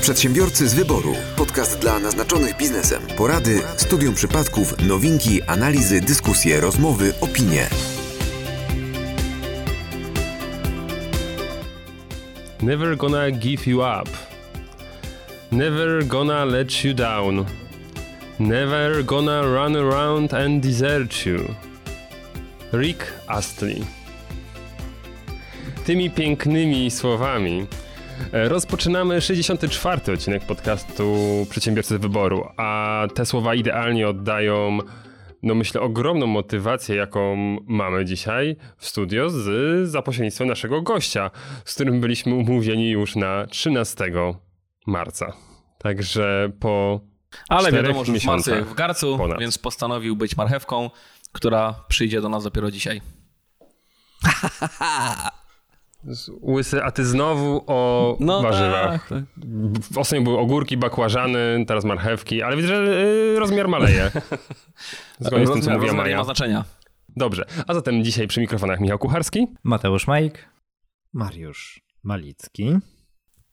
Przedsiębiorcy z wyboru. Podcast dla naznaczonych biznesem. Porady, studium przypadków, nowinki, analizy, dyskusje, rozmowy, opinie. Never gonna give you up. Never gonna let you down. Never gonna run around and desert you. Rick Astley. Tymi pięknymi słowami rozpoczynamy 64. odcinek podcastu Przedsiębiorcy Wyboru, a te słowa idealnie oddają, no myślę, ogromną motywację, jaką mamy dzisiaj w studio z, za pośrednictwem naszego gościa, z którym byliśmy umówieni już na 13 marca. Także po Ale wiadomo, że w miesiącach marcu w garcu, ponad. więc postanowił być marchewką, która przyjdzie do nas dopiero dzisiaj. Łysy, a ty znowu o warzywach. tak, tak. W Ostatnio były ogórki, bakłażany, teraz marchewki, ale widzę, że y, rozmiar maleje. Zgodnie z tym, co mówiła rozmiar nie ma znaczenia. Dobrze, a zatem dzisiaj przy mikrofonach Michał Kucharski. Mateusz Majk. Mariusz Malicki.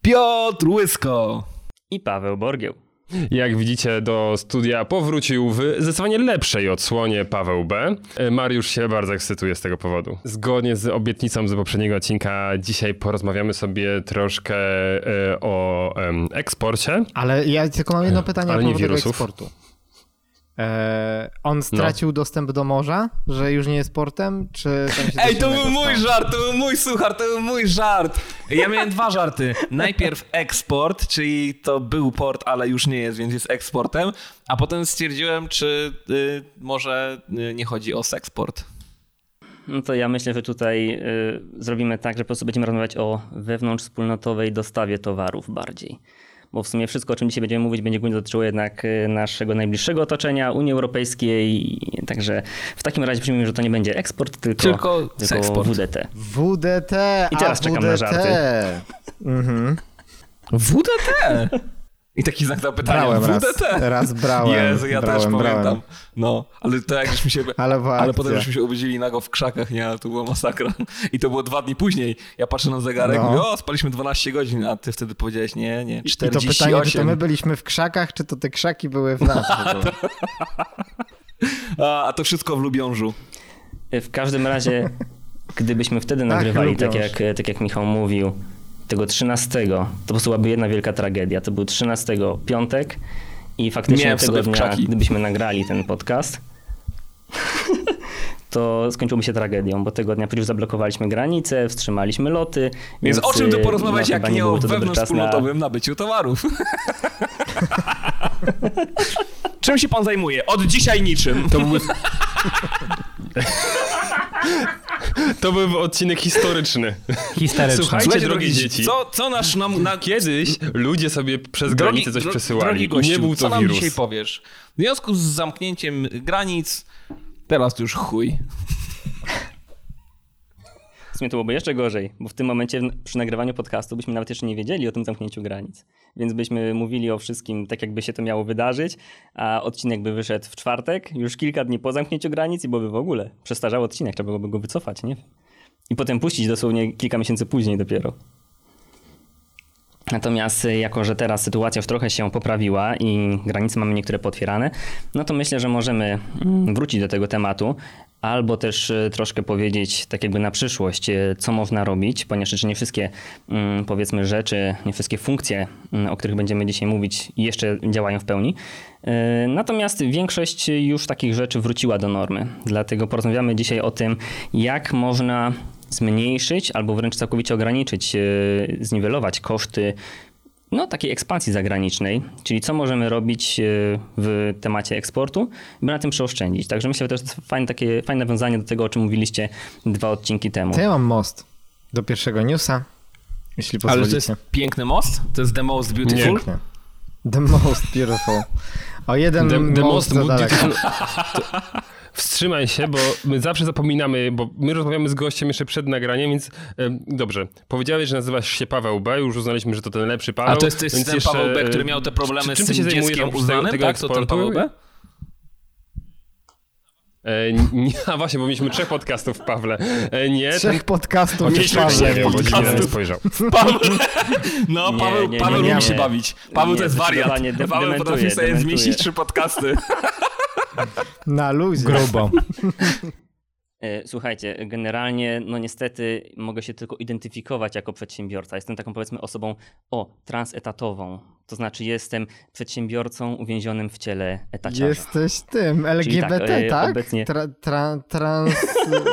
Piotr Łysko! i Paweł Borgieł. Jak widzicie, do studia powrócił w zdecydowanie lepszej odsłonie Paweł B. E, Mariusz się bardzo ekscytuje z tego powodu. Zgodnie z obietnicą z poprzedniego odcinka, dzisiaj porozmawiamy sobie troszkę e, o eksporcie. Ale ja tylko mam jedno pytanie Ale nie wirusów. eksportu. E, on stracił dostęp do morza, że już nie jest portem, czy Ej, to był mój żart, to był mój suchar, to był mój żart. Ja miałem dwa żarty. Najpierw eksport, czyli to był port, ale już nie jest, więc jest eksportem. A potem stwierdziłem, czy y, może y, nie chodzi o seksport. No to ja myślę, że tutaj y, zrobimy tak, że po prostu będziemy rozmawiać o wewnątrzwspólnotowej dostawie towarów bardziej. Bo w sumie wszystko, o czym dzisiaj będziemy mówić, będzie głównie dotyczyło jednak y, naszego najbliższego otoczenia, Unii Europejskiej. Także w takim razie przyjmijmy, że to nie będzie eksport, tylko, Tylko tylko. WDT. WDT, I teraz a czekam na WDT. żarty. Mhm. WDT! I taki znak zapytania. Brałem raz, WDT! raz brałem. Jezu, ja brałem, też brałem. pamiętam. No, ale to jak żeśmy się... Ale Ale potem żeśmy się obudzili nago w krzakach, nie? Ale to była masakra. I to było dwa dni później. Ja patrzę na zegarek, No. mówię, o, spaliśmy 12 godzin, a ty wtedy powiedziałeś, nie, nie, I to 48. pytanie, czy to my byliśmy w krzakach, czy to te krzaki były w nas? a, a to wszystko w Lubiążu. W każdym razie, gdybyśmy wtedy Ach, nagrywali, tak lubią. jak, tak jak Michał mówił, tego 13, to po prostu byłaby jedna wielka tragedia. To był 13 piątek i faktycznie Miałem tego dnia, krzaki. gdybyśmy nagrali ten podcast, to skończyłoby się tragedią, bo tego dnia przecież zablokowaliśmy granice, wstrzymaliśmy loty. Więc, o czym tu y, porozmawiać, no, jak nie o czas na- wewnątrzwspólnotowym nabyciu towarów? czym się pan zajmuje? Od dzisiaj niczym. To. to był odcinek historyczny. Historyczne. Słuchajcie, Słuchajcie, drogie drogi dzieci. Co, co nasz nam... Na... Kiedyś ludzie sobie przez Drogi- granicę coś dro- przesyłali Drogi gościu, nie był co to nam wirus. dzisiaj powiesz? W związku z zamknięciem granic, teraz już chuj. W sumie to byłoby jeszcze gorzej, bo w tym momencie przy nagrywaniu podcastu byśmy nawet jeszcze nie wiedzieli o tym zamknięciu granic. Więc byśmy mówili o wszystkim tak, jakby się to miało wydarzyć, a odcinek by wyszedł w czwartek, już kilka dni po zamknięciu granic i byłoby w ogóle przestarzał odcinek, trzeba byłoby go wycofać, nie? I potem puścić dosłownie kilka miesięcy później dopiero. Natomiast y, jako, że teraz sytuacja już trochę się poprawiła i granice mamy niektóre potwierane, no to myślę, że możemy mm, wrócić do tego tematu, albo też y, troszkę powiedzieć tak jakby na przyszłość, y, co można robić, ponieważ jeszcze nie wszystkie mm, powiedzmy rzeczy, nie wszystkie funkcje, mm, o których będziemy dzisiaj mówić jeszcze działają w pełni. Natomiast większość już takich rzeczy wróciła do normy. Dlatego porozmawiamy dzisiaj o tym, jak można zmniejszyć albo wręcz całkowicie ograniczyć, y, zniwelować koszty no, takiej ekspansji zagranicznej, czyli co możemy robić y, w temacie eksportu, by na tym przeoszczędzić. Także myślę, że to jest fajne, takie, fajne nawiązanie do tego, o czym mówiliście dwa odcinki temu. To ja mam most do pierwszego newsa, jeśli Ale pozwolicie. to jest piękny most? To jest the most beautiful? Pięknie. The most beautiful. O jeden The, the most most beautiful... Wstrzymaj się, bo my zawsze zapominamy, bo my rozmawiamy z gościem jeszcze przed nagraniem, więc em, dobrze. Powiedziałeś, że nazywasz się Paweł B, już uznaliśmy, że to ten lepszy Paweł. A to jest, to jest więc ten jeszcze, Paweł B, e, który miał te problemy czym z ty tym się zajmujesz dzieckiem uznanym, tego tak? To ten eksportu? Paweł B? E, nie, a właśnie, bo mieliśmy trzech podcastów, Pawle. E, nie, Trzech podcastów mieliśmy Pawle. trzech podcastów. spojrzał. Paweł, no, Nie, Paweł, nie, nie, Paweł nie, lubi się nie. bawić. Paweł Nie, to jest wariat. Paweł potrafi sobie zmieścić trzy podcasty. Na luzie. Grubo. E, Słuchajcie, generalnie, no niestety mogę się tylko identyfikować jako przedsiębiorca. Jestem taką powiedzmy osobą, o, transetatową. To znaczy jestem przedsiębiorcą uwięzionym w ciele etaciarza. Jesteś tym, LGBT, tak, tak? e, obecnie- Tra, tra, trans...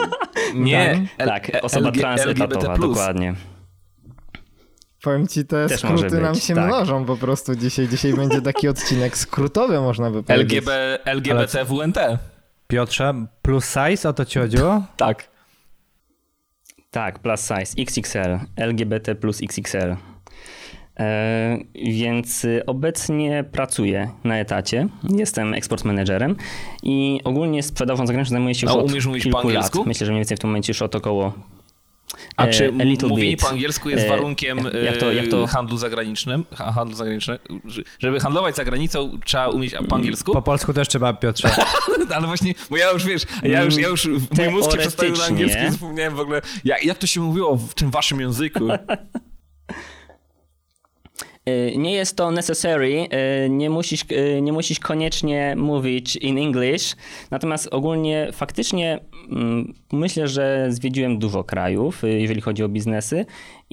Nie, L- tak, osoba LG- transetatowa, LGBT+. dokładnie. Powiem ci, te Też skróty nam być, się tak. mnożą po prostu dzisiaj. Dzisiaj będzie taki odcinek skrótowy, można by powiedzieć. LGB, LGBT WNT. Piotrze, plus size, o to ci chodziło? Tak. Tak, plus size, XXL, LGBT plus XXL. E, więc obecnie pracuję na etacie, jestem eksport managerem i ogólnie sprzedażą zagraniczną zajmuję się już A od umiesz mówić po angielsku? lat. Myślę, że mniej więcej w tym momencie już od około A e, czy mówienie bit. po angielsku jest E, warunkiem jak to- jak to- handlu zagranicznym? Ha- Handlu zagranicznym? Żeby handlować za granicą, trzeba umieć po angielsku? Po polsku też trzeba, Piotrze. Ale właśnie, bo ja już wiesz, ja już, ja już mój mózg się przestawił na angielski, zapomniałem w ogóle, jak, jak to się mówiło w tym waszym języku? Y, Nie jest to necessary, y, nie musisz, y, nie musisz koniecznie mówić in English, natomiast ogólnie faktycznie mm, myślę, że zwiedziłem dużo krajów, jeżeli chodzi o biznesy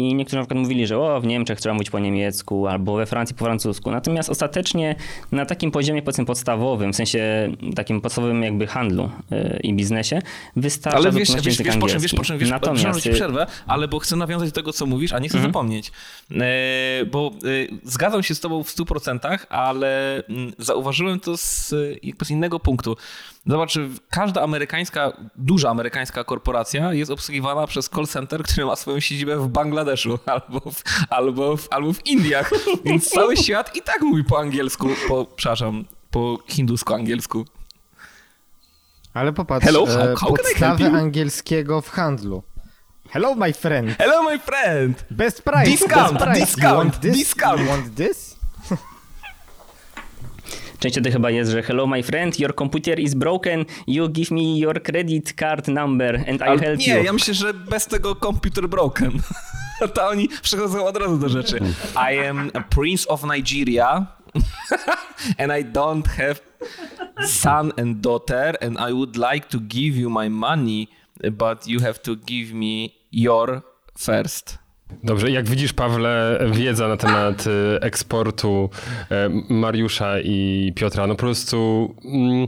i niektórzy na przykład mówili, że o, w Niemczech trzeba mówić po niemiecku albo we Francji po francusku, natomiast ostatecznie na takim poziomie powiedzmy podstawowym, w sensie takim podstawowym jakby handlu y, i biznesie wystarcza Ale wiesz, wiesz, wiesz, po czym, wiesz, po czym, wiesz, Natomiast ci y, przerwę, ale bo chcę nawiązać do tego, co mówisz, a nie chcę Mhm. zapomnieć. E, bo e, zgadzam się z tobą w 100%, ale mm, zauważyłem to z, e, jakby z innego punktu. Zobacz, każda amerykańska, duża amerykańska korporacja jest obsługiwana przez call center, który ma swoją siedzibę w Bangladeszu albo w, albo w, albo w Indiach, więc cały świat i tak mówi po angielsku, po, przepraszam, po hindusku-angielsku. Ale popatrz, Hello, e, how- podstawy angielskiego w handlu. Hello, my friend. Hello, my friend! Best price. Discount, best price. discount, you want this? discount. You want this? Część wtedy chyba jest, że hello my friend, your computer is broken, you give me your credit card number and I'll help nie, you. ja myślę, że bez tego computer broken. To oni przechodzą od razu do rzeczy. I am a prince of Nigeria and I don't have son and daughter and I would like to give you my money, but you have to give me your first. Dobrze, jak widzisz, Pawle, wiedza na temat e, eksportu e, Mariusza i Piotra, no po prostu... Mm,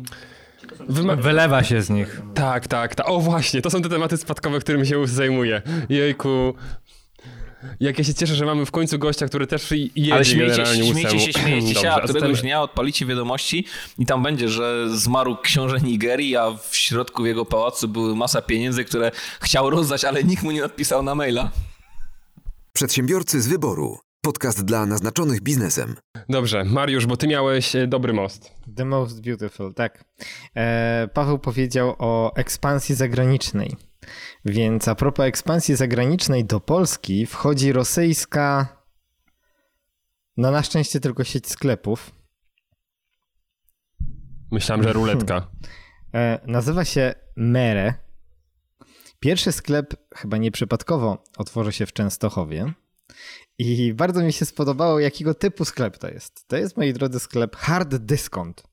wyma- Wylewa się z nich. tak, tak, tak. O właśnie, to są te tematy spadkowe, którymi się zajmuję. Jejku. Jak ja się cieszę, że mamy w końcu gościa, który też jedzie Ale śmiejcie, generalnie śmiejcie się, śmiejcie się, a któregoś dnia odpalicie wiadomości i tam będzie, że zmarł książę Nigerii, a w środku jego pałacu były masa pieniędzy, które chciał rozdać, ale nikt mu nie odpisał na maila. Przedsiębiorcy z wyboru. Podcast dla naznaczonych biznesem. Dobrze, Mariusz, bo ty miałeś e, dobry most. The most beautiful, tak. E, Paweł powiedział o ekspansji zagranicznej. Więc a propos ekspansji zagranicznej do Polski wchodzi rosyjska, no na szczęście tylko sieć sklepów. Myślałem, że ruletka. E, nazywa się Mere. Pierwszy sklep, chyba nieprzypadkowo, otworzy się w Częstochowie. I bardzo mi się spodobało, jakiego typu sklep to jest. To jest, moi drodzy, sklep hard discount.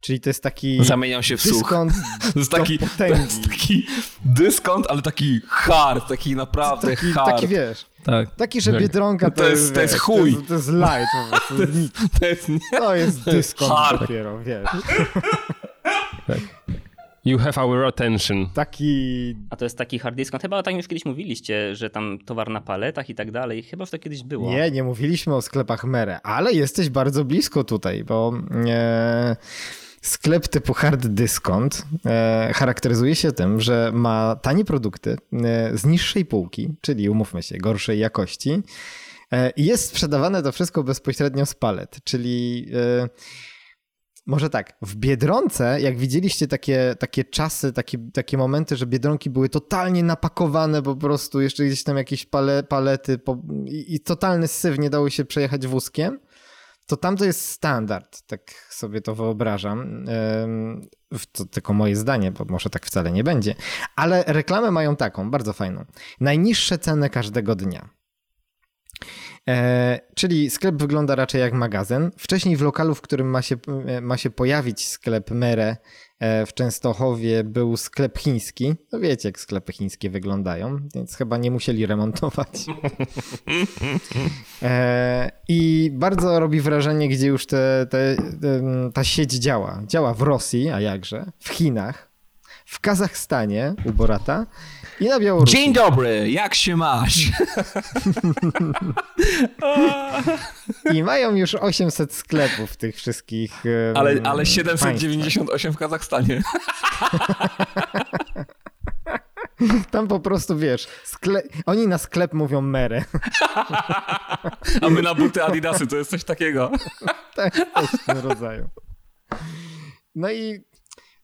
Czyli to jest taki Zamieniam się w słuch. dyskont To jest taki, to jest taki dyskont, ale taki hard, taki naprawdę taki, hard. taki wiesz, tak. taki, że Jak- Biedronka to, To jest- to jest wiesz, chuj. To jest, to jest light po prostu. To jest. To jest nie... To jest dyskont Hard. dopiero, wiesz. You have our attention. Taki A to jest taki hard discount. Chyba o takim już kiedyś mówiliście, że tam towar na paletach i tak dalej. Chyba już to kiedyś było. Nie, nie mówiliśmy o sklepach Mere, ale jesteś bardzo blisko tutaj, bo e, sklep typu hard discount e, charakteryzuje się tym, że ma tanie produkty e, z niższej półki, czyli umówmy się, gorszej jakości. E, I jest sprzedawane to wszystko bezpośrednio z palet, czyli e, może tak, w Biedronce, jak widzieliście takie, takie czasy, takie, takie momenty, że Biedronki były totalnie napakowane po prostu, jeszcze gdzieś tam jakieś pale, palety po, i, i totalny syf, nie dało się przejechać wózkiem, to tam to jest standard, tak sobie to wyobrażam. To tylko moje zdanie, bo może tak wcale nie będzie. Ale reklamę mają taką, bardzo fajną. Najniższe ceny każdego dnia. E, czyli sklep wygląda raczej jak magazyn. Wcześniej w lokalu, w którym ma się, e, ma się pojawić sklep Mere e, w Częstochowie, był sklep chiński. No wiecie, jak sklepy chińskie wyglądają, więc chyba nie musieli remontować. E, I bardzo robi wrażenie, gdzie już te, te, te, ta sieć działa. Działa w Rosji, a jakże, w Chinach, w Kazachstanie u Borata i na Białorusi. Dzień dobry, jak się masz? I mają już 800 sklepów tych wszystkich. em, Ale, ale państwach. 798 w Kazachstanie. Tam po prostu wiesz, oni na sklep mówią mere. A my na buty Adidasy to jest coś takiego. tak, w tym rodzaju. No i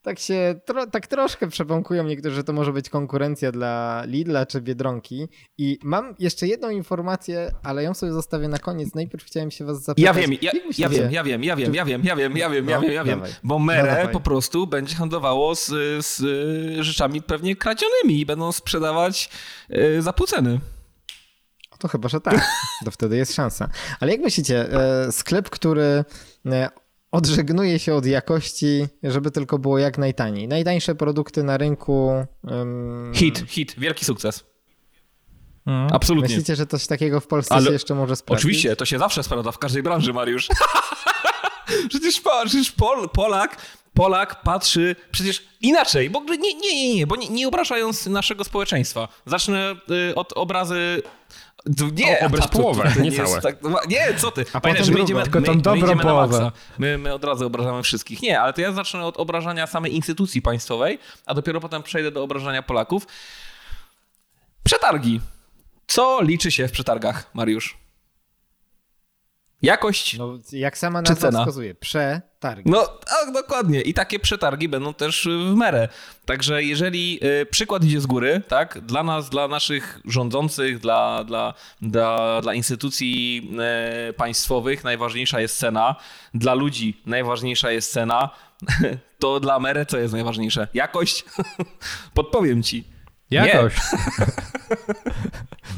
tak się, tro, tak troszkę przepąkują niektórzy, że to może być konkurencja dla Lidla czy Biedronki. I mam jeszcze jedną informację, ale ją sobie zostawię na koniec. Najpierw chciałem się was zapytać. Ja wiem, ja, ja wiem, ja wiem, ja wiem, ja wiem, ja wiem, ja wiem, ja No, wiem, ja wiem. Bo No, Mere dawaj. po prostu będzie handlowało z, z y, rzeczami pewnie kradzionymi i będą sprzedawać y, za pół ceny. To chyba, że tak. To wtedy jest szansa. Ale jak myślicie, e, sklep, który e, odżegnuje się od jakości, żeby tylko było jak najtaniej. Najtańsze produkty na rynku. em, Hit, hit, wielki sukces. Mm. Absolutnie. Myślicie, że coś takiego w Polsce Ale się jeszcze może sprawdzić? Oczywiście, to się zawsze sprawdza w każdej branży, Mariusz. przecież, przecież Pol, Polak, Polak patrzy przecież inaczej, bo nie, nie, nie, nie, bo nie, nie obrażając naszego społeczeństwa. Zacznę y, od obrazy nie, O, obraz połowę, to nie jest całe. Tak, nie, co ty? A Pamiętaj, potem my drugą. idziemy, Tylko tą my, my dobrą idziemy na połowę. My, my od razu obrażamy wszystkich. Nie, ale to ja zacznę od obrażania samej instytucji państwowej, a dopiero potem przejdę do obrażania Polaków. Przetargi. Co liczy się w przetargach, Mariusz? Jakość No, jak sama Czy nazwa cena? wskazuje, przetargi. No, tak, dokładnie. I takie przetargi będą też w merę. Także jeżeli y, przykład idzie z góry, tak, dla nas, dla naszych rządzących, dla, dla, dla, dla instytucji e, państwowych najważniejsza jest cena, dla ludzi najważniejsza jest cena, to dla merę co jest najważniejsze? Jakość? Podpowiem ci. Jakoś.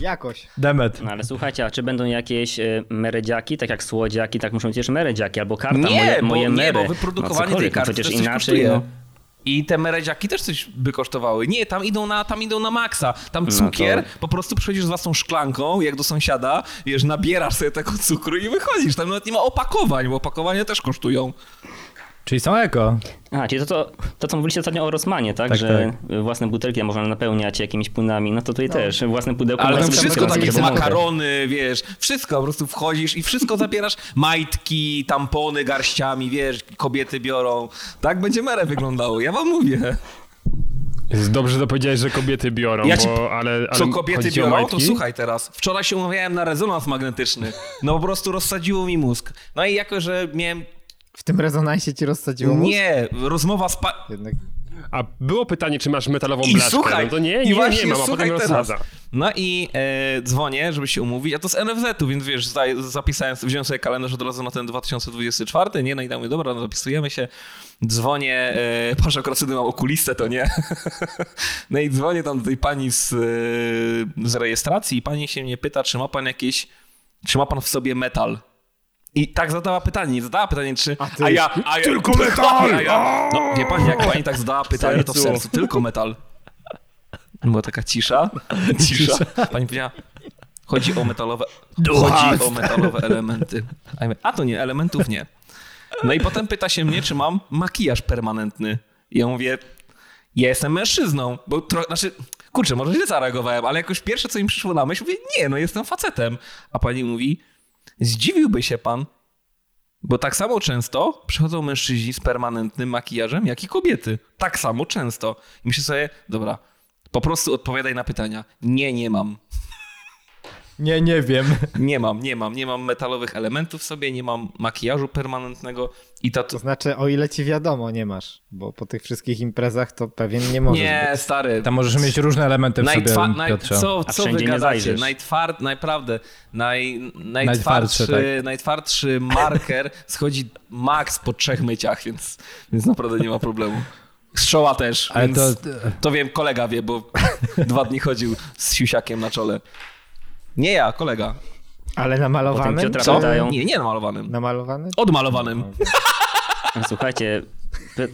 Jakoś. Demet. No ale słuchajcie, a czy będą jakieś e, meredziaki, tak jak słodziaki, tak muszą być też meredziaki, albo karta, Nie, moje, bo, moje nie, mery. bo wyprodukowanie tej cokolwiek, no karty przecież inaczej, no. I te meredziaki też coś by kosztowały. Nie, tam idą na, tam idą na maksa. Tam No cukier, to- po prostu przychodzisz z własną szklanką, jak do sąsiada, wiesz, nabierasz sobie tego cukru i wychodzisz. Tam nawet nie ma opakowań, bo opakowania też kosztują. Czyli są eko. A, czyli to, to, to co mówiliście ostatnio o Rosmanie, tak? Tak, że własne butelki można napełniać jakimiś płynami, no to tutaj też własne pudełko Ale tam wszystko takie makarony, wiesz, wszystko, po prostu wchodzisz i wszystko zabierasz. Majtki, tampony garściami, wiesz, kobiety biorą. Tak będzie merę wyglądało, ja wam mówię. Jest dobrze, że powiedziałeś, że kobiety biorą, Ja ci- bo, ale, ale Co kobiety biorą, to słuchaj teraz. Wczoraj się umawiałem na rezonans magnetyczny. No po prostu rozsadziło mi mózg. No i jako, że miałem... W tym rezonansie ci rozsadziło mózg? Nie, rozmowa z... Pa... Jednak A było pytanie, czy masz metalową I blaszkę. słuchaj, no to nie, i nie, właśnie nie mam, a potem teraz. rozsadza. No i e, dzwonię, żeby się umówić, a to z NFZ-u, więc wiesz, zapisałem, wziąłem sobie kalendarz od razu na ten 2024, nie? No i tam mówię, dobra, no zapisujemy się. Dzwonię, e, patrzę, akurat wtedy mam okulistę, to nie. no i dzwonię tam do tej pani z, e, z rejestracji i pani się mnie pyta, czy ma pan jakieś, czy ma pan w sobie metal. I tak zadała pytanie, nie zadała pytanie, czy... A ty- ja, a ja, Tylko metal! A ja, no, wie pani, jak pani tak zadała pytanie, to w sercu. tylko metal. Była taka cisza. Cisza. Pani powiedziała, chodzi o metalowe, chodzi o metalowe elementy. A, ja mówię, a to nie, elementów nie. No i potem pyta się mnie, czy mam makijaż permanentny. I ja mówię, ja jestem mężczyzną, bo tro, znaczy, kurczę, może źle zareagowałem, ale jakoś pierwsze, co mi przyszło na myśl, mówię, nie, no jestem facetem. A pani mówi, zdziwiłby się pan, bo tak samo często przychodzą mężczyźni z permanentnym makijażem, jak i kobiety. Tak samo często. I myślę sobie, dobra, po prostu odpowiadaj na pytania. Nie, nie mam. Nie, nie wiem. Nie mam, nie mam. Nie mam metalowych elementów w sobie, nie mam makijażu permanentnego i To znaczy, o ile ci wiadomo, nie masz, bo po tych wszystkich imprezach to pewien nie możesz Nie, być. stary. Tam możesz mieć różne elementy w sobie, Najtwa- naj- Piotrze. co, co wy gadacie? Najtward, naprawdę, naj, Najtwardszy, najtwardszy, tak. najtwardszy marker schodzi max po trzech myciach, więc, więc naprawdę nie ma problemu. Strzoła też, Ale więc to... to... wiem, kolega wie, bo dwa dni chodził z siusiakiem na czole. Nie ja, kolega. Ale namalowanym? Co? Pytają. Nie, nie namalowanym. Namalowany? Odmalowanym. Słuchajcie, py-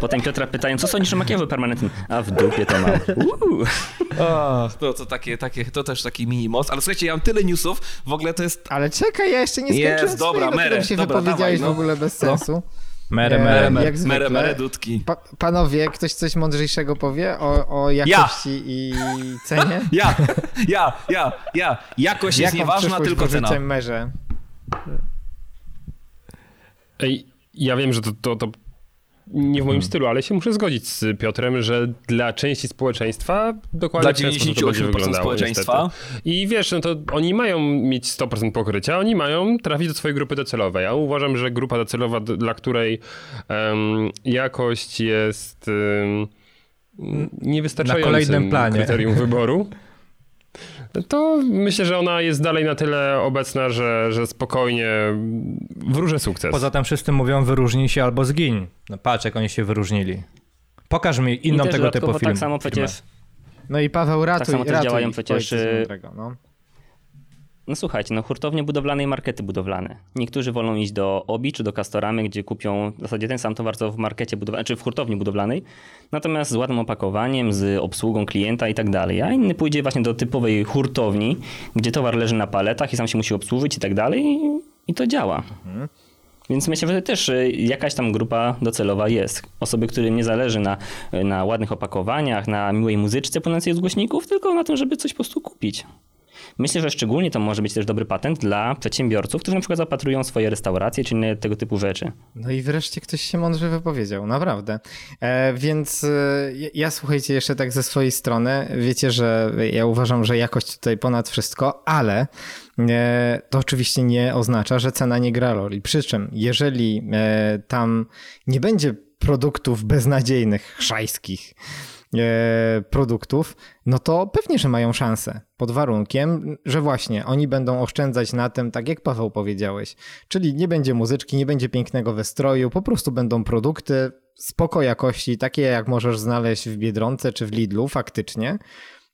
potem Piotra pytają, co sądzisz o makijażu permanentnym? A w dupie to mam. O, to, to, takie, takie, to też taki mini moc. Ale słuchajcie, ja mam tyle newsów, w ogóle to jest... Ale czekaj, ja jeszcze nie skończyłem Jest, dobra, swojego, którym się dobra, wypowiedziałeś dawaj, w no. ogóle bez No. Mere, mere. mere. jak zwykle. mere, mere dudki. Pa, panowie, ktoś coś mądrzejszego powie o, o jakości i cenie? Ja, ja, ja, ja. Jakość jest Jaką nieważna, przyszłość tylko cena. merze? Ej, ja wiem, że to, to, to nie w moim stylu, ale się muszę zgodzić z Piotrem, że dla części społeczeństwa dokładnie Dla w ten sposób to będzie 98% wyglądało, społeczeństwa. niestety. I wiesz, no to oni mają mieć 100% pokrycia, oni mają trafić do swojej grupy docelowej. Ja uważam, że grupa docelowa, dla której em, jakość jest um, niewystarczającym Na kolejnym planie. kryterium wyboru, to myślę, że ona jest dalej na tyle obecna, że, że spokojnie wróżę sukces. Poza tym wszyscy mówią wyróżnij się albo zgiń. No patrz, jak oni się wyróżnili. Pokaż mi inną tego typu dodatkowo film. tak samo przecież, No i Paweł, ratuj, samo też ratuj. działają przecież, y, no. No słuchajcie, no hurtownie budowlane i markety budowlane. Niektórzy wolą iść do Obi czy do Castoramy, gdzie kupią w zasadzie ten sam towar, co w markecie budowlanej, czy w hurtowni budowlanej, natomiast z ładnym opakowaniem, z obsługą klienta i tak dalej. A inny pójdzie właśnie do typowej hurtowni, gdzie towar leży na paletach i sam się musi obsłużyć i tak dalej i, to działa. Więc myślę, że też y, jakaś tam grupa docelowa jest. Osoby, którym nie zależy na, na ładnych opakowaniach, na miłej muzyczce płynącej z głośników, tylko na tym, żeby coś po prostu kupić. Myślę, że szczególnie to może być też dobry patent dla przedsiębiorców, którzy na przykład zapatrują swoje restauracje czy inne tego typu rzeczy. No i wreszcie ktoś się mądrze wypowiedział, naprawdę. E, więc e, ja- słuchajcie jeszcze tak ze swojej strony, wiecie, że ja uważam, że jakość tutaj ponad wszystko, ale e, to oczywiście nie oznacza, że cena nie gra roli. Przy czym, jeżeli e, tam nie będzie produktów beznadziejnych, szajskich, produktów, no to pewnie, że mają szansę. Pod warunkiem, że właśnie oni będą oszczędzać na tym, tak jak Paweł powiedziałeś. Czyli nie będzie muzyczki, nie będzie pięknego wystroju, po prostu będą produkty spoko jakości, takie jak możesz znaleźć w Biedronce czy w Lidlu faktycznie.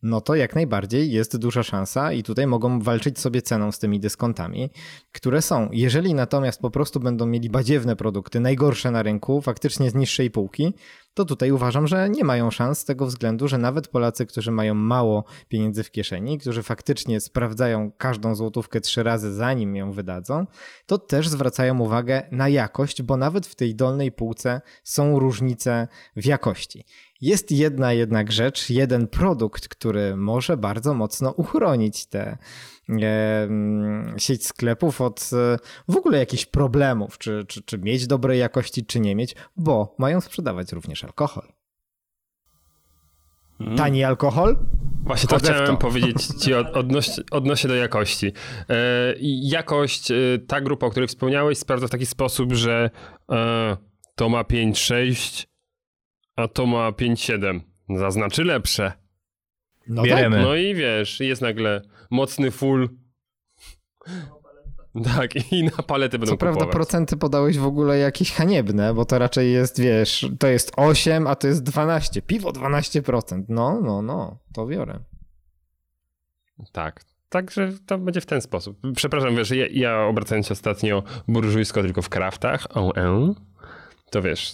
No to jak najbardziej jest duża szansa i tutaj mogą walczyć sobie ceną z tymi dyskontami, które są. Jeżeli natomiast po prostu będą mieli badziewne produkty, najgorsze na rynku, faktycznie z niższej półki, to tutaj uważam, że nie mają szans z tego względu, że nawet Polacy, którzy mają mało pieniędzy w kieszeni, którzy faktycznie sprawdzają każdą złotówkę trzy razy zanim ją wydadzą, to też zwracają uwagę na jakość, bo nawet w tej dolnej półce są różnice w jakości. Jest jedna jednak rzecz, jeden produkt, który może bardzo mocno uchronić e, mm, sieć sklepów od e, w ogóle jakichś problemów, czy, czy, czy mieć dobrej jakości, czy nie mieć, bo mają sprzedawać również alkohol. Tani alkohol? Właśnie to chciałem powiedzieć ci od, odnoś, odnośnie do jakości. E, jakość, e, ta grupa, o której wspomniałeś, sprawdza w taki sposób, że e, to ma 5,6, a to ma 5,7. Zaznaczy lepsze. No Bieremy. No i wiesz, jest nagle mocny full. Tak, i na palety będą Co prawda kupować. procenty podałeś w ogóle jakieś haniebne, bo to raczej jest, wiesz, to jest 8, a to jest 12. Piwo 12%. No, no, no, to biorę. Tak. Także to będzie w ten sposób. Przepraszam, wiesz, ja, ja obracając się ostatnio burżujsko tylko w kraftach, e, to wiesz,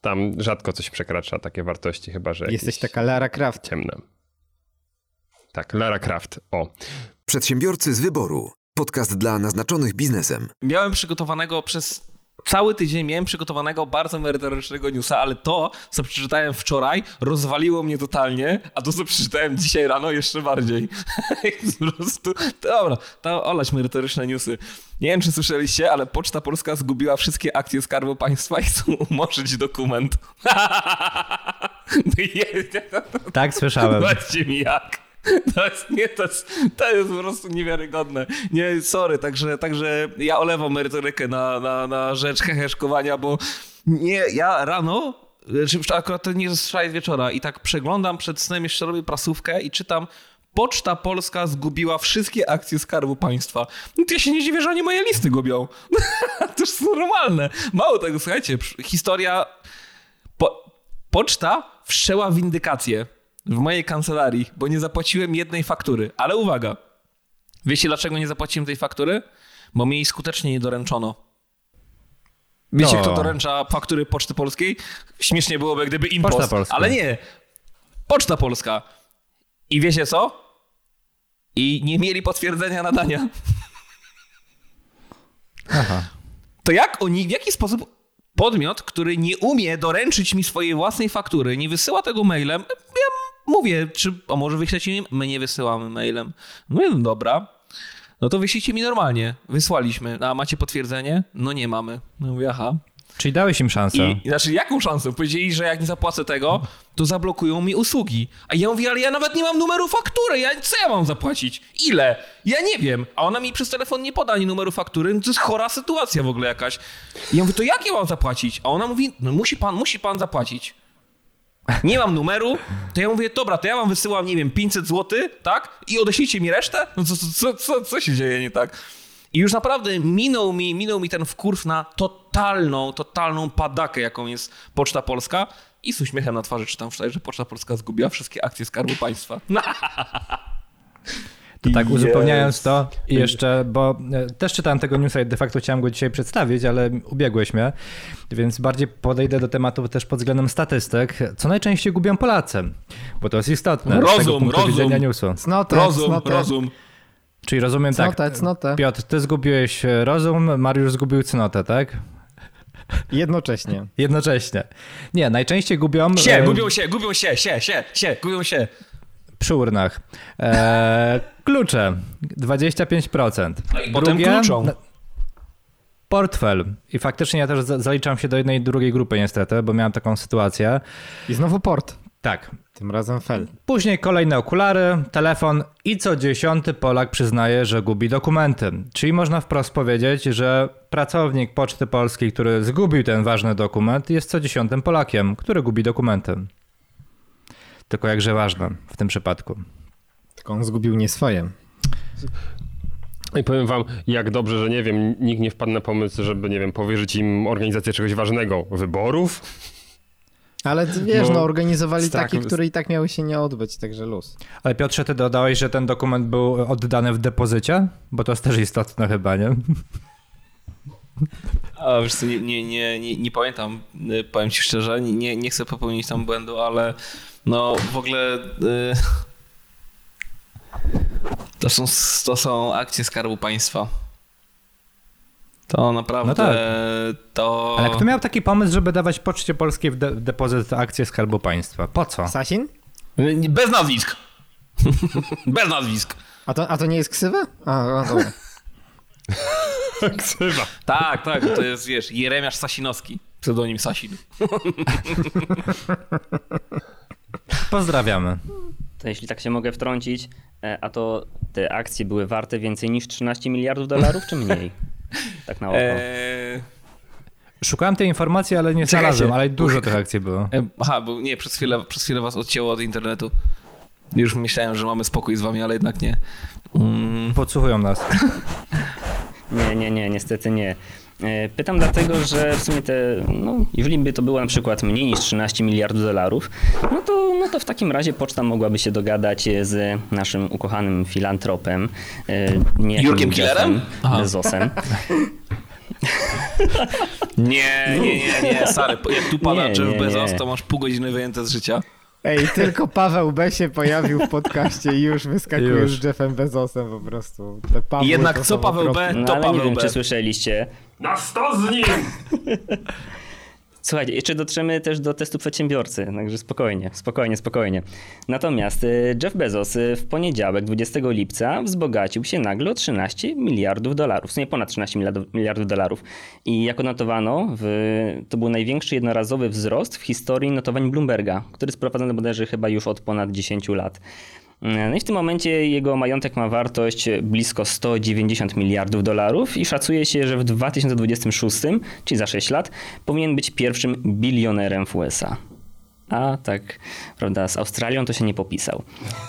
tam rzadko coś przekracza takie wartości, chyba że Jesteś taka Lara Croft. ciemne. Tak, Lara Kraft, o. Przedsiębiorcy z wyboru. Podcast dla naznaczonych biznesem. Miałem przygotowanego przez cały tydzień, miałem przygotowanego bardzo merytorycznego newsa, ale to, co przeczytałem wczoraj, rozwaliło mnie totalnie, a to, co przeczytałem dzisiaj rano, jeszcze bardziej. po prostu, dobra, to olać merytoryczne newsy. Nie wiem, czy słyszeliście, ale Poczta Polska zgubiła wszystkie akcje Skarbu Państwa i chcą umorzyć dokument. no jest, Tak, słyszałem. Zobaczcie mi jak. To jest, nie, to jest, to jest po prostu niewiarygodne. Nie, sorry, także, także ja olewam merytorykę na, na, na rzecz heheszkowania, bo nie, ja rano, czy akurat to nie jest wieczora i tak przeglądam przed snem, jeszcze robię prasówkę i czytam Poczta Polska zgubiła wszystkie akcje Skarbu Państwa. No to ja się nie dziwię, że oni moje listy gubią. to jest normalne. Mało tego, słuchajcie, historia... Po... Poczta wszczęła windykację w mojej kancelarii, bo nie zapłaciłem jednej faktury. Ale uwaga, wiecie dlaczego nie zapłaciłem tej faktury? Bo mi jej skutecznie nie doręczono. Wiecie, No. kto doręcza faktury Poczty Polskiej? Śmiesznie byłoby, gdyby Poczta impost, Polska. ale nie. Poczta Polska. I wiecie co? I nie mieli potwierdzenia nadania. Aha. To jak oni, w jaki sposób podmiot, który nie umie doręczyć mi swojej własnej faktury, nie wysyła tego mailem, ja mówię, czy, a może wyślecie mi? My nie wysyłamy mailem. Mówię, no dobra, no to wyślijcie mi normalnie. Wysłaliśmy. A macie potwierdzenie? No nie mamy. No mówię, aha. Czyli dałeś im szansę. I, znaczy, jaką szansę? Powiedzieli, że jak nie zapłacę tego, to zablokują mi usługi. A ja mówię, ale ja nawet nie mam numeru faktury. Ja, co ja mam zapłacić? Ile? Ja nie wiem. A ona mi przez telefon nie poda ani numeru faktury. No to jest chora sytuacja w ogóle jakaś. I ja mówię, to jak ja mam zapłacić? A ona mówi, no musi pan, musi pan zapłacić. Nie mam numeru, to ja mówię, dobra, to ja wam wysyłam, nie wiem, 500 zł, tak? I odeślijcie mi resztę? No co, co, co, co się dzieje nie tak? I już naprawdę minął mi, minął mi ten wkurw na totalną, totalną padakę, jaką jest Poczta Polska. I z uśmiechem na twarzy czytam wczoraj, że Poczta Polska zgubiła wszystkie akcje Skarbu Państwa. To tak uzupełniając to i jeszcze, bo e, też czytałem tego newsa i de facto chciałem go dzisiaj przedstawić, ale ubiegłeś mnie, więc bardziej podejdę do tematu też pod względem statystyk. Co najczęściej gubią Polacy? Bo to jest istotne. z tego Rozum, punktu rozum. Cnotę, Rozum, rozum. Czyli rozumiem tak. Cnotę, cnotę. Piotr, ty zgubiłeś rozum, Mariusz zgubił cnotę, tak? Jednocześnie. Jednocześnie. Nie, najczęściej gubią Sie, e, gubią się, gubią się, się, się, się, gubią się. Przy urnach. E, klucze 25%. No i potem kluczą. na- Portfel. I faktycznie ja też za- zaliczam się do jednej i drugiej grupy niestety, bo miałem taką sytuację. I znowu port. Tak. Tym razem fel. Później kolejne okulary, telefon i co dziesiąty Polak przyznaje, że gubi dokumenty. Czyli można wprost powiedzieć, że pracownik Poczty Polskiej, który zgubił ten ważny dokument, jest co dziesiątym Polakiem, który gubi dokumenty. Tylko jakże ważne w tym przypadku. Tylko on zgubił nie swoje. I powiem wam, jak dobrze, że nie wiem, nikt nie wpadł na pomysł, żeby, nie wiem, powierzyć im organizację czegoś ważnego. Wyborów? Ale wiesz, No, no, organizowali strach- takie, które i tak miały się nie odbyć, także luz. Ale Piotrze, ty dodałeś, że ten dokument był oddany w depozycie? Bo to jest też istotne chyba, nie? A wiesz co, nie, nie, nie, nie, pamiętam, powiem ci szczerze, nie, nie chcę popełnić tam błędu, ale no w ogóle y, to, są, to są akcje Skarbu Państwa. To naprawdę, No tak. to... Ale kto miał taki pomysł, żeby dawać Poczcie Polskiej w, de- w depozyt akcje Skarbu Państwa? Po co? Sasin? Bez nazwisk. Bez nazwisk. A to, a to nie jest ksywa? A, a dobra. Ksywa. Tak, tak, to jest, wiesz, Jeremiasz Sasinowski, pseudonim Sasin. Pozdrawiamy. To jeśli tak się mogę wtrącić, e, a to te akcje były warte więcej niż 13 miliardów dolarów, czy mniej? Tak na oko. Eee, Szukałem tej informacji, ale nie Czekajcie. znalazłem, ale dużo tych akcji było. E, Aha, bo nie, przez chwilę, przez chwilę was odcięło od internetu. Już myślałem, że mamy spokój z wami, ale jednak nie. Mm, Podsłuchują nas. Nie, nie, nie, niestety nie. E, Pytam dlatego, że w sumie te, no, jeżeli by to było na przykład mniej niż 13 miliardów dolarów, no to, no to w takim razie poczta mogłaby się dogadać z naszym ukochanym filantropem, e, niejakim Jurkiem Killerem? Bezosem. nie, nie, nie, nie, stary, jak tu pada Nie, Jeff nie, Bezos, nie. to masz pół godziny wyjęte z życia. Ej, tylko Paweł B. się pojawił w podcaście i już wyskakuje Już. z Jeffem Bezosem po prostu. Jednak to co Paweł. B, No to ale nie Paweł wiem, B. czy słyszeliście. Na sto z nim! Słuchajcie, jeszcze dotrzemy też do testu przedsiębiorcy, także spokojnie, spokojnie, spokojnie. Natomiast y, Jeff Bezos y, w poniedziałek, 20 lipca, wzbogacił się nagle o 13 miliardów dolarów, w sumie ponad 13 miliardów, dolarów. I jak odnotowano, w, to był największy jednorazowy wzrost w historii notowań Bloomberga, który jest prowadzony bodajże chyba już od ponad 10 lat. No i w tym momencie jego majątek ma wartość blisko 190 miliardów dolarów i szacuje się, że w 2026, czyli za 6 lat, powinien być pierwszym bilionerem w USA a tak, prawda, z Australią to się nie popisał.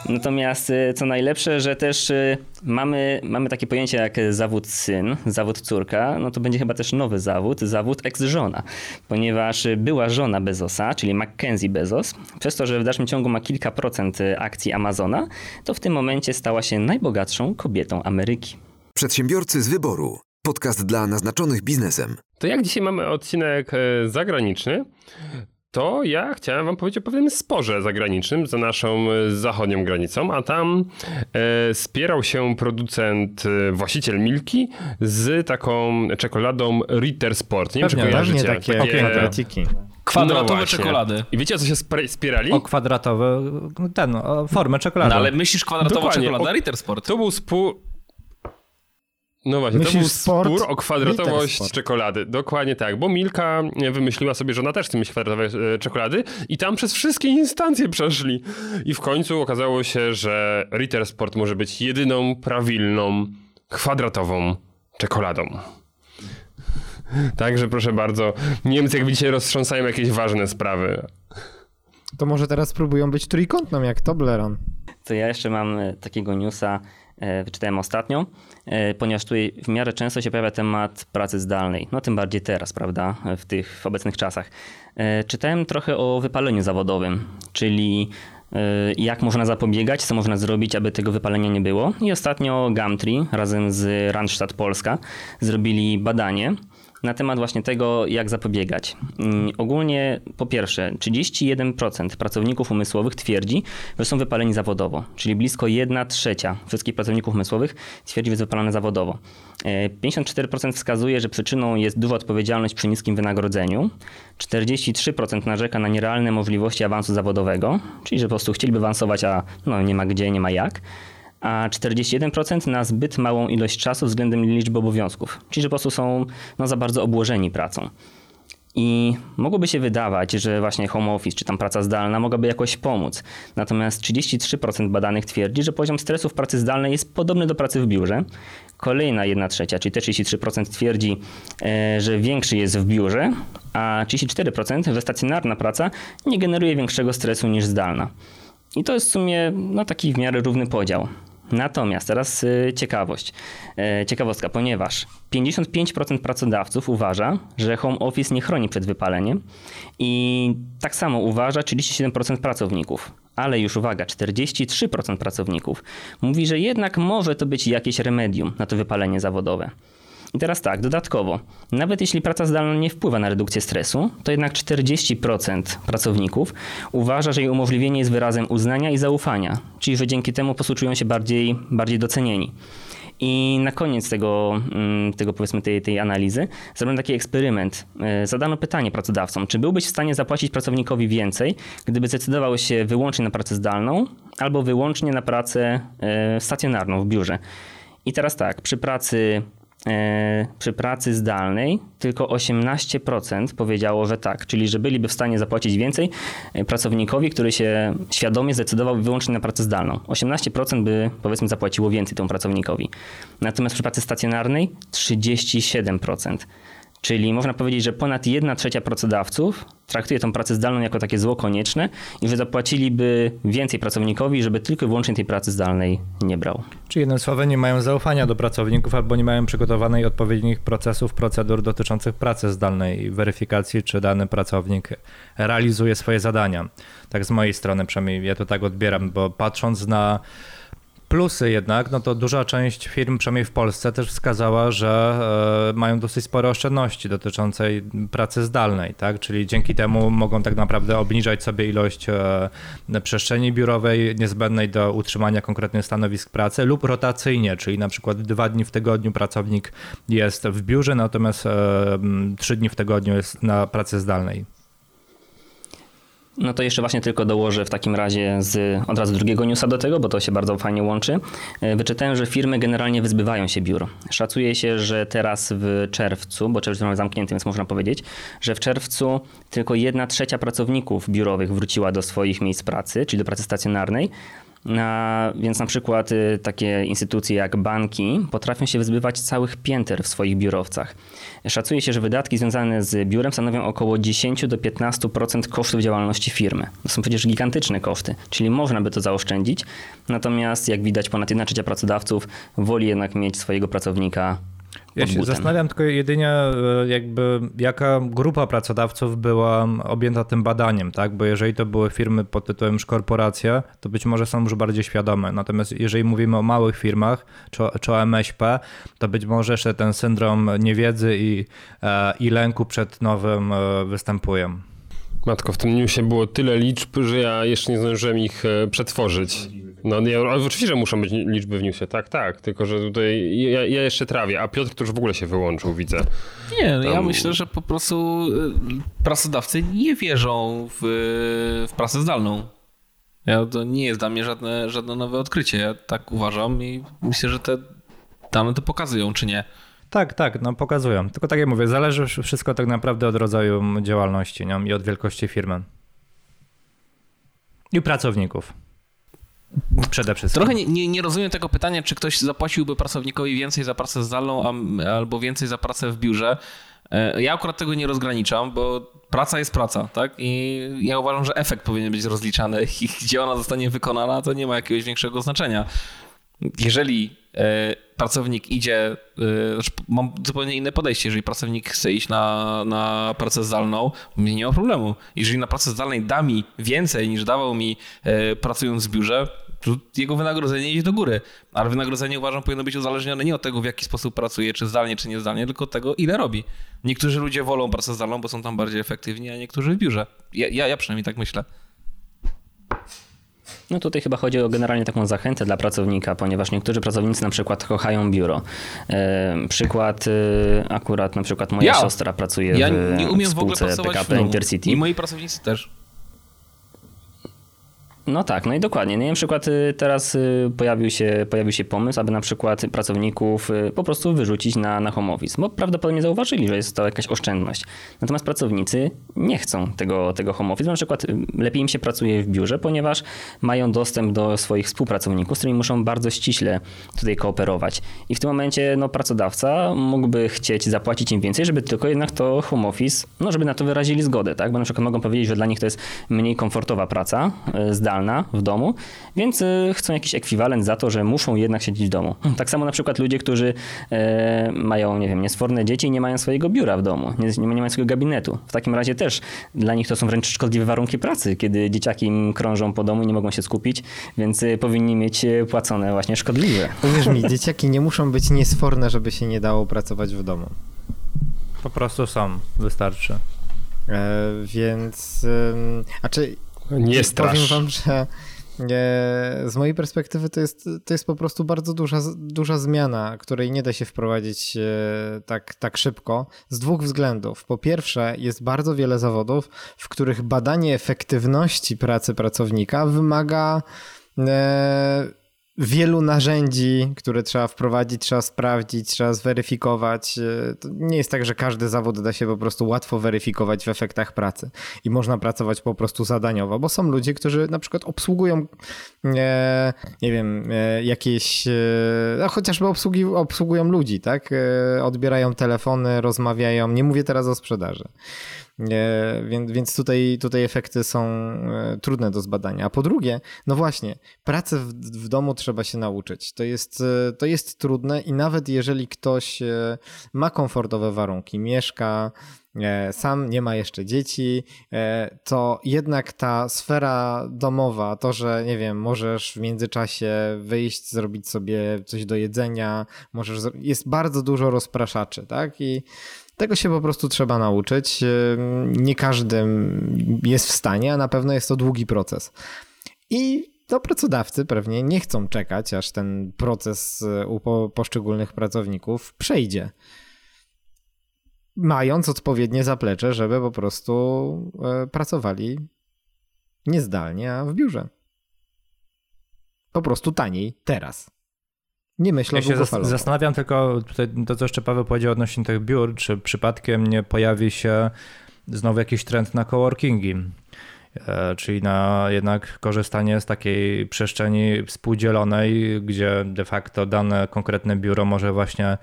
Natomiast y, co najlepsze, że też y, mamy, mamy takie pojęcie jak zawód syn, zawód córka, no to będzie chyba też nowy zawód, zawód ex-żona, ponieważ była żona Bezosa, czyli Mackenzie Bezos, przez to, że w dalszym ciągu ma kilka procent akcji Amazona, to w tym momencie stała się najbogatszą kobietą Ameryki. Przedsiębiorcy z wyboru. Podcast dla naznaczonych biznesem. To jak dzisiaj mamy odcinek e, zagraniczny, to ja chciałem wam powiedzieć o pewnym sporze zagranicznym za naszą e, zachodnią granicą, a tam e, spierał się producent, e, właściciel Milki z taką czekoladą Ritter Sport. Nie wiem, czy Pewnie, kojarzycie. takie, takie kwadratiki. Kwadratowe No czekolady. I wiecie o co się spierali? O kwadratowe, ten, o formę czekolady. No ale myślisz kwadratowa Dokładnie. czekolada O- Ritter Sport. To był spór... No właśnie, to Myślisz był sport, spór o kwadratowość czekolady. Dokładnie tak, bo Milka wymyśliła sobie, że ona też chce mieć kwadratowe e, czekolady i tam przez wszystkie instancje przeszli. I w końcu okazało się, że Ritter Sport może być jedyną prawilną kwadratową czekoladą. Także proszę bardzo, Niemcy jak widzicie roztrząsają jakieś ważne sprawy. To może teraz próbują być trójkątną jak Toblerone. To ja jeszcze mam e, takiego newsa, e, wyczytałem ostatnio, e, ponieważ tutaj w miarę często się pojawia temat pracy zdalnej. No tym bardziej teraz, prawda, w tych w obecnych czasach. E, Czytałem trochę o wypaleniu zawodowym, czyli e, jak można zapobiegać, co można zrobić, aby tego wypalenia nie było. I ostatnio Gumtree razem z Randstad Polska zrobili badanie na temat właśnie tego, jak zapobiegać. Mm, Ogólnie, po pierwsze, 31% pracowników umysłowych twierdzi, że są wypaleni zawodowo, czyli blisko 1 trzecia wszystkich pracowników umysłowych twierdzi, że jest wypalone zawodowo. E, 54% wskazuje, że przyczyną jest duża odpowiedzialność przy niskim wynagrodzeniu. 43% narzeka na nierealne możliwości awansu zawodowego, czyli że po prostu chcieliby awansować, a no, nie ma gdzie, nie ma jak a 41% na zbyt małą ilość czasu względem liczby obowiązków, czyli że po prostu są no, za bardzo obłożeni pracą. I mogłoby się wydawać, że właśnie home office czy tam praca zdalna mogłaby jakoś pomóc. Natomiast 33% badanych twierdzi, że poziom stresu w pracy zdalnej jest podobny do pracy w biurze. Kolejna 1 trzecia, czyli te 33% twierdzi, e, że większy jest w biurze, a 34% że stacjonarna praca nie generuje większego stresu niż zdalna. I to jest w sumie no, taki w miarę równy podział. Natomiast teraz y, ciekawość. E, ciekawostka, ponieważ 55% pracodawców uważa, że home office nie chroni przed wypaleniem i tak samo uważa 37% pracowników. Ale już uwaga, 43% pracowników mówi, że jednak może to być jakieś remedium na to wypalenie zawodowe. I teraz tak, dodatkowo, nawet jeśli praca zdalna nie wpływa na redukcję stresu, to jednak 40% pracowników uważa, że jej umożliwienie jest wyrazem uznania i zaufania, czyli że dzięki temu po prostu czują się bardziej, bardziej docenieni. I na koniec tego, mm, tego powiedzmy tej, tej analizy zrobiono taki eksperyment. E, Zadano pytanie pracodawcom, czy byłbyś w stanie zapłacić pracownikowi więcej, gdyby zdecydował się wyłącznie na pracę zdalną albo wyłącznie na pracę e, stacjonarną w biurze. I teraz tak, przy pracy przy pracy zdalnej tylko 18% powiedziało, że tak, czyli że byliby w stanie zapłacić więcej e, pracownikowi, który się świadomie zdecydował wyłącznie na pracę zdalną. 18% by powiedzmy zapłaciło więcej temu pracownikowi. Natomiast przy pracy stacjonarnej 37%. Czyli można powiedzieć, że ponad 1 trzecia pracodawców traktuje tą pracę zdalną jako takie zło konieczne i że zapłaciliby więcej pracownikowi, żeby tylko i wyłącznie tej pracy zdalnej nie brał. Czyli jednym słowem nie mają zaufania do pracowników albo nie mają przygotowanej odpowiednich procesów, procedur dotyczących pracy zdalnej i weryfikacji, czy dany pracownik realizuje swoje zadania. Tak z mojej strony przynajmniej ja to tak odbieram, bo patrząc na plusy jednak, no to duża część firm, przynajmniej w Polsce, też wskazała, że e, mają dosyć spore oszczędności dotyczącej pracy zdalnej, tak? Czyli dzięki temu mogą tak naprawdę obniżać sobie ilość e, przestrzeni biurowej niezbędnej do utrzymania konkretnych stanowisk pracy lub rotacyjnie, czyli na przykład dwa dni w tygodniu pracownik jest w biurze, natomiast e, trzy dni w tygodniu jest na pracy zdalnej. No to jeszcze właśnie tylko dołożę w takim razie z od razu drugiego newsa do tego, bo to się bardzo fajnie łączy. E, Wyczytałem, że firmy generalnie wyzbywają się biur. Szacuje się, że teraz w czerwcu, bo czerwcu mamy zamknięty, więc można powiedzieć, że w czerwcu tylko jedna trzecia pracowników biurowych wróciła do swoich miejsc pracy, czyli do pracy stacjonarnej. Więc na przykład y, takie instytucje jak banki potrafią się wyzbywać całych pięter w swoich biurowcach. Szacuje się, że wydatki związane z biurem stanowią około 10 do 15% kosztów działalności firmy. To są przecież gigantyczne koszty, czyli można by to zaoszczędzić. Natomiast jak widać ponad 1 trzecia pracodawców woli jednak mieć swojego pracownika ja się zastanawiam tylko jedynie, e, jakby jaka grupa pracodawców była objęta tym badaniem, tak? Bo jeżeli to były firmy pod tytułem już korporacja, to być może są już bardziej świadome. Natomiast jeżeli mówimy o małych firmach czy, czy o MŚP, to być może jeszcze ten syndrom niewiedzy i, e, i lęku przed nowym e, występuje. Matko, w tym newsie było tyle liczb, że ja jeszcze nie zdążyłem ich przetworzyć. No nie, oczywiście, że muszą być liczby w newsie, tak, tak, tylko że tutaj ja, ja jeszcze trawię, a Piotr to już w ogóle się wyłączył, widzę. Nie, no Tam... ja myślę, że po prostu y, pracodawcy nie wierzą w, w pracę zdalną. Ja, to nie jest dla mnie żadne, żadne nowe odkrycie, ja tak uważam i myślę, że te dane to pokazują, czy nie. Tak, tak, no pokazują. Tylko tak jak mówię, zależy wszystko tak naprawdę od rodzaju działalności nie? i od wielkości firmy. I pracowników. Przede wszystkim. Trochę nie, nie, nie, rozumiem tego pytania, czy ktoś zapłaciłby pracownikowi więcej za pracę zdalną a, albo więcej za pracę w biurze. E, ja akurat tego nie rozgraniczam, bo praca jest praca, tak? I ja uważam, że efekt powinien być rozliczany i gdzie ona zostanie wykonana, to nie ma jakiegoś większego znaczenia. Jeżeli e, pracownik idzie, e, znaczy mam zupełnie inne podejście. Jeżeli pracownik chce iść na, na pracę zdalną, nie ma problemu. Jeżeli na pracę zdalnej da mi więcej niż dawał mi pracując w biurze, jego wynagrodzenie idzie do góry. Ale wynagrodzenie uważam powinno być uzależnione nie od tego, w jaki sposób pracuje, czy zdalnie, czy niezdalnie, tylko od tego, ile robi. Niektórzy ludzie wolą pracę zdalną, bo są tam bardziej efektywni, a niektórzy w biurze. Ja, ja, ja przynajmniej tak myślę. No tutaj chyba chodzi o generalnie taką zachętę dla pracownika, ponieważ niektórzy pracownicy na przykład kochają biuro. E, przykład e, akurat na przykład moja ja. siostra pracuje ja w nie umiem spółce w PKP Intercity. I moi pracownicy też. No tak, no i dokładnie. No na przykład y, teraz y, pojawił się, pojawił się pomysł, aby na przykład pracowników y, po prostu wyrzucić na, na home office, bo prawdopodobnie zauważyli, że jest to jakaś oszczędność. Natomiast pracownicy nie chcą tego, tego home office. Na przykład lepiej im się pracuje w biurze, ponieważ mają dostęp do swoich współpracowników, z którymi muszą bardzo ściśle tutaj kooperować. I w tym momencie no, pracodawca mógłby chcieć zapłacić im więcej, żeby tylko jednak to home office, no żeby na to wyrazili zgodę, tak? Bo na przykład mogą powiedzieć, że dla nich to jest mniej komfortowa praca zdalna, w domu, więc y, chcą jakiś ekwiwalent za to, że muszą jednak siedzieć w domu. Tak samo na przykład ludzie, którzy e, mają, nie wiem, niesforne dzieci i nie mają swojego biura w domu, nie, nie mają swojego gabinetu. W takim razie też dla nich to są wręcz szkodliwe warunki pracy, kiedy dzieciaki im krążą po domu i nie mogą się skupić, więc y, powinni mieć y, płacone właśnie szkodliwe. Uwierz mi, dzieciaki nie muszą być niesforne, żeby się nie dało pracować w domu. Po prostu są, wystarczy. E, więc, a czy nie strasz. Powiem wam, że z mojej perspektywy to jest, to jest po prostu bardzo duża, duża zmiana, której nie da się wprowadzić e, tak, tak szybko z dwóch względów. Po pierwsze, jest bardzo wiele zawodów, w których badanie efektywności pracy pracownika wymaga e, wielu narzędzi, które trzeba wprowadzić, trzeba sprawdzić, trzeba zweryfikować. E, to nie jest tak, że każdy zawód da się po prostu łatwo weryfikować w efektach pracy i można pracować po prostu zadaniowo, bo są ludzie, którzy na przykład obsługują, e, nie wiem, e, jakieś, no chociażby obsługi, obsługują ludzi, tak? Odbierają telefony, rozmawiają. Nie mówię teraz o sprzedaży. Więc, więc tutaj, tutaj efekty są e, trudne do zbadania. A po drugie, no właśnie, pracę w, w domu trzeba się nauczyć. To jest, e, to jest trudne i nawet jeżeli ktoś e, ma komfortowe warunki, mieszka, sam nie ma jeszcze dzieci, to jednak ta sfera domowa, to, że nie wiem, możesz w międzyczasie wyjść, zrobić sobie coś do jedzenia, możesz, jest bardzo dużo rozpraszaczy, tak? I tego się po prostu trzeba nauczyć. Nie każdy jest w stanie, a na pewno jest to długi proces. I to pracodawcy pewnie nie chcą czekać, aż ten proces e, u poszczególnych pracowników przejdzie. Mając odpowiednie zaplecze, żeby po prostu e, pracowali nie zdalnie, a w biurze. Po prostu taniej teraz. Nie myślę ja się zas zastanawiam tylko, tutaj to co jeszcze Paweł powiedział odnośnie tych biur, czy przypadkiem nie pojawi się znowu jakiś trend na coworkingi. E, czyli na jednak korzystanie z takiej przestrzeni współdzielonej, gdzie de facto dane konkretne biuro może właśnie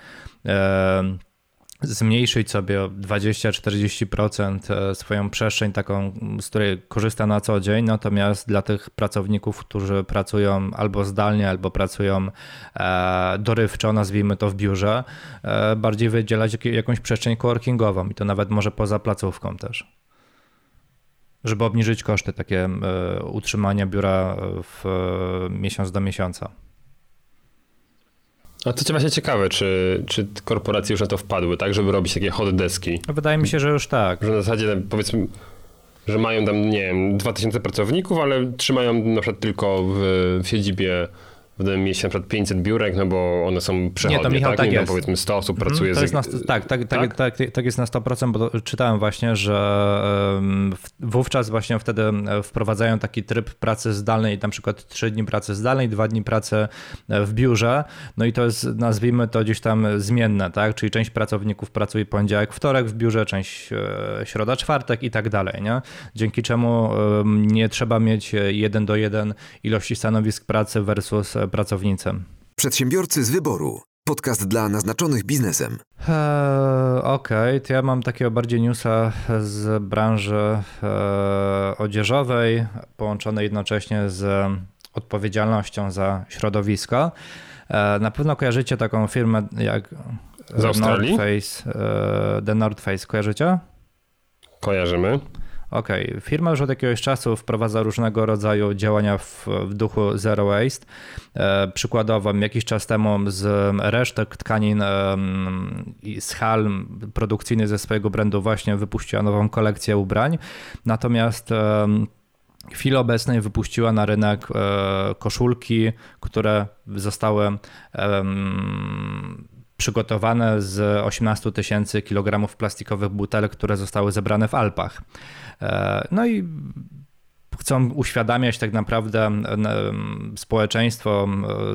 e, zmniejszyć sobie o 20-40% e, swoją przestrzeń taką, z której korzysta na co dzień, natomiast dla tych pracowników, którzy pracują albo zdalnie, albo pracują dorywczo, nazwijmy to w biurze, bardziej wydzielać jakąś przestrzeń coworkingową i to nawet może poza placówką też żeby obniżyć koszty takie e, utrzymania biura w e, miesiąc do miesiąca. A to właśnie ciekawe, czy, czy korporacje już na to wpadły, tak, żeby robić takie hot deski? Wydaje mi się, że już tak. Że na zasadzie powiedzmy, że mają tam, nie wiem, 2000 pracowników, ale trzymają na przykład tylko w, w siedzibie Będę mieć na przykład 500 biurek, no bo one są przechodnie, nie, to Michał, tak? tak jest. powiedzmy 100 osób mhm, pracuje. To jest na, tak, tak, tak, tak, tak jest na 100%, bo czytałem właśnie, że wówczas właśnie wtedy wprowadzają taki tryb pracy zdalnej, na przykład 3 dni pracy zdalnej, 2 dni pracy e, w biurze, no i to jest, nazwijmy to gdzieś tam zmienne, tak, czyli część pracowników pracuje poniedziałek, wtorek w biurze, część e, środa, czwartek i tak dalej, nie? Dzięki czemu nie trzeba mieć jeden do jeden ilości stanowisk pracy versus pracownicy. Przedsiębiorcy z wyboru. Podcast dla naznaczonych biznesem. Eee, Okej, okay. to ja mam takiego bardziej newsa z branży e, odzieżowej, połączonej jednocześnie z odpowiedzialnością za środowisko. E, na pewno kojarzycie taką firmę jak z Australii? North Face, e, The North Face, kojarzycie? Kojarzymy. Okej, okay. firma już od jakiegoś czasu wprowadza różnego rodzaju działania w, w duchu zero waste. E, przykładowo jakiś czas temu z resztek tkanin e, z hal produkcyjnych ze swojego brandu właśnie wypuściła nową kolekcję ubrań. Natomiast e, w chwili obecnej wypuściła na rynek e, koszulki, które zostały przygotowane z 18 tysięcy kilogramów plastikowych butelek, które zostały zebrane w Alpach. E, no i chcą uświadamiać tak naprawdę społeczeństwo,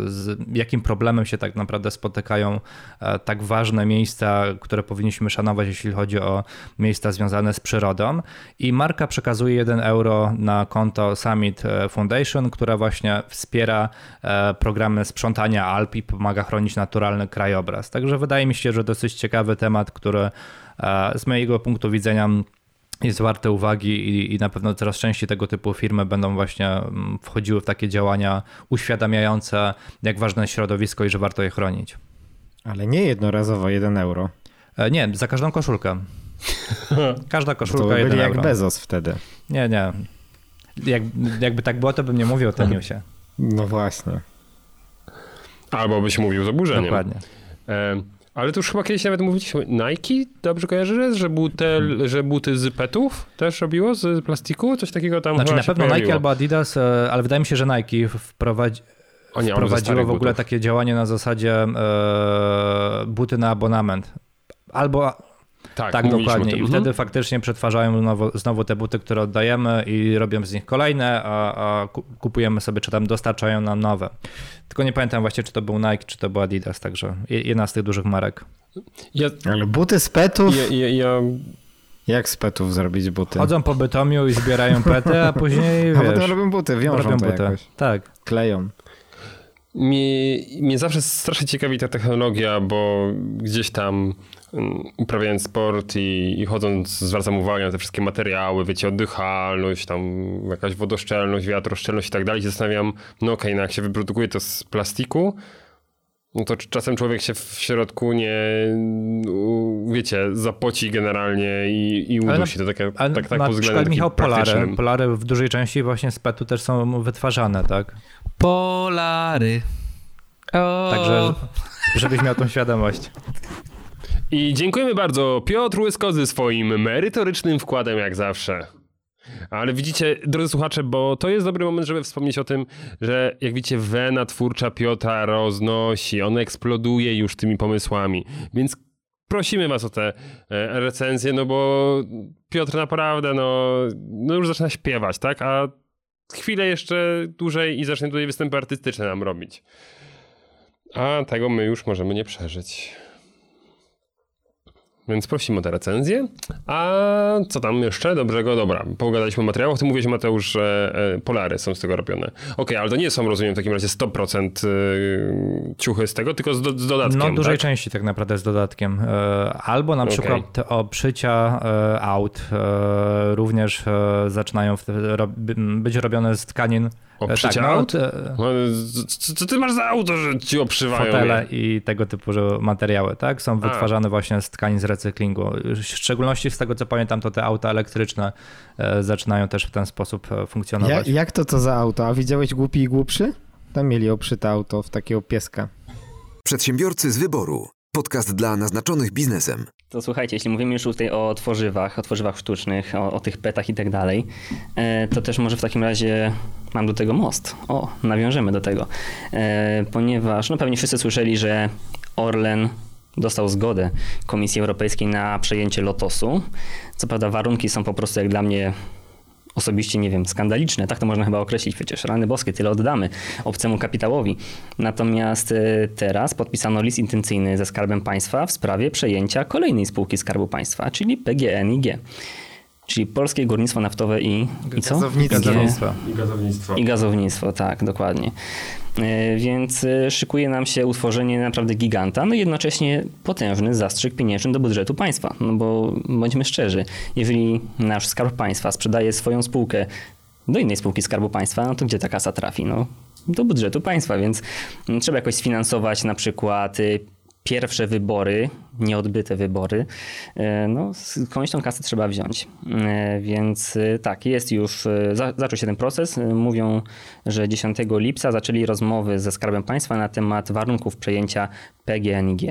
z jakim problemem się tak naprawdę spotykają e, tak ważne miejsca, które powinniśmy szanować, jeśli chodzi o miejsca związane z przyrodą. I marka przekazuje 1 euro na konto Summit e, Foundation, która właśnie wspiera programy sprzątania Alp i pomaga chronić naturalny krajobraz. Także wydaje mi się, że dosyć ciekawy temat, który z mojego punktu widzenia jest warte uwagi i, i, na pewno coraz częściej tego typu firmy będą właśnie mm, wchodziły w takie działania uświadamiające, jak ważne jest środowisko i że warto je chronić. Ale nie jednorazowo 1 euro. E, nie, za każdą koszulkę. Każda koszulka to 1 byli euro. jak Bezos wtedy. Nie, nie. Jak, jakby tak było, to bym nie mówił o tym newsie. No właśnie. Albo byś mówił z oburzeniem. Dokładnie. E ale to już chyba kiedyś nawet mówiliśmy, Nike, dobrze kojarzy, że, buty, hmm. że buty z petów też robiło, z plastiku? Coś takiego tam Znaczy na pewno pojawiło. Nike albo Adidas, e, ale wydaje mi się, że Nike wprowadzi, nie, wprowadziło w ogóle butów. takie działanie na zasadzie e, buty na abonament. Albo tak, tak dokładnie. I mhm. wtedy faktycznie przetwarzają znowu, znowu, te buty, które oddajemy i robią z nich kolejne, a, a, kupujemy sobie, czy tam dostarczają nam nowe. Tylko nie pamiętam właśnie, czy to był Nike, czy to był Adidas, także jedna z tych dużych marek. Ja, Ale buty z petów? Ja, ja, ja... Jak z petów zrobić buty? Chodzą po Bytomiu i zbierają pety, a później A potem robią buty, wiążą robią buty. jakoś. Tak. Kleją. Mnie, mnie zawsze strasznie ciekawi ta technologia, bo gdzieś tam uprawiając sport i, i chodząc zwracam uwagę na te wszystkie materiały, wiecie, oddychalność, tam jakaś wodoszczelność, wiatroszczelność i tak dalej. Zastanawiam, no okej, okay, no jak się wyprodukuje to z plastiku, no to czasem człowiek się w środku nie, wiecie, zapoci generalnie i, i udusi. To takie, tak, tak na pod względem Michał, polary, polary w dużej części właśnie z petu też są wytwarzane, tak? Polary. O. Także, żebyś miał tą świadomość. I dziękujemy bardzo Piotr Łyskozy swoim merytorycznym wkładem jak zawsze. Ale widzicie, drodzy słuchacze, bo to jest dobry moment, żeby wspomnieć o tym, że jak widzicie, wena twórcza Piotra roznosi, on eksploduje już tymi pomysłami. Więc prosimy was o te e, recenzje, no bo Piotr naprawdę, no, no już zaczyna śpiewać, tak? A chwilę jeszcze dłużej i zacznie tutaj występy artystyczne nam robić. A tego my już możemy nie przeżyć. Więc prosimy o tę recenzję. A co tam jeszcze dobrego? Dobra, pogadaliśmy o materiałach. Ty mówiłeś, Mateusz, że e, polary są z tego robione. Okej, okay, ale to nie są, rozumiem, w takim razie 100% e, ciuchy z tego, tylko z, do, z dodatkiem, No, dużej tak? części tak naprawdę z dodatkiem. E, Albo na przykład te obszycia aut również zaczynają być robione z tkanin. Obszycia no, aut? te- No, co, co ty masz za auto, że ci obszywają fotele je? i tego typu że materiały, tak? Są wytwarzane właśnie z tkanin z recyklingu. W szczególności z tego co pamiętam, to te auta elektryczne e, zaczynają też w ten sposób e, Ja, funkcjonować. jak to to za auto? A widziałeś głupi i głupszy? Tam mieli obszyte auto w takiego pieska. Przedsiębiorcy z wyboru. Podcast dla naznaczonych biznesem. To słuchajcie, jeśli mówimy już tutaj o tworzywach, o tworzywach sztucznych, o, o tych petach i tak dalej, e, to też może w takim razie mam do tego most. O, nawiążemy do tego. E, ponieważ, no pewnie wszyscy słyszeli, że Orlen dostał zgodę Komisji Europejskiej na przejęcie Lotosu. Co prawda warunki są po prostu jak dla mnie osobiście, nie wiem, skandaliczne, tak to można chyba określić, przecież rany boskie, tyle oddamy obcemu kapitałowi. Natomiast e, teraz podpisano list intencyjny ze Skarbem Państwa w sprawie przejęcia kolejnej spółki Skarbu Państwa, czyli PGNiG. Czyli Polskie Górnictwo Naftowe i, i co? Gazownictwo. I gazownictwo. i gazownictwo, tak, dokładnie. E, Więc e, szykuje nam się utworzenie naprawdę giganta, no i jednocześnie potężny zastrzyk pieniężny do budżetu państwa. No bo bądźmy szczerzy, jeżeli nasz skarb państwa sprzedaje swoją spółkę do innej spółki skarbu państwa, no to gdzie ta kasa trafi? No, do budżetu państwa, więc mm, trzeba jakoś sfinansować na przykład y, pierwsze wybory, nieodbyte wybory, e, no skądś tą kasę trzeba wziąć. E, Więc e, tak, jest już, za- zaczął się ten proces. Mówią, że 10 lipca zaczęli rozmowy ze Skarbem Państwa na temat warunków przejęcia PGNiG.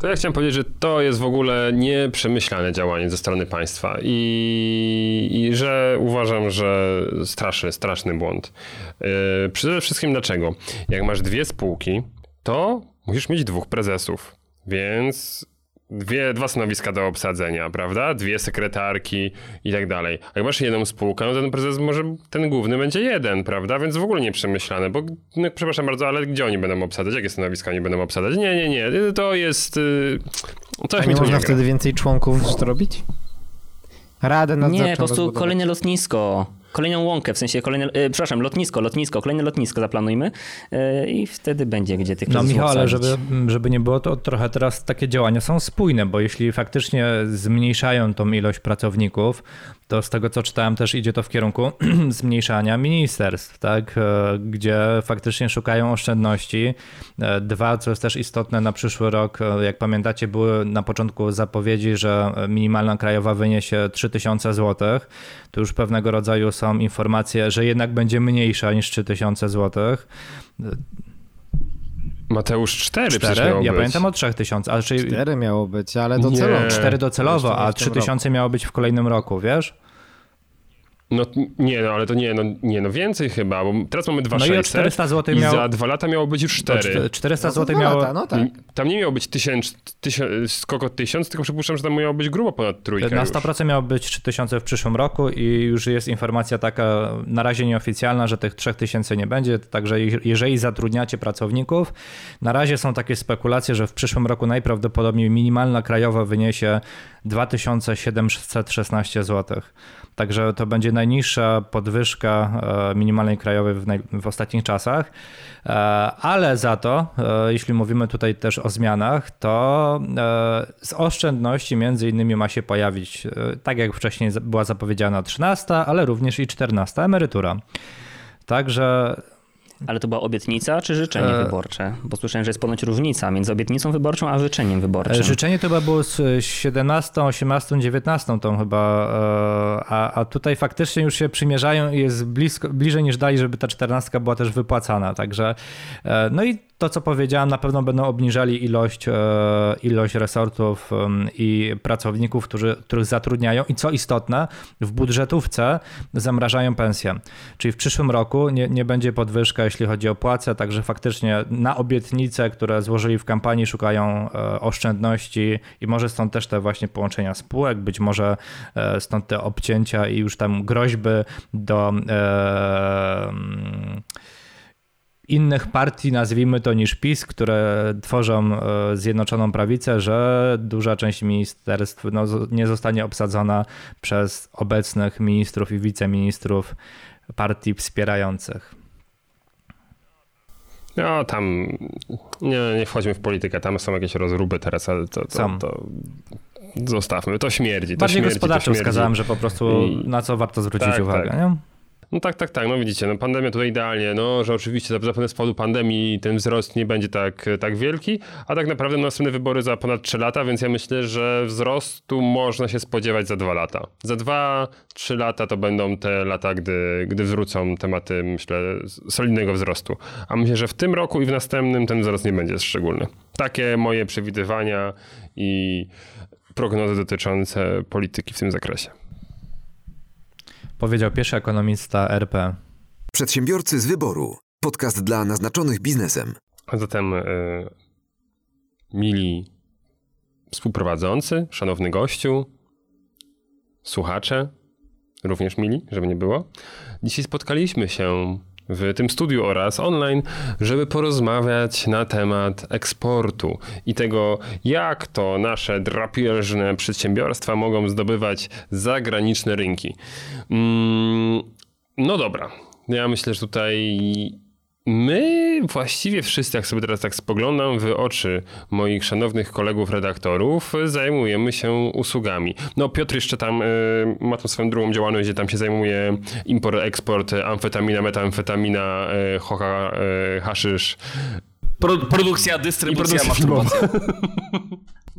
To ja chciałem powiedzieć, że to jest w ogóle nieprzemyślane działanie ze strony państwa i, i że uważam, że straszny, straszny błąd. Yy, przede wszystkim dlaczego? Jak masz dwie spółki, to musisz mieć dwóch prezesów, więc dwie, dwa stanowiska do obsadzenia, prawda? Dwie sekretarki i tak dalej. A jak masz jedną spółkę, no ten prezes może, ten główny będzie jeden, prawda? Więc w ogóle nieprzemyślane, bo no, przepraszam bardzo, ale gdzie oni będą obsadzać? Jakie stanowiska oni będą obsadzać? Nie, nie, nie, to jest... Yy, coś A mi nie można nie gra. wtedy więcej członków zrobić? Radę nadzorczą Nie, po prostu rozbudować. kolejne lotnisko. Kolejną łąkę, w sensie kolejne, e, przepraszam, lotnisko, lotnisko, kolejne lotnisko zaplanujmy e, i wtedy będzie gdzie tych No Michał, ale żeby, żeby nie było, to trochę teraz takie działania są spójne, bo jeśli faktycznie zmniejszają tą ilość pracowników, to z tego co czytałem też idzie to w kierunku zmniejszania ministerstw, tak? E, gdzie faktycznie szukają oszczędności. E, Dwa, co jest też istotne na przyszły rok, e, jak pamiętacie, były na początku zapowiedzi, że minimalna krajowa wyniesie 3000 zł. To już pewnego rodzaju są informacje, że jednak będzie mniejsza niż 3000 zł. Mateusz 4, przecież Cztery? miało Ja być. pamiętam o 3000, a czyli Cztery miało być, ale Nie. docelowo. cztery docelowo, Jeszcze nie a w tym 3000 miało być w kolejnym roku, wiesz? No nie, no ale to nie, no, nie, no więcej chyba, bo teraz mamy 2 No i o 400 zł i za dwa lata miało być już o 4. czte- 400 roku. No zł dwa miało... lata, no tak. Tam nie miało być tysiąc, tysiąc, skoko tysiąc, tylko przypuszczam, że tam miało być grubo ponad trójkę Na już. 100% miało być 3000 w przyszłym roku i już jest informacja taka, na razie nieoficjalna, że tych 3000 nie będzie, także je- jeżeli zatrudniacie pracowników, na razie są takie spekulacje, że w przyszłym roku najprawdopodobniej minimalna krajowa wyniesie 2716 zł. Także to będzie najniższa podwyżka e, minimalnej krajowej w, naj, w ostatnich czasach. E, Ale za to, e, jeśli mówimy tutaj też o zmianach, to z oszczędności między innymi ma się pojawić, tak jak wcześniej była zapowiedziana 13, ale również i 14 emerytura. Także Ale to była obietnica czy życzenie E, wyborcze? Bo słyszałem, że jest ponoć różnica między obietnicą wyborczą a życzeniem wyborczym. E, Życzenie to chyba było z 17, 18, 19 tą chyba, e, a, a tutaj faktycznie już się przymierzają i jest blisko, bliżej niż dali, żeby ta 14 była też wypłacana, także e, no i to, co powiedziałem, na pewno będą obniżali ilość, e, ilość resortów i pracowników, którzy, których zatrudniają i co istotne, w budżetówce zamrażają pensje. Czyli w przyszłym roku nie, nie będzie podwyżka, jeśli chodzi o płace, także faktycznie na obietnice, które złożyli w kampanii, szukają e, oszczędności i może stąd też te właśnie połączenia spółek, być może e, stąd te obcięcia i już tam groźby do. Innych partii, nazwijmy to, niż PiS, które tworzą e, Zjednoczoną Prawicę, że duża część ministerstw no, nie zostanie obsadzona przez obecnych ministrów i wiceministrów partii wspierających. No tam nie, nie wchodźmy w politykę, tam są jakieś rozruby teraz, ale to, to, to zostawmy, to śmierdzi. To Bardziej śmierdzi, gospodarczo wskazałem, że po prostu na co warto zwrócić tak, uwagę. Tak. Nie? No tak, tak, tak, no widzicie, no pandemia tutaj idealnie, no, że oczywiście zapewne z powodu pandemii ten wzrost nie będzie tak, tak wielki, a tak naprawdę następne wybory za ponad 3 lata, więc ja myślę, że wzrostu można się spodziewać za 2 lata. Za 2-3 lata to będą te lata, gdy, gdy wrócą tematy, myślę, solidnego wzrostu. A myślę, że w tym roku i w następnym ten wzrost nie będzie szczególny. Takie moje przewidywania i prognozy dotyczące polityki w tym zakresie. Powiedział pierwszy ekonomista RP. Przedsiębiorcy z wyboru. Podcast dla naznaczonych biznesem. A zatem, yy, mili współprowadzący, szanowny gościu, słuchacze, również mili, żeby nie było. Dzisiaj spotkaliśmy się w tym studiu oraz online, żeby porozmawiać na temat eksportu i tego, jak to nasze drapieżne przedsiębiorstwa mogą zdobywać zagraniczne rynki. Mm, no dobra. Ja myślę, że tutaj My właściwie wszyscy, jak sobie teraz tak spoglądam w oczy moich szanownych kolegów redaktorów, zajmujemy się usługami. No Piotr jeszcze tam y, ma tą swoją drugą działalność, gdzie tam się zajmuje import, eksport, amfetamina, metamfetamina, y, hocha, y, haszysz. Pro, produkcja, dystrybucja, masturbacja.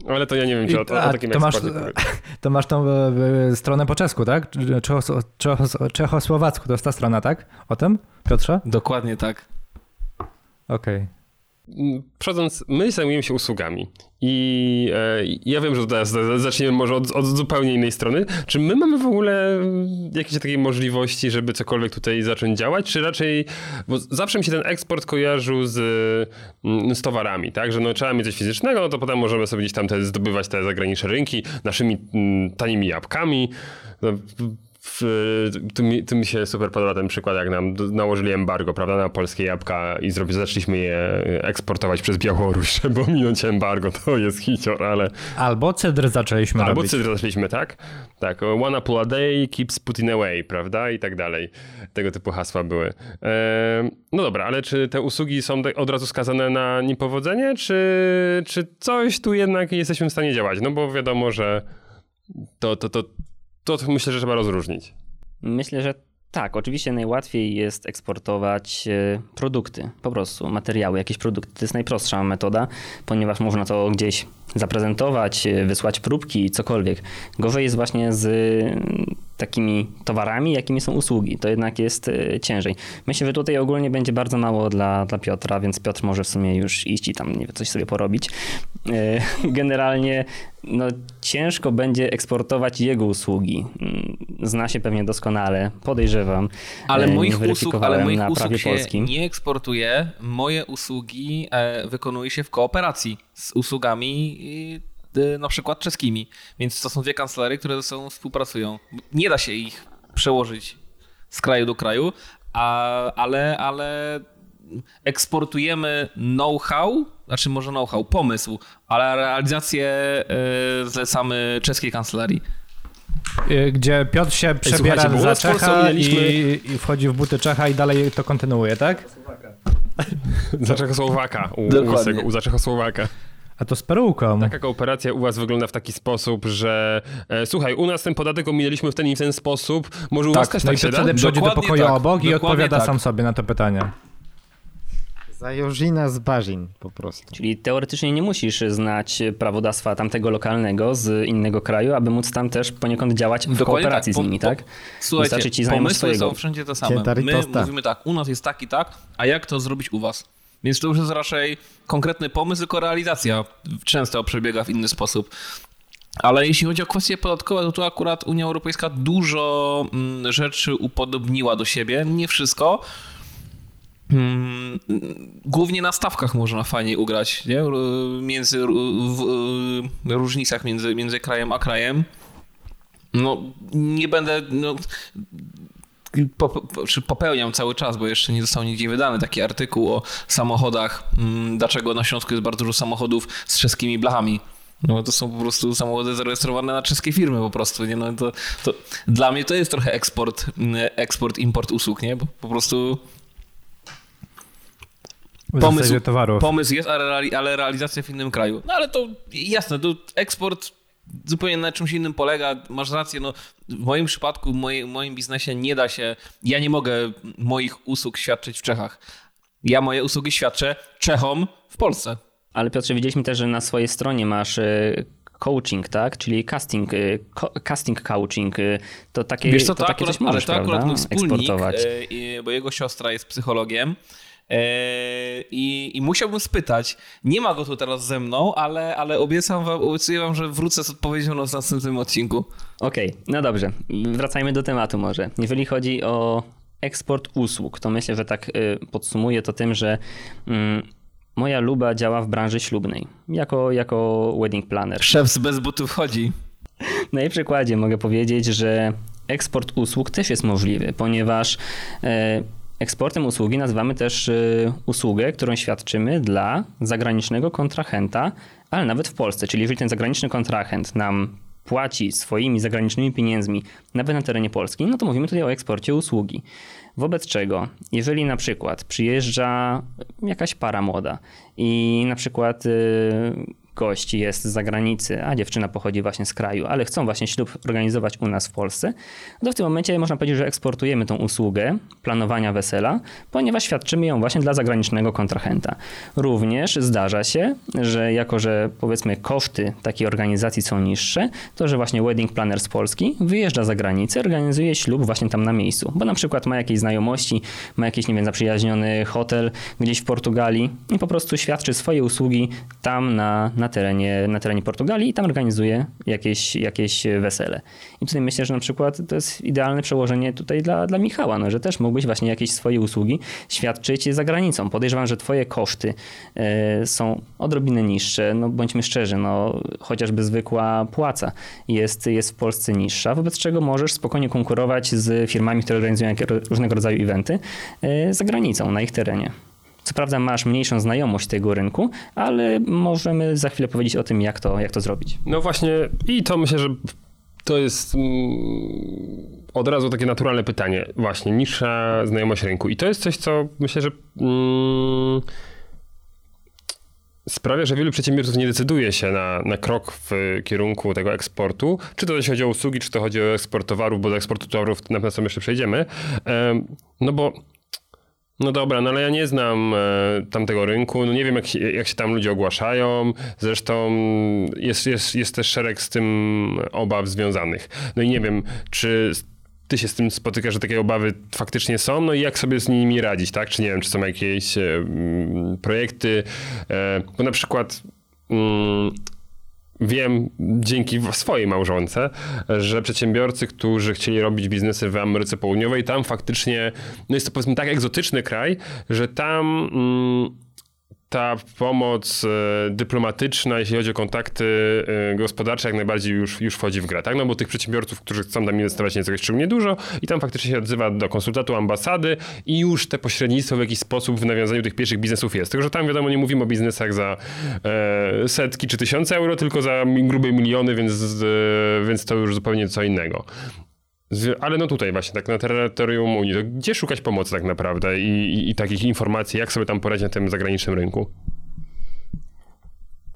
Ale to ja nie wiem, czy o, o, o takim to masz, to masz tą e, stronę po czesku, tak? Czechosłowacku, to jest ta strona, tak? O tym, Piotrze? Dokładnie tak. Okej. Okay. Przechodząc, my zajmujemy się usługami i e, ja wiem, że teraz zaczniemy może od, od, zupełnie innej strony. Czy my mamy w ogóle jakieś takiej możliwości, żeby cokolwiek tutaj zacząć działać, czy raczej, bo zawsze mi się ten eksport kojarzył z, mm, z towarami, tak, że no trzeba mieć coś fizycznego, no to potem możemy sobie gdzieś tam te, zdobywać te zagraniczne rynki naszymi mm, tanimi jabłkami. No, w, tu, mi, tu mi się super podoba ten przykład, jak nam nałożyli embargo, prawda, na polskie jabłka i zrobi, zaczęliśmy je eksportować przez Białoruś, żeby ominąć embargo, to jest hicior, ale... Albo cydr zaczęliśmy Albo robić. cydr zaczęliśmy, tak? Tak, one apple a day keeps Putin away, prawda, i tak dalej. Tego typu hasła były. E, no dobra, ale czy te usługi są od razu skazane na niepowodzenie, czy, czy coś tu jednak jesteśmy w stanie działać? No bo wiadomo, że to, to, to to myślę, że trzeba rozróżnić. Myślę, że tak, oczywiście najłatwiej jest eksportować e, produkty, po prostu materiały, jakieś produkty. To jest najprostsza metoda, ponieważ można to gdzieś zaprezentować, e, wysłać próbki, cokolwiek. Gorzej jest właśnie z takimi towarami, jakimi są usługi. To jednak jest e, ciężej. Myślę, że tutaj ogólnie będzie bardzo mało dla, dla Piotra, więc Piotr może w sumie już iść i tam nie wiem, coś sobie porobić. E, generalnie no, ciężko będzie eksportować jego usługi. Mm, zna się pewnie doskonale, podejrzewam. Ale e, moich usług, ale moich usług się polskim. nie eksportuje. Moje usługi wykonuje się w kooperacji z usługami na przykład czeskimi. Więc to są dwie kancelery, które ze sobą współpracują. Nie da się ich przełożyć z kraju do kraju, a, ale, ale eksportujemy know-how, znaczy może know-how, pomysł, ale realizację y, zlecamy czeskiej kancelarii. Y, gdzie Piotr się przebiera Ej, za Czecha i, i, wchodzi w buty Czecha i dalej to kontynuuje, tak? Za Czechosłowaka, u, u, u, za Czechosłowaka. A to z peruką. Taka kooperacja u was wygląda w taki sposób, że e, słuchaj, u nas ten podatek ominęliśmy w ten i w ten sposób, może u tak, was też no tak i się wtedy przychodzi do pokoju tak, obok i odpowiada tak. sam sobie na to pytanie. Zajorzina z Barzin po prostu. Czyli teoretycznie nie musisz znać prawodawstwa tamtego lokalnego z innego kraju, aby móc tam też poniekąd działać w Dokładnie kooperacji tak. z nimi, tak? Słuchajcie, Wystarczy ci pomysły swojego. są wszędzie te same. My mówimy tak, u nas jest tak i tak, a jak to zrobić u was? Więc to już jest raczej konkretny pomysł, tylko realizacja często przebiega w inny sposób. Ale jeśli chodzi o kwestie podatkowe, to tu akurat Unia Europejska dużo mm, rzeczy upodobniła do siebie. Nie wszystko. Hmm, głównie na stawkach można fajnie ugrać, nie? Między, w, różnicach między, między krajem a krajem. No, nie będę. No, popełniam cały czas, bo jeszcze nie został nigdzie wydany taki artykuł o samochodach, mm, dlaczego na Śląsku jest bardzo dużo samochodów z czeskimi blachami. No to są po prostu samochody zarejestrowane na czeskie firmy po prostu, nie? No to, to dla mnie to jest trochę eksport, mm, eksport, import usług, nie? Bo po prostu pomysł, pomysł jest, ale realizacja w innym kraju. No ale to jasne, to eksport zupełnie na czymś innym polega. Masz rację, no w moim przypadku, w moim, w moim biznesie nie da się, ja nie mogę moich usług świadczyć w Czechach. Ja moje usługi świadczę Czechom w Polsce. Ale Piotrze, widzieliśmy też, że na swojej stronie masz y, coaching, tak? Czyli casting, y, casting coaching. y, To takie, Wiesz co, to to, takie akurat, ale to akurat prawda? mój wspólnik, eksportować. bo jego siostra jest psychologiem. E, I, I musiałbym spytać, nie ma go tu teraz ze mną, ale, ale obiecam wam, obiecuję wam, że wrócę z odpowiedzią na następnym odcinku. Okej, no dobrze. Wracajmy do tematu może. Jeżeli chodzi o eksport usług, to myślę, że tak y, podsumuję to tym, że mm, moja luba działa w branży ślubnej jako, jako wedding planner. Szef z bez butów chodzi. Na jej przykładzie mogę powiedzieć, że eksport usług też jest możliwy, ponieważ e, eksportem usługi nazywamy też e, usługę, którą świadczymy dla zagranicznego kontrahenta, ale nawet w Polsce. Czyli jeżeli ten zagraniczny kontrahent nam płaci swoimi zagranicznymi pieniędzmi nawet na terenie Polski, no to mówimy tutaj o eksporcie usługi. Wobec czego, jeżeli na przykład przyjeżdża jakaś para młoda i na przykład y, gość jest z zagranicy, a dziewczyna pochodzi właśnie z kraju, ale chcą właśnie ślub organizować u nas w Polsce, to w tym momencie można powiedzieć, że eksportujemy tą usługę planowania wesela, ponieważ świadczymy ją właśnie dla zagranicznego kontrahenta. Również zdarza się, że jako, że powiedzmy koszty takiej organizacji są niższe, to że właśnie wedding planner z Polski wyjeżdża za granicę, organizuje ślub właśnie tam na miejscu, bo na przykład ma jakieś znajomości, ma jakiś, nie wiem, zaprzyjaźniony hotel gdzieś w Portugalii i po prostu świadczy swoje usługi tam na, na, terenie, na terenie Portugalii i tam organizuje jakieś, jakieś wesele. I tutaj myślę, że na przykład to jest idealne przełożenie tutaj dla, dla Michała, no, że też mógłbyś właśnie jakieś swoje usługi świadczyć za granicą. Podejrzewam, że twoje koszty e, są odrobinę niższe, no bądźmy szczerzy, no chociażby zwykła płaca jest, jest w Polsce niższa, wobec czego możesz spokojnie konkurować z firmami, które organizują różnego rodzaju eventy e, za granicą, na ich terenie. Co prawda masz mniejszą znajomość tego rynku, ale możemy za chwilę powiedzieć o tym, jak to, jak to zrobić. No właśnie, i to myślę, że to jest mm, od razu takie naturalne pytanie. Właśnie, niższa znajomość rynku. I to jest coś, co myślę, że mm, sprawia, że wielu przedsiębiorców nie decyduje się na, na krok w kierunku tego eksportu. Czy to chodzi o usługi, czy to chodzi o eksport towarów, bo do eksportu towarów na pewno jeszcze przejdziemy. Em, No bo no dobra, no ale ja nie znam e, tamtego rynku, no nie wiem jak się, jak się tam ludzie ogłaszają, zresztą jest, jest, jest też szereg z tym obaw związanych. No i nie wiem, czy ty się z tym spotykasz, że takie obawy faktycznie są, no i jak sobie z nimi radzić, tak? Czy nie wiem, czy są jakieś e, projekty, e, bo na przykład mm, wiem dzięki swojej małżonce, że przedsiębiorcy, którzy chcieli robić biznesy w Ameryce Południowej, tam faktycznie, no jest to powiedzmy tak egzotyczny kraj, że tam mm, ta pomoc e, dyplomatyczna, jeśli chodzi o kontakty e, gospodarcze, jak najbardziej już, już wchodzi w grę, tak? No bo tych przedsiębiorców, którzy chcą tam inwestować, nie jest szczególnie dużo i tam faktycznie się odzywa do konsultatu ambasady i już te pośrednictwo w jakiś sposób w nawiązaniu tych pierwszych biznesów jest. Tylko, że tam wiadomo, nie mówimy o biznesach za e, setki czy tysiące euro, tylko za grube miliony, więc, e, więc to już zupełnie co innego. Ale no tutaj właśnie, tak na terytorium Unii, to gdzie szukać pomocy tak naprawdę i, i, i takich informacji, jak sobie tam poradzić na tym zagranicznym rynku?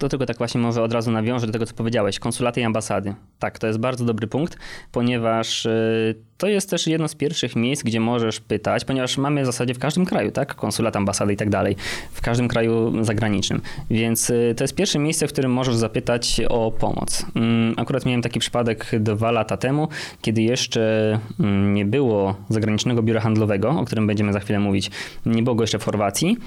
To tylko tak właśnie może od razu nawiążę do tego, co powiedziałeś. Konsulaty i ambasady. Tak, to jest bardzo dobry punkt, ponieważ y, to jest też jedno z pierwszych miejsc, gdzie możesz pytać, ponieważ mamy w zasadzie w każdym kraju, tak? Konsulat, ambasady i tak dalej. W każdym kraju zagranicznym. Więc y, to jest pierwsze miejsce, w którym możesz zapytać o pomoc. Mm, Akurat miałem taki przypadek dwa lata temu, kiedy jeszcze mm, nie było zagranicznego biura handlowego, o którym będziemy za chwilę mówić. Nie było go jeszcze w Chorwacji.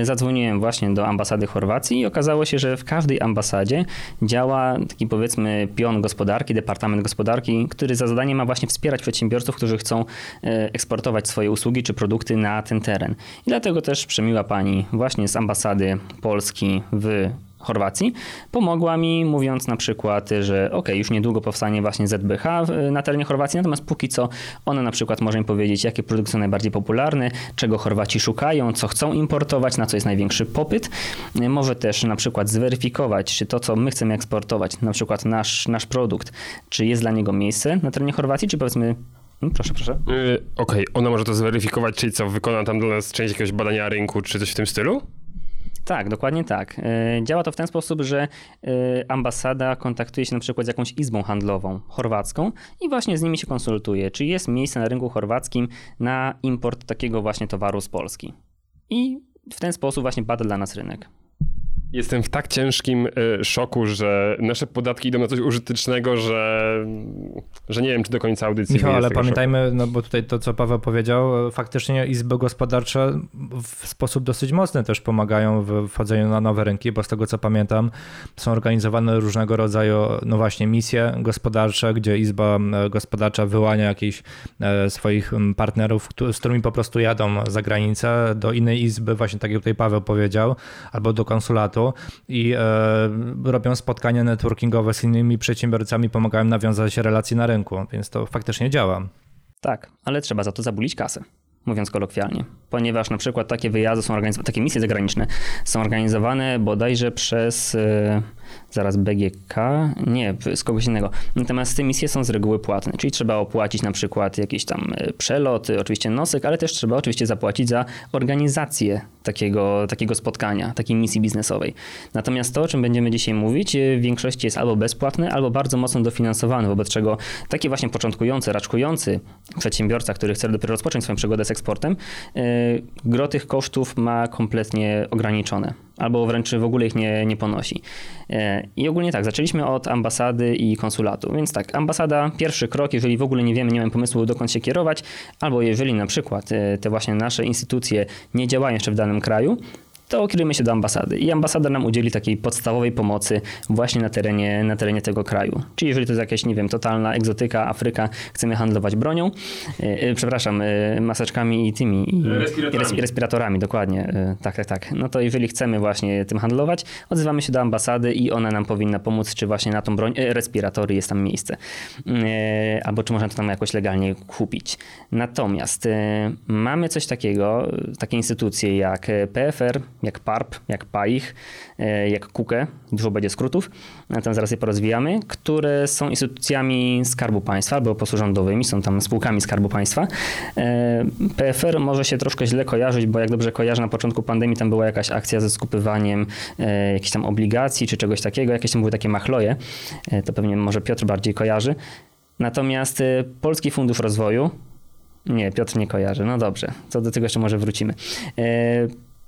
Y, Zadzwoniłem właśnie do ambasady Chorwacji i okazało się, że w każdej ambasadzie działa taki powiedzmy pion gospodarki, departament gospodarki, który za zadanie ma właśnie wspierać przedsiębiorców, którzy chcą e, eksportować swoje usługi czy produkty na ten teren. I dlatego też przemiła pani właśnie z ambasady Polski w Chorwacji, pomogła mi mówiąc na przykład, że ok, już niedługo powstanie właśnie ZBH na terenie Chorwacji, natomiast póki co ona na przykład może mi powiedzieć, jakie produkty są najbardziej popularne, czego Chorwaci szukają, co chcą importować, na co jest największy popyt. Może też na przykład zweryfikować, czy to, co my chcemy eksportować, na przykład nasz, nasz produkt, czy jest dla niego miejsce na terenie Chorwacji, czy powiedzmy Hmm, proszę, proszę. Yy, Okej, okay. ona może to zweryfikować, czyli co, wykona tam dla nas część jakiegoś badania rynku, czy coś w tym stylu? Tak, dokładnie tak. E, działa to w ten sposób, że e, ambasada kontaktuje się na przykład z jakąś izbą handlową chorwacką i właśnie z nimi się konsultuje, czy jest miejsce na rynku chorwackim na import takiego właśnie towaru z Polski. I w ten sposób właśnie bada dla nas rynek. Jestem w tak ciężkim y, szoku, że nasze podatki idą na coś użytecznego, że, że nie wiem, czy do końca audycji. Michał, ale pamiętajmy, szoku. no bo tutaj to, co Paweł powiedział, faktycznie izby gospodarcze w sposób dosyć mocny też pomagają w wchodzeniu na nowe rynki, bo z tego, co pamiętam, są organizowane różnego rodzaju, no właśnie, misje gospodarcze, gdzie izba gospodarcza wyłania jakichś e, swoich partnerów, z którymi po prostu jadą za granicę do innej izby, właśnie tak jak tutaj Paweł powiedział, albo do konsulatu i e, robią spotkania networkingowe z innymi przedsiębiorcami, pomagają nawiązać relacje na rynku, więc to faktycznie działa. Tak, ale trzeba za to zabulić kasę mówiąc kolokwialnie. Ponieważ na przykład takie wyjazdy są organizowane, takie misje zagraniczne są organizowane bodajże przez e, zaraz BGK, nie, z kogoś innego. Natomiast te misje są z reguły płatne, czyli trzeba opłacić na przykład jakiś tam e, przelot, oczywiście nosek, ale też trzeba oczywiście zapłacić za organizację takiego, takiego spotkania, takiej misji biznesowej. Natomiast to, o czym będziemy dzisiaj mówić, e, w większości jest albo bezpłatne, albo bardzo mocno dofinansowane, wobec czego taki właśnie początkujący, raczkujący przedsiębiorca, który chce dopiero rozpocząć swoją przygodę z eksportem, e, gro tych kosztów ma kompletnie ograniczone albo wręcz w ogóle ich nie, nie ponosi. E, I ogólnie tak, zaczęliśmy od ambasady i konsulatu. Więc tak, ambasada, pierwszy krok, jeżeli w ogóle nie wiemy, nie mamy pomysłu, dokąd się kierować, albo jeżeli na przykład e, te właśnie nasze instytucje nie działają jeszcze w danym kraju, to kierujemy się do ambasady i ambasada nam udzieli takiej podstawowej pomocy właśnie na terenie, na terenie tego kraju. Czyli jeżeli to jest jakaś, nie wiem, totalna egzotyka, Afryka, chcemy handlować bronią, yy, przepraszam, yy, maseczkami i tymi i respiratorami. respiratorami, dokładnie, yy, tak, tak, tak. No to jeżeli chcemy właśnie tym handlować, odzywamy się do ambasady i ona nam powinna pomóc, czy właśnie na tą broń, respiratory jest tam miejsce, albo czy można to tam jakoś legalnie kupić. Natomiast mamy coś takiego, takie instytucje jak PFR, jak PARP, jak PAIH, e, jak KUKE, dużo będzie skrótów, tam zaraz je porozwijamy, które są instytucjami Skarbu Państwa albo posłurządowymi, są tam spółkami Skarbu Państwa. E, PFR może się troszkę źle kojarzyć, bo jak dobrze kojarzę, na początku pandemii tam była jakaś akcja ze skupywaniem e, jakichś tam obligacji czy czegoś takiego, jakieś tam były takie machloje, to pewnie może Piotr bardziej kojarzy. Natomiast Polski Fundusz Rozwoju, nie, Piotr nie kojarzy. No dobrze, to do tego jeszcze może wrócimy.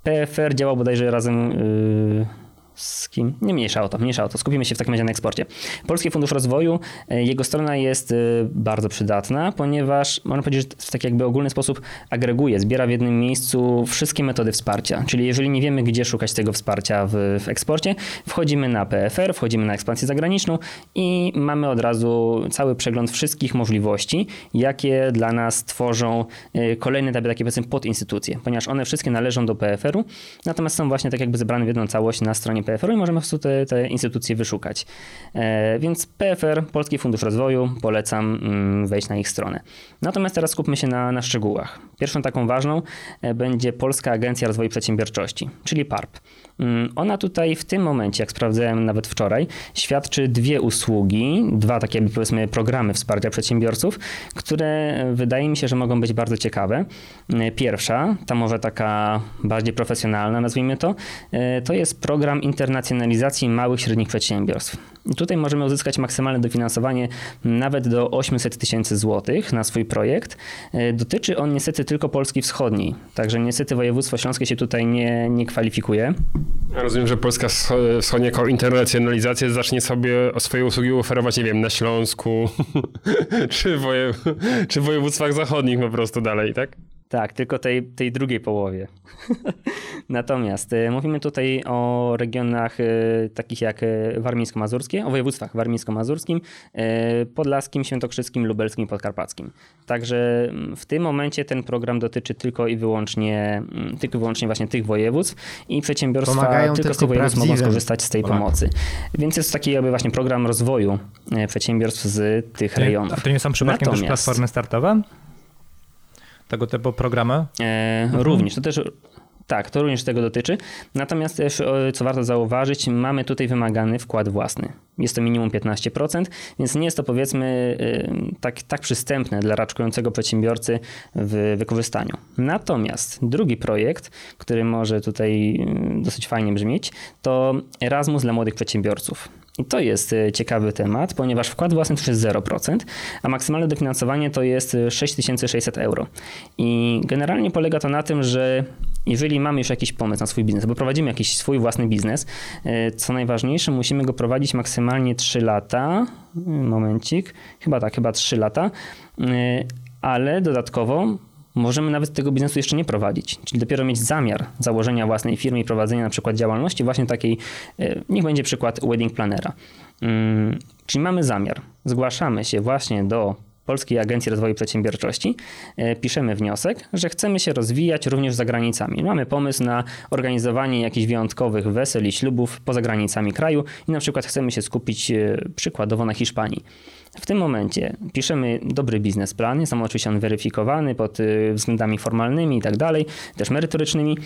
PFR działał bodajże razem yy, z kim? Nie mniejsza o to, mniejsza o to. Skupimy się w takim razie na eksporcie. Polski Fundusz Rozwoju, e, jego strona jest e, bardzo przydatna, ponieważ można powiedzieć, że w taki jakby ogólny sposób agreguje, zbiera w jednym miejscu wszystkie metody wsparcia. Czyli jeżeli nie wiemy, gdzie szukać tego wsparcia w, w eksporcie, wchodzimy na PFR, wchodzimy na ekspansję zagraniczną i mamy od razu cały przegląd wszystkich możliwości, jakie dla nas tworzą e, kolejne etapy, takie powiedzmy podinstytucje, ponieważ one wszystkie należą do PFR-u, natomiast są właśnie tak jakby zebrane w jedną całość na stronie PFR-u i możemy po prostu te, te instytucje wyszukać. E, więc PFR, Polski Fundusz Rozwoju, polecam mm, wejść na ich stronę. Natomiast teraz skupmy się na, na szczegółach. Pierwszą taką ważną e, będzie Polska Agencja Rozwoju Przedsiębiorczości, czyli PARP. Mm, ona tutaj w tym momencie, jak sprawdzałem nawet wczoraj, świadczy dwie usługi, dwa takie powiedzmy programy wsparcia przedsiębiorców, które wydaje mi się, że mogą być bardzo ciekawe. E, pierwsza, ta może taka bardziej profesjonalna, nazwijmy to, to jest program internacjonalizacji małych i średnich przedsiębiorstw. Tutaj możemy uzyskać maksymalne dofinansowanie nawet do 800 tysięcy złotych na swój projekt. E, dotyczy on niestety tylko Polski Wschodniej, także niestety województwo śląskie się tutaj nie, nie kwalifikuje. Rozumiem, że Polska Wschodnia jako internacjonalizację zacznie sobie swoje usługi oferować, nie wiem, na Śląsku czy, woje, czy województwach zachodnich po prostu dalej, tak? Tak, tylko tej, tej drugiej połowie. Natomiast y, mówimy tutaj o regionach y, takich jak y, warmińsko-mazurskie, o województwach warmińsko-mazurskim, podlaskim, świętokrzyskim, lubelskim podkarpackim. Także mm, w tym momencie ten program dotyczy tylko i wyłącznie, mm, tylko i wyłącznie właśnie tych województw i przedsiębiorstwa Pomagają tylko z tych województw mogą skorzystać z tej pomocy. Więc jest to taki jakby właśnie program rozwoju przedsiębiorstw z tych rejonów. A to nie są przypadkiem Natomiast... też platformy startowe? Tego typu programy? E, mhm. Również. To też tak, to również tego dotyczy. Natomiast też, co warto zauważyć, mamy tutaj wymagany wkład własny. Jest to minimum 15%, więc nie jest to powiedzmy y, tak, tak przystępne dla raczkującego przedsiębiorcy w wykorzystaniu. Natomiast drugi projekt, który może tutaj y, dosyć fajnie brzmieć, to Erasmus dla młodych przedsiębiorców. I to jest y, ciekawy temat, ponieważ wkład własny to jest 0%, a maksymalne dofinansowanie to jest 6600 euro. I generalnie polega to na tym, że jeżeli mamy już jakiś pomysł na swój biznes, bo prowadzimy jakiś swój własny biznes, e, co najważniejsze, musimy go prowadzić maksymalnie 3 lata. Momencik, chyba tak, chyba 3 lata, e, ale dodatkowo możemy nawet tego biznesu jeszcze nie prowadzić, czyli dopiero mieć zamiar założenia własnej firmy i prowadzenia na przykład działalności właśnie takiej, e, niech będzie przykład wedding planera. Mm, czyli mamy zamiar, zgłaszamy się właśnie do Polskiej Agencji Rozwoju Przedsiębiorczości e, piszemy wniosek, że chcemy się rozwijać również za granicami. Mamy pomysł na organizowanie jakichś wyjątkowych wesel i ślubów poza granicami kraju i na przykład chcemy się skupić e, przykładowo na Hiszpanii. W tym momencie piszemy dobry biznesplan, jest tam oczywiście on weryfikowany pod e, względami formalnymi i tak dalej, też merytorycznymi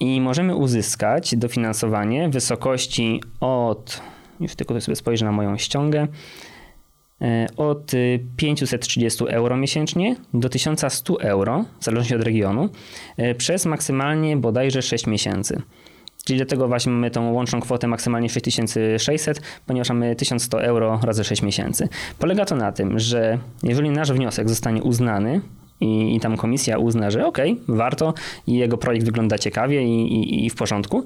i możemy uzyskać dofinansowanie w wysokości od, już tylko sobie spojrzę na moją ściągę, od 530 euro miesięcznie do 1100 euro, w zależności od regionu, e, przez maksymalnie bodajże 6 miesięcy. Czyli dlatego właśnie mamy tą łączną kwotę maksymalnie 6600, ponieważ mamy 1100 euro razy 6 miesięcy. Polega to na tym, że jeżeli nasz wniosek zostanie uznany, i, i tam komisja uzna, że ok, warto i jego projekt wygląda ciekawie i, i, i w porządku,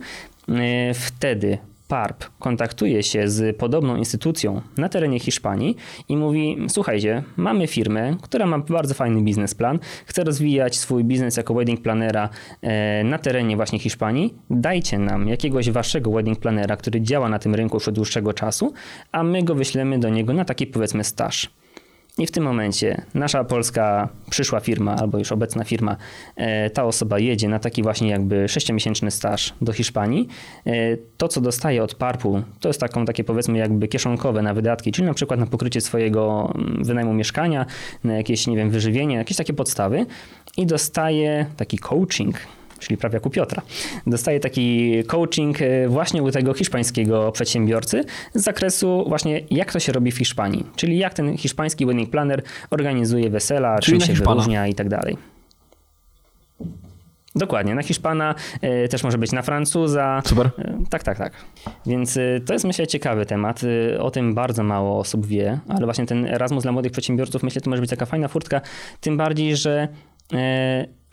e, wtedy PARP kontaktuje się z podobną instytucją na terenie Hiszpanii i mówi: Słuchajcie, mamy firmę, która ma bardzo fajny biznesplan, chce rozwijać swój biznes jako wedding planera e, na terenie właśnie Hiszpanii. Dajcie nam jakiegoś waszego wedding planera, który działa na tym rynku już od dłuższego czasu, a my go wyślemy do niego na taki powiedzmy staż. I w tym momencie nasza polska przyszła firma, albo już obecna firma, e, ta osoba jedzie na taki właśnie jakby sześciomiesięczny staż do Hiszpanii. E, to, co dostaje od PARP-u, to jest taką, takie powiedzmy jakby kieszonkowe na wydatki, czyli na przykład na pokrycie swojego mm, wynajmu mieszkania, na jakieś, nie wiem, wyżywienie, jakieś takie podstawy i dostaje taki coaching, czyli prawie jak u Piotra. Dostaje taki coaching e, właśnie u tego hiszpańskiego przedsiębiorcy z zakresu właśnie jak to się robi w Hiszpanii, czyli jak ten hiszpański wedding planner organizuje wesela, czyli czym się Hiszpana. wyróżnia i tak dalej. Dokładnie, na Hiszpana, e, też może być na Francuza. Super. E, tak, tak, tak. Więc to jest myślę ciekawy temat. O tym bardzo mało osób wie, ale właśnie ten Erasmus dla młodych przedsiębiorców myślę, to może być taka fajna furtka, tym bardziej, że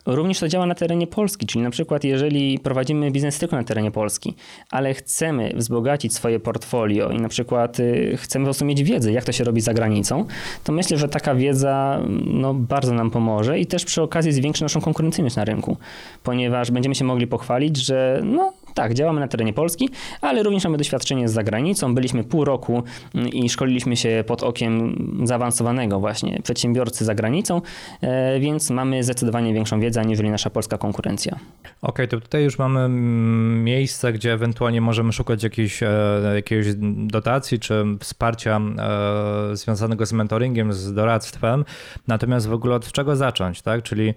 Również to działa na terenie Polski, czyli na przykład jeżeli prowadzimy biznes tylko na terenie Polski, ale chcemy wzbogacić swoje portfolio i na przykład y, chcemy po prostu mieć wiedzę, jak to się robi za granicą, to myślę, że taka wiedza no, bardzo nam pomoże i też przy okazji zwiększy naszą konkurencyjność na rynku, ponieważ będziemy się mogli pochwalić, że no, tak, działamy na terenie Polski, ale również mamy doświadczenie z zagranicą. Byliśmy pół roku mm, i szkoliliśmy się pod okiem zaawansowanego właśnie przedsiębiorcy za granicą, e, więc mamy zdecydowanie większą wiedzę aniżeli nasza polska konkurencja. Okej, okay, to tutaj już mamy mm, miejsce, gdzie ewentualnie możemy szukać jakiejś, e, jakiejś dotacji czy wsparcia e, związanego z mentoringiem, z doradztwem. Natomiast w ogóle od czego zacząć, tak? Czyli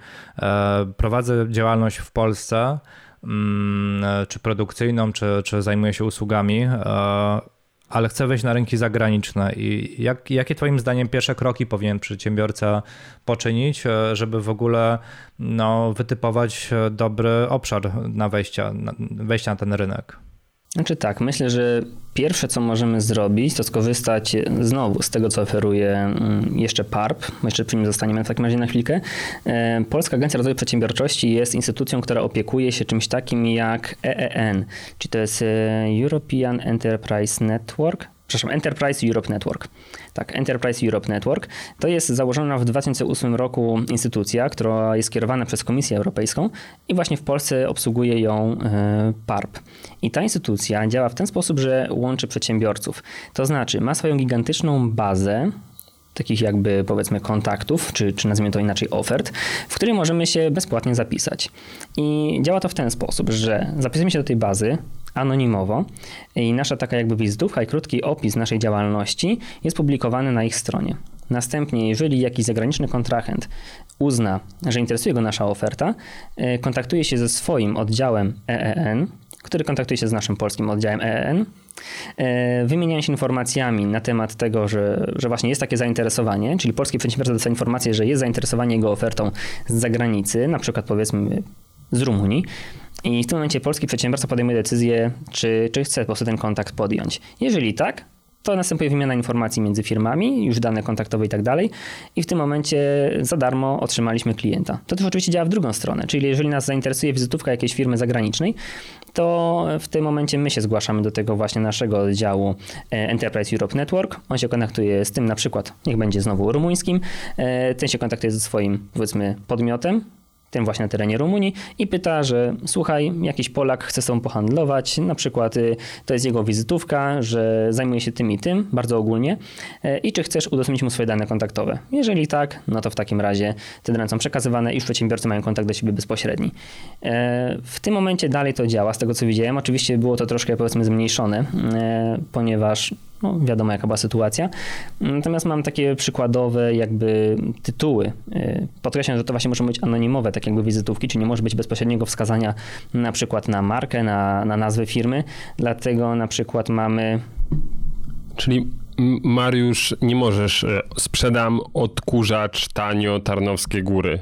prowadzę działalność w Polsce, Mm, e, czy produkcyjną, czy, czy zajmuje się usługami, e, ale chce wejść na rynki zagraniczne. I jak, jakie Twoim zdaniem pierwsze kroki powinien przedsiębiorca poczynić, e, żeby w ogóle no, wytypować dobry obszar na wejścia, na, wejścia na ten rynek? Znaczy tak, myślę, że pierwsze co możemy zrobić, to skorzystać znowu z tego, co oferuje mm, jeszcze PARP. Jeszcze przy nim zostaniemy w takim razie na chwilkę. E, Polska Agencja Rozwoju Przedsiębiorczości jest instytucją, która opiekuje się czymś takim jak EEN, czyli to jest e, European Enterprise Network przepraszam, Enterprise Europe Network. Tak, Enterprise Europe Network to jest założona w 2008 roku instytucja, która jest kierowana przez Komisję Europejską i właśnie w Polsce obsługuje ją e, PARP. I ta instytucja działa w ten sposób, że łączy przedsiębiorców. To znaczy ma swoją gigantyczną bazę takich jakby powiedzmy kontaktów, czy, czy nazwijmy to inaczej ofert, w której możemy się bezpłatnie zapisać. I działa to w ten sposób, że zapisujemy się do tej bazy, anonimowo. I nasza taka jakby wizytówka i krótki opis naszej działalności jest publikowany na ich stronie. Następnie, jeżeli jakiś zagraniczny kontrahent uzna, że interesuje go nasza oferta, e, kontaktuje się ze swoim oddziałem EEN, który kontaktuje się z naszym polskim oddziałem EEN, e, wymieniają się informacjami na temat tego, że, że właśnie jest takie zainteresowanie, czyli polski przedsiębiorca dostaje informację, że jest zainteresowanie jego ofertą z zagranicy, na przykład powiedzmy z Rumunii, i w tym momencie polski przedsiębiorca podejmuje decyzję, czy, czy chce po prostu ten kontakt podjąć. Jeżeli tak, to następuje wymiana informacji między firmami, już dane kontaktowe i tak dalej. I w tym momencie za darmo otrzymaliśmy klienta. To też oczywiście działa w drugą stronę, czyli jeżeli nas zainteresuje wizytówka jakiejś firmy zagranicznej, to w tym momencie my się zgłaszamy do tego właśnie naszego oddziału e, Enterprise Europe Network. On się kontaktuje z tym na przykład, niech będzie znowu rumuńskim, e, ten się kontaktuje ze swoim powiedzmy podmiotem, tym właśnie na terenie Rumunii i pyta, że słuchaj, jakiś Polak chce z tobą pohandlować, na przykład y, to jest jego wizytówka, że zajmuje się tym i tym, bardzo ogólnie e, i czy chcesz udostępnić mu swoje dane kontaktowe. Jeżeli tak, no to w takim razie te dane są przekazywane i już przedsiębiorcy mają kontakt do siebie bezpośredni. E, w tym momencie dalej to działa, z tego co widziałem. Oczywiście było to troszkę powiedzmy zmniejszone, ponieważ no, wiadomo, jaka była sytuacja. Natomiast mam takie przykładowe jakby tytuły. Y, podkreślam, że to właśnie muszą być anonimowe, tak jakby wizytówki, czyli nie może być bezpośredniego wskazania na przykład na markę, na, na nazwę firmy. Dlatego na przykład mamy... Czyli Mariusz, nie możesz, e, sprzedam odkurzacz tanio Tarnowskie Góry.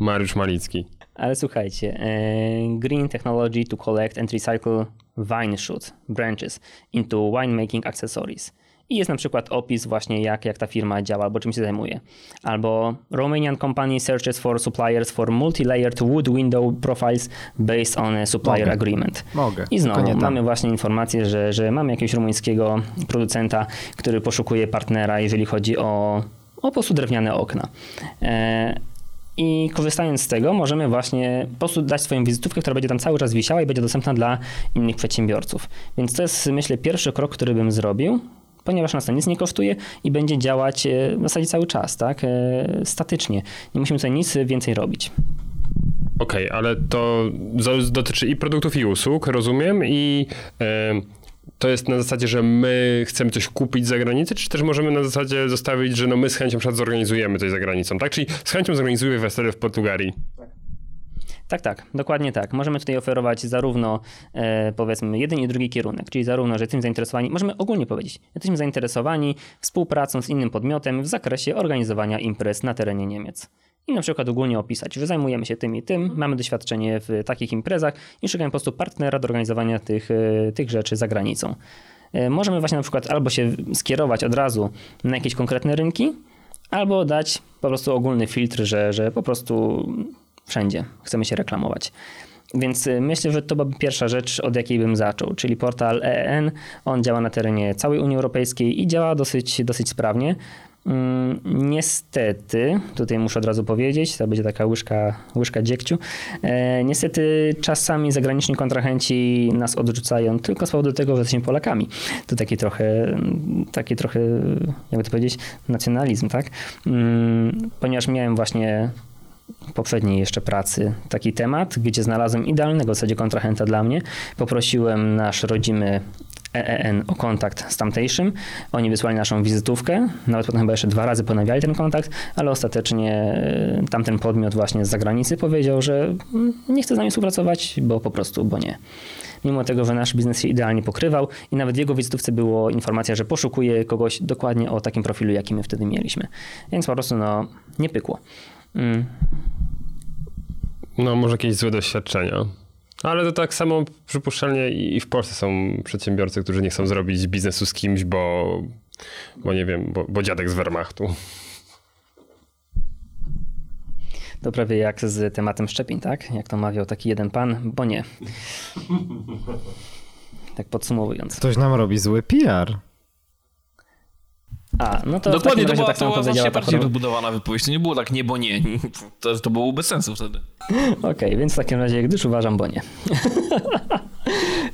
Mariusz Malicki. Ale słuchajcie, e, Green Technology to collect and recycle vine shoots, branches into winemaking accessories. I jest na przykład opis właśnie jak, jak ta firma działa albo czym się zajmuje. Albo Romanian company searches for suppliers for multi-layered wood window profiles based on a supplier Mogę. agreement. Mogę. I znowu mamy właśnie informację, że, że mamy jakiegoś rumuńskiego producenta, który poszukuje partnera, jeżeli chodzi o, o po prostu drewniane okna. E, i korzystając z tego, możemy właśnie po prostu dać swoją wizytówkę, która będzie tam cały czas wisiała i będzie dostępna dla innych przedsiębiorców. Więc to jest, myślę, pierwszy krok, który bym zrobił, ponieważ nas to nic nie kosztuje i będzie działać e, w zasadzie cały czas, tak? E, Statycznie. Nie musimy tutaj nic więcej robić. Okej, ale to dotyczy i produktów, i usług, rozumiem, i e, to jest na zasadzie, że my chcemy coś kupić za granicę, czy też możemy na zasadzie zostawić, że no my z chęcią przykład zorganizujemy coś za granicą, tak? Czyli z chęcią zorganizujemy wesele w Portugalii. Tak, tak, dokładnie tak. Możemy tutaj oferować zarówno e, powiedzmy jeden i drugi kierunek, czyli zarówno, że jesteśmy zainteresowani, możemy ogólnie powiedzieć, jesteśmy zainteresowani współpracą z innym podmiotem w zakresie organizowania imprez na terenie Niemiec. I na przykład ogólnie opisać, że zajmujemy się tym i tym, mamy doświadczenie w takich imprezach i szukamy po prostu partnera do organizowania tych, e, tych rzeczy za granicą. E, Możemy właśnie na przykład albo się skierować od razu na jakieś konkretne rynki, albo dać po prostu ogólny filtr, że, że po prostu wszędzie chcemy się reklamować. Więc y, myślę, że to byłaby pierwsza rzecz, od jakiej bym zaczął, czyli portal EEN. On działa na terenie całej Unii Europejskiej i działa dosyć, dosyć sprawnie. Mm, Niestety, tutaj muszę od razu powiedzieć, to będzie taka łyżka, łyżka dziegciu. E, niestety czasami zagraniczni kontrahenci nas odrzucają tylko z powodu tego, że jesteśmy Polakami. To taki trochę, taki trochę, jakby to powiedzieć, nacjonalizm, tak? Mm, Ponieważ miałem właśnie poprzedniej jeszcze pracy taki temat, gdzie znalazłem idealnego w zasadzie kontrahenta dla mnie. Poprosiłem nasz rodzimy EEN o kontakt z tamtejszym. Oni wysłali naszą wizytówkę, nawet potem chyba jeszcze dwa razy ponawiali ten kontakt, ale ostatecznie e, tamten podmiot właśnie z zagranicy powiedział, że nie chce z nami współpracować, bo po prostu, bo nie. Mimo tego, że nasz biznes się idealnie pokrywał i nawet w jego wizytówce było informacja, że poszukuje kogoś dokładnie o takim profilu, jaki my wtedy mieliśmy. Więc po prostu no, nie pykło. Mm. No, może jakieś złe doświadczenia. Ale to tak samo przypuszczalnie i w Polsce są przedsiębiorcy, którzy nie chcą zrobić biznesu z kimś, bo, bo nie wiem, bo, bo dziadek z Wehrmachtu. To prawie jak z tematem szczepień, tak? Jak to mawiał taki jeden pan, bo nie. tak podsumowując. Ktoś nam robi zły PR. A, no to Dokładnie, w to była, tak to była znacznie bardziej rozbudowana wypowiedź. To nie było tak nie, bo nie. To, to byłoby bez sensu wtedy. Okej, więc w takim razie, gdyż uważam, bo nie.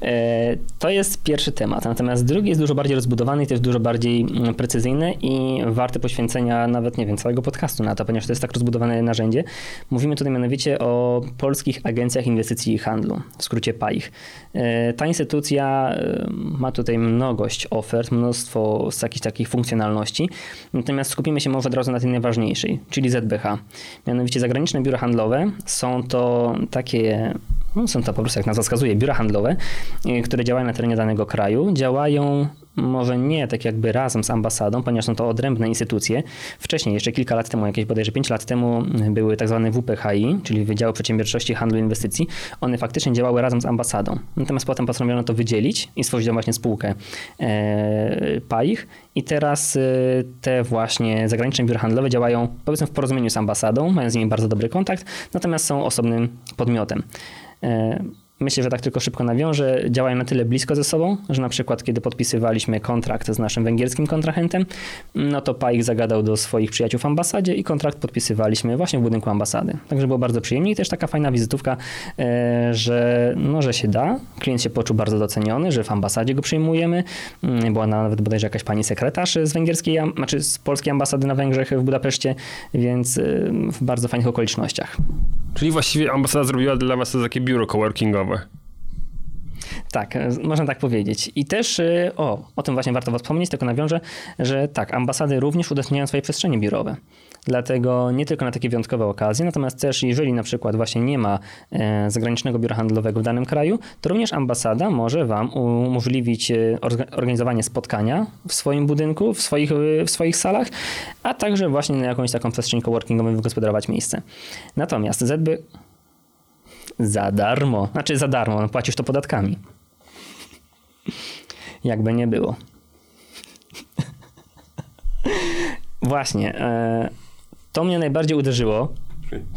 E, to jest pierwszy temat. Natomiast drugi jest dużo bardziej rozbudowany i też dużo bardziej mm, precyzyjny i warte poświęcenia nawet, nie wiem, całego podcastu na to, ponieważ to jest tak rozbudowane narzędzie. Mówimy tutaj mianowicie o polskich agencjach inwestycji i handlu, w skrócie PAIH. E, Ta instytucja e, ma tutaj mnogość ofert, mnóstwo z jakichś takich funkcjonalności, natomiast skupimy się może od razu na tej najważniejszej, czyli ZBH. Mianowicie zagraniczne biura handlowe są to takie no, są to po prostu, jak nazwa wskazuje, biura handlowe, y, które działają na terenie danego kraju. Działają może nie tak jakby razem z ambasadą, ponieważ są to odrębne instytucje. Wcześniej, jeszcze kilka lat temu, jakieś bodajże 5 lat temu, były tak zwane WPHI, czyli Wydziały Przedsiębiorczości, Handlu i Inwestycji. One faktycznie działały razem z ambasadą. Natomiast potem postanowiono to wydzielić i stworzyć właśnie spółkę e, PAIH. I teraz y, te właśnie zagraniczne biura handlowe działają powiedzmy w porozumieniu z ambasadą, mają z nimi bardzo dobry kontakt, natomiast są osobnym podmiotem. Um. Myślę, że tak tylko szybko nawiążę. Działają na tyle blisko ze sobą, że na przykład kiedy podpisywaliśmy kontrakt z naszym węgierskim kontrahentem, no to PAIK zagadał do swoich przyjaciół w ambasadzie i kontrakt podpisywaliśmy właśnie w budynku ambasady. Także było bardzo przyjemnie i też taka fajna wizytówka, e, że, no, że się da. Klient się poczuł bardzo doceniony, że w ambasadzie go przyjmujemy. Mm, Była nawet bodajże jakaś pani sekretarz z węgierskiej, znaczy z polskiej ambasady na Węgrzech w Budapeszcie, więc e, w bardzo fajnych okolicznościach. Czyli właściwie ambasada zrobiła dla was takie biuro coworkingowe. Tak, można tak powiedzieć. I też, e, o, o tym właśnie warto wspomnieć, tylko nawiążę, że tak, ambasady również udostępniają swoje przestrzenie biurowe. Dlatego nie tylko na takie wyjątkowe okazje, natomiast też jeżeli na przykład właśnie nie ma e, zagranicznego biura handlowego w danym kraju, to również ambasada może wam umożliwić e, orga- organizowanie spotkania w swoim budynku, w swoich, e, w swoich salach, a także właśnie na jakąś taką przestrzeń coworkingową wygospodarować miejsce. Natomiast ZB za darmo, znaczy za darmo, no płacisz to podatkami. Jakby nie było. Właśnie. E, to mnie najbardziej uderzyło.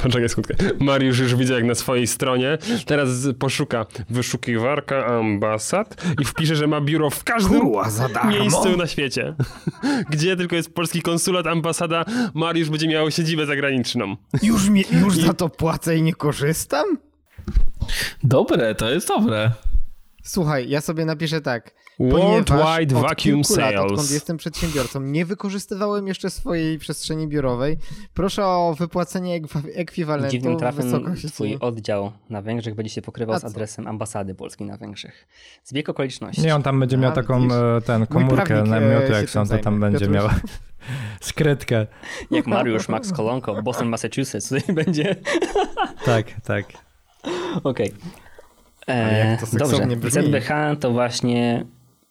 Poczekaj skutkę. Mariusz już widzę jak na swojej stronie. Teraz poszuka wyszukiwarka ambasad i wpisze, że ma biuro w każdym Kurwa, za darmo? miejscu na świecie. Gdzie tylko jest polski konsulat, ambasada, Mariusz będzie miał siedzibę zagraniczną. Już, mi, już za to płacę i nie korzystam? Dobre, to jest dobre. Słuchaj, ja sobie napiszę tak. Worldwide Vacuum kilku lat, Sales. odkąd jestem przedsiębiorcą, nie wykorzystywałem jeszcze swojej przestrzeni biurowej. Proszę o wypłacenie ekwiwalentu Dziwnym trafem twój oddział na Węgrzech będzie się pokrywał z adresem ambasady polskiej na Węgrzech. Zbieg okoliczności. Nie, on tam będzie miał A, taką widzisz? e, ten, komórkę prawnik, na e, jak są, to tam zajmie. będzie Piotruś. miał skrytkę. Jak Mariusz Max Kolonko, Boston, Massachusetts. Tutaj będzie. Tak, tak. Okej. E, Dobrze. seksownie brzmi. ZBH to właśnie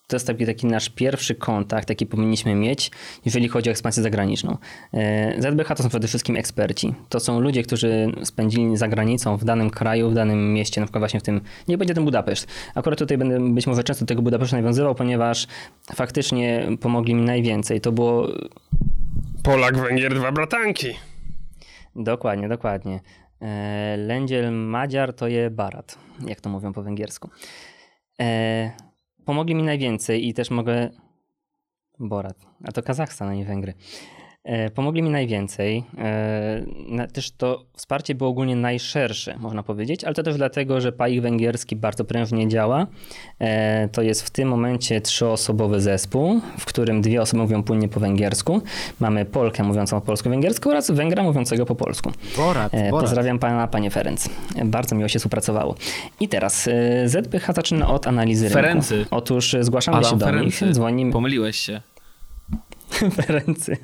to jest taki, taki nasz pierwszy kontakt, jaki powinniśmy mieć, jeżeli chodzi o ekspansję zagraniczną. E, ZBH to są przede wszystkim eksperci. To są ludzie, którzy spędzili za granicą w danym kraju, w danym mieście, na przykład właśnie w tym, nie będzie ten Budapeszt. Akurat tutaj będę być może często do tego Budapesztu nawiązywał, ponieważ faktycznie pomogli mi najwięcej. To było Polak, Węgier, dwa bratanki. Dokładnie, dokładnie. E, Lędziel Madziar to je Barat, jak to mówią po węgiersku. E, pomogli mi najwięcej i też mogę... Borat, a to Kazachstan, a nie Węgry. E, pomogli mi najwięcej. E, też to wsparcie było ogólnie najszersze, można powiedzieć, ale to też dlatego, że PAIH węgierski bardzo prężnie działa. E, to jest w tym momencie trzyosobowy zespół, w którym dwie osoby mówią płynnie po węgiersku. Mamy Polkę mówiącą po polsku-węgiersku oraz Węgra mówiącego po polsku. Borat, Borat. Pozdrawiam pana, panie Ferenc. Bardzo miło się współpracowało. I teraz ZPH zaczyna od analizy rynku. Ferency. Otóż e, zgłaszamy się Adam do Ferency. nich, dzwonimy. Pomyliłeś się. Ferency.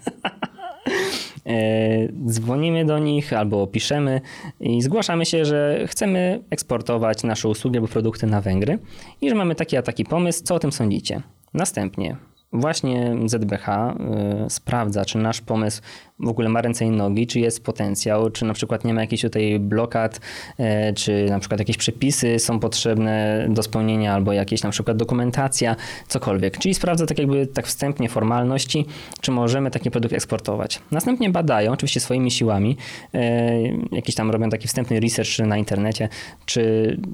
E, Dzwonimy do nich albo piszemy i zgłaszamy się, że chcemy eksportować nasze usługi albo produkty na Węgry i że mamy taki a taki pomysł. Co o tym sądzicie? Następnie właśnie ZBH y, sprawdza, czy nasz pomysł w ogóle ma ręce i nogi, czy jest potencjał, czy na przykład nie ma jakichś tutaj blokad, y, czy na przykład jakieś przepisy są potrzebne do spełnienia, albo jakieś na przykład dokumentacja, cokolwiek. Czyli sprawdza tak jakby tak wstępnie formalności, czy możemy taki produkt eksportować. Następnie badają, oczywiście swoimi siłami, y, jakiś tam robią taki wstępny research na internecie, czy,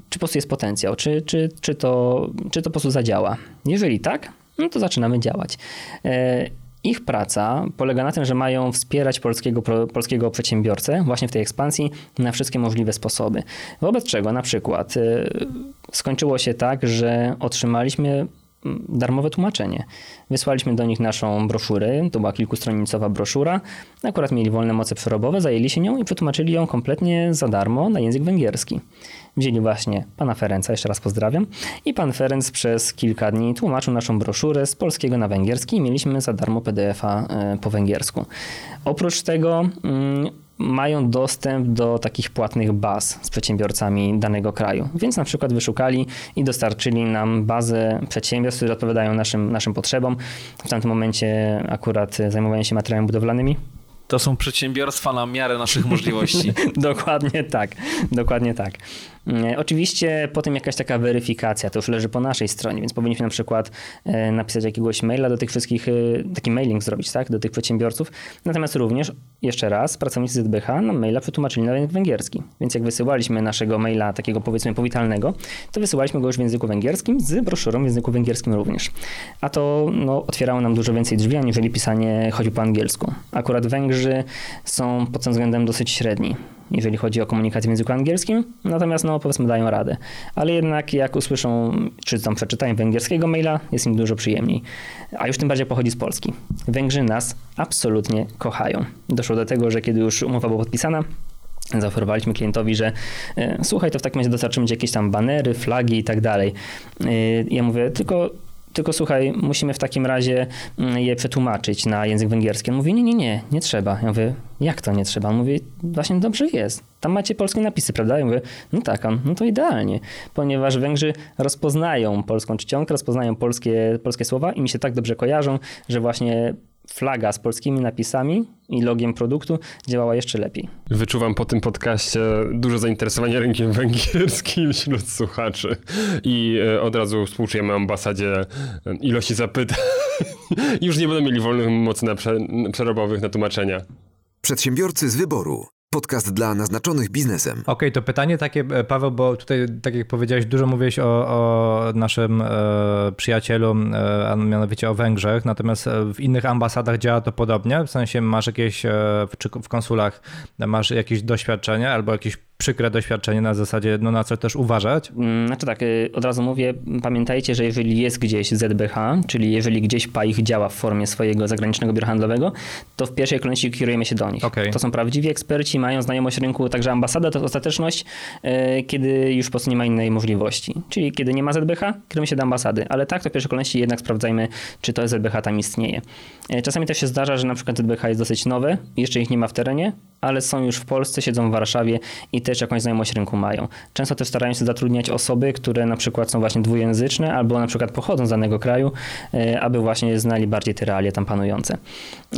czy po prostu jest potencjał, czy, czy, czy, to, czy to po prostu zadziała. Jeżeli tak, no to zaczynamy działać. E, ich praca polega na tym, że mają wspierać polskiego, polskiego przedsiębiorcę właśnie w tej ekspansji na wszystkie możliwe sposoby. Wobec czego na przykład e, skończyło się tak, że otrzymaliśmy darmowe tłumaczenie. Wysłaliśmy do nich naszą broszurę, to była kilkustronicowa broszura. Akurat mieli wolne moce przerobowe, zajęli się nią i przetłumaczyli ją kompletnie za darmo na język węgierski. Wzięli właśnie pana Ferenca, jeszcze raz pozdrawiam, i pan Ferenc przez kilka dni tłumaczył naszą broszurę z polskiego na węgierski i mieliśmy za darmo PDF-a e, po węgiersku. Oprócz tego mm, mają dostęp do takich płatnych baz z przedsiębiorcami danego kraju. Więc na przykład wyszukali i dostarczyli nam bazę przedsiębiorstw, które odpowiadają naszym, naszym potrzebom. W tamtym momencie akurat zajmowałem się materiałami budowlanymi. To są przedsiębiorstwa na miarę naszych możliwości. dokładnie tak, dokładnie tak. E, oczywiście potem jakaś taka weryfikacja, to już leży po naszej stronie, więc powinniśmy na przykład e, napisać jakiegoś maila do tych wszystkich, e, taki mailing zrobić, tak, do tych przedsiębiorców. Natomiast również, jeszcze raz, pracownicy ZBH nam maila przetłumaczyli na język węgierski. Więc jak wysyłaliśmy naszego maila takiego powiedzmy powitalnego, to wysyłaliśmy go już w języku węgierskim z broszurą w języku węgierskim również. A to no, otwierało nam dużo więcej drzwi, aniżeli pisanie choćby po angielsku. Akurat Węgrzy są pod tym względem dosyć średni jeżeli chodzi o komunikację w języku angielskim, natomiast no powiedzmy dają radę. Ale jednak jak usłyszą, czy tam przeczytają węgierskiego maila, jest im dużo przyjemniej. A już tym bardziej pochodzi z Polski. Węgrzy nas absolutnie kochają. Doszło do tego, że kiedy już umowa była podpisana, zaoferowaliśmy klientowi, że e, słuchaj, to w takim razie dostarczymy ci jakieś tam banery, flagi i tak dalej. E, ja mówię, tylko tylko słuchaj, musimy w takim razie mm, je przetłumaczyć na język węgierski. On mówi, nie, nie, nie, nie trzeba. Ja mówię, jak to nie trzeba? On mówi, właśnie dobrze jest. Tam macie polskie napisy, prawda? Ja mówię, no tak, on, no to idealnie, ponieważ Węgrzy rozpoznają polską czcionkę, rozpoznają polskie, polskie słowa i mi się tak dobrze kojarzą, że właśnie flaga z polskimi napisami i logiem produktu działała jeszcze lepiej. Wyczuwam po tym podcaście dużo zainteresowania rynkiem węgierskim wśród słuchaczy i e, od razu współczujemy ambasadzie e, ilości zapytań. Już nie będą mieli wolnych mocy na przerobowych na tłumaczenia. Przedsiębiorcy z wyboru. Podcast dla naznaczonych biznesem. Okej, okay, to pytanie takie, e, Paweł, bo tutaj, tak jak powiedziałeś, dużo mówiłeś o, o naszym e, przyjacielu, e, a mianowicie o Węgrzech, natomiast e, w innych ambasadach działa to podobnie? W sensie masz jakieś, e, w, czy w konsulach masz jakieś doświadczenie albo jakieś przykre doświadczenie na zasadzie, no na co też uważać? Mm, znaczy tak, y, od razu mówię, pamiętajcie, że jeżeli jest gdzieś ZBH, czyli jeżeli gdzieś PAIH działa w formie swojego zagranicznego biura handlowego, to w pierwszej kolejności kierujemy się do nich. Okay. To są prawdziwi eksperci, mają znajomość rynku, także ambasada to ostateczność, y, kiedy już po prostu nie ma innej możliwości. Czyli kiedy nie ma ZBH, kierujemy się do ambasady, ale tak, to w pierwszej kolejności jednak sprawdzajmy, czy to ZBH tam istnieje. Y, czasami też się zdarza, że na przykład ZBH jest dosyć nowe, jeszcze ich nie ma w terenie, ale są już w Polsce, siedzą w Warszawie i też jakąś znajomość rynku mają. Często też starają się zatrudniać osoby, które na przykład są właśnie dwujęzyczne albo na przykład pochodzą z danego kraju, e, aby właśnie znali bardziej te realia tam panujące.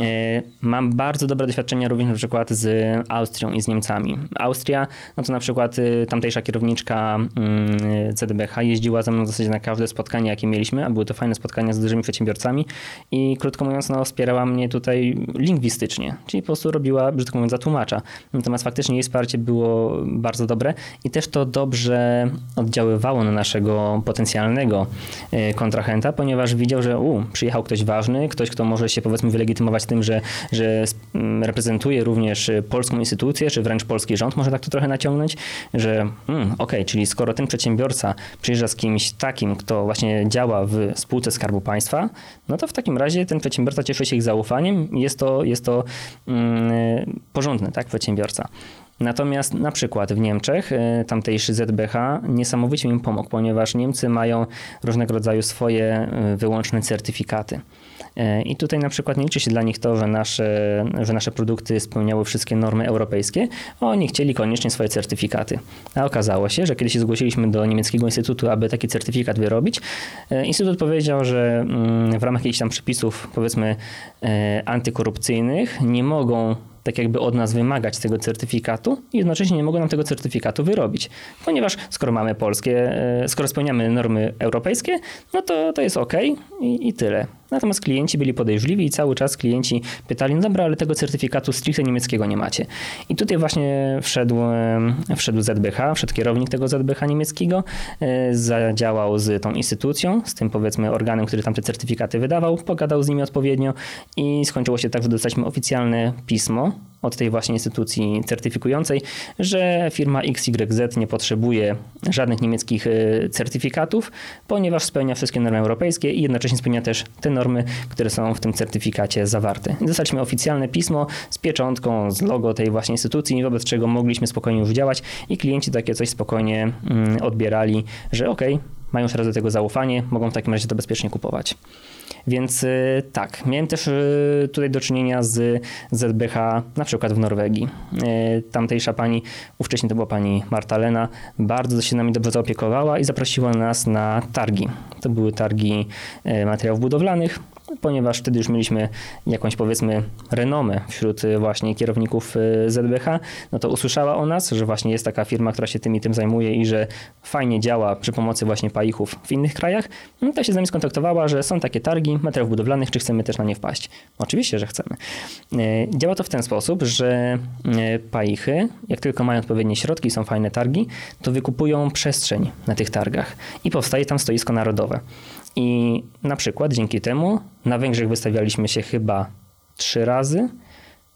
E, mam bardzo dobre doświadczenia również na przykład z Austrią i z Niemcami. Austria, no to na przykład y, tamtejsza kierowniczka mm, ZDBH jeździła ze mną w zasadzie na każde spotkanie, jakie mieliśmy, a były to fajne spotkania z dużymi przedsiębiorcami i krótko mówiąc, no wspierała mnie tutaj lingwistycznie, czyli po prostu robiła, brzydko mówiąc, za tłumacza. Natomiast faktycznie jej wsparcie było bardzo dobre i też to dobrze oddziaływało na naszego potencjalnego y, kontrahenta, ponieważ widział, że u, przyjechał ktoś ważny, ktoś, kto może się powiedzmy wylegitymować tym, że, że mm, reprezentuje również y, polską instytucję, czy wręcz polski rząd, może tak to trochę naciągnąć, że mm, ok, czyli skoro ten przedsiębiorca przyjeżdża z kimś takim, kto właśnie działa w spółce Skarbu Państwa, no to w takim razie ten przedsiębiorca cieszy się ich zaufaniem, jest to, jest to mm, porządny tak, przedsiębiorca. Natomiast na przykład w Niemczech e, tamtejszy ZBH niesamowicie im pomógł, ponieważ Niemcy mają różnego rodzaju swoje e, wyłączne certyfikaty. E, I tutaj na przykład nie liczy się dla nich to, że nasze, że nasze produkty spełniały wszystkie normy europejskie. Oni chcieli koniecznie swoje certyfikaty. A okazało się, że kiedy się zgłosiliśmy do niemieckiego instytutu, aby taki certyfikat wyrobić, instytut powiedział, że mm, w ramach jakichś tam przepisów, powiedzmy, antykorupcyjnych nie mogą tak jakby od nas wymagać tego certyfikatu i jednocześnie nie mogą nam tego certyfikatu wyrobić. Ponieważ skoro mamy polskie, e, skoro spełniamy normy europejskie, no to to jest ok i, i tyle. Natomiast klienci byli podejrzliwi i cały czas klienci pytali, no dobra, ale tego certyfikatu stricte niemieckiego nie macie. I tutaj właśnie wszedł, wszedł ZBH, wszedł kierownik tego ZBH niemieckiego, e, zadziałał z tą instytucją, z tym powiedzmy organem, który tam te certyfikaty wydawał, pogadał z nimi odpowiednio i skończyło się tak, że dostaliśmy oficjalne pismo od tej właśnie instytucji certyfikującej, że firma XYZ nie potrzebuje żadnych niemieckich e, certyfikatów, ponieważ spełnia wszystkie normy europejskie i jednocześnie spełnia też te normy, które są w tym certyfikacie zawarte. dostaliśmy oficjalne pismo z pieczątką, z logo tej właśnie instytucji, wobec czego mogliśmy spokojnie już działać i klienci takie coś spokojnie mm, odbierali, że ok, mają już raz do tego zaufanie, mogą w takim razie to bezpiecznie kupować. Więc y, tak, miałem też y, tutaj do czynienia z ZBH na przykład w Norwegii. Y, tamtejsza pani, ówcześnie to była pani Marta Lena, bardzo się nami dobrze zaopiekowała i zaprosiła nas na targi. To były targi materiałów budowlanych ponieważ wtedy już mieliśmy jakąś powiedzmy renomę wśród y, właśnie kierowników y, ZBH, no to usłyszała o nas, że właśnie jest taka firma, która się tym i tym zajmuje i że fajnie działa przy pomocy właśnie paichów w innych krajach, no to się z nami skontaktowała, że są takie targi materiałów budowlanych, czy chcemy też na nie wpaść. Oczywiście, że chcemy. Y, działa to w ten sposób, że paichy, jak tylko mają odpowiednie środki, są fajne targi, to wykupują przestrzeń na tych targach i powstaje tam stoisko narodowe. I na przykład dzięki temu na Węgrzech wystawialiśmy się chyba trzy razy.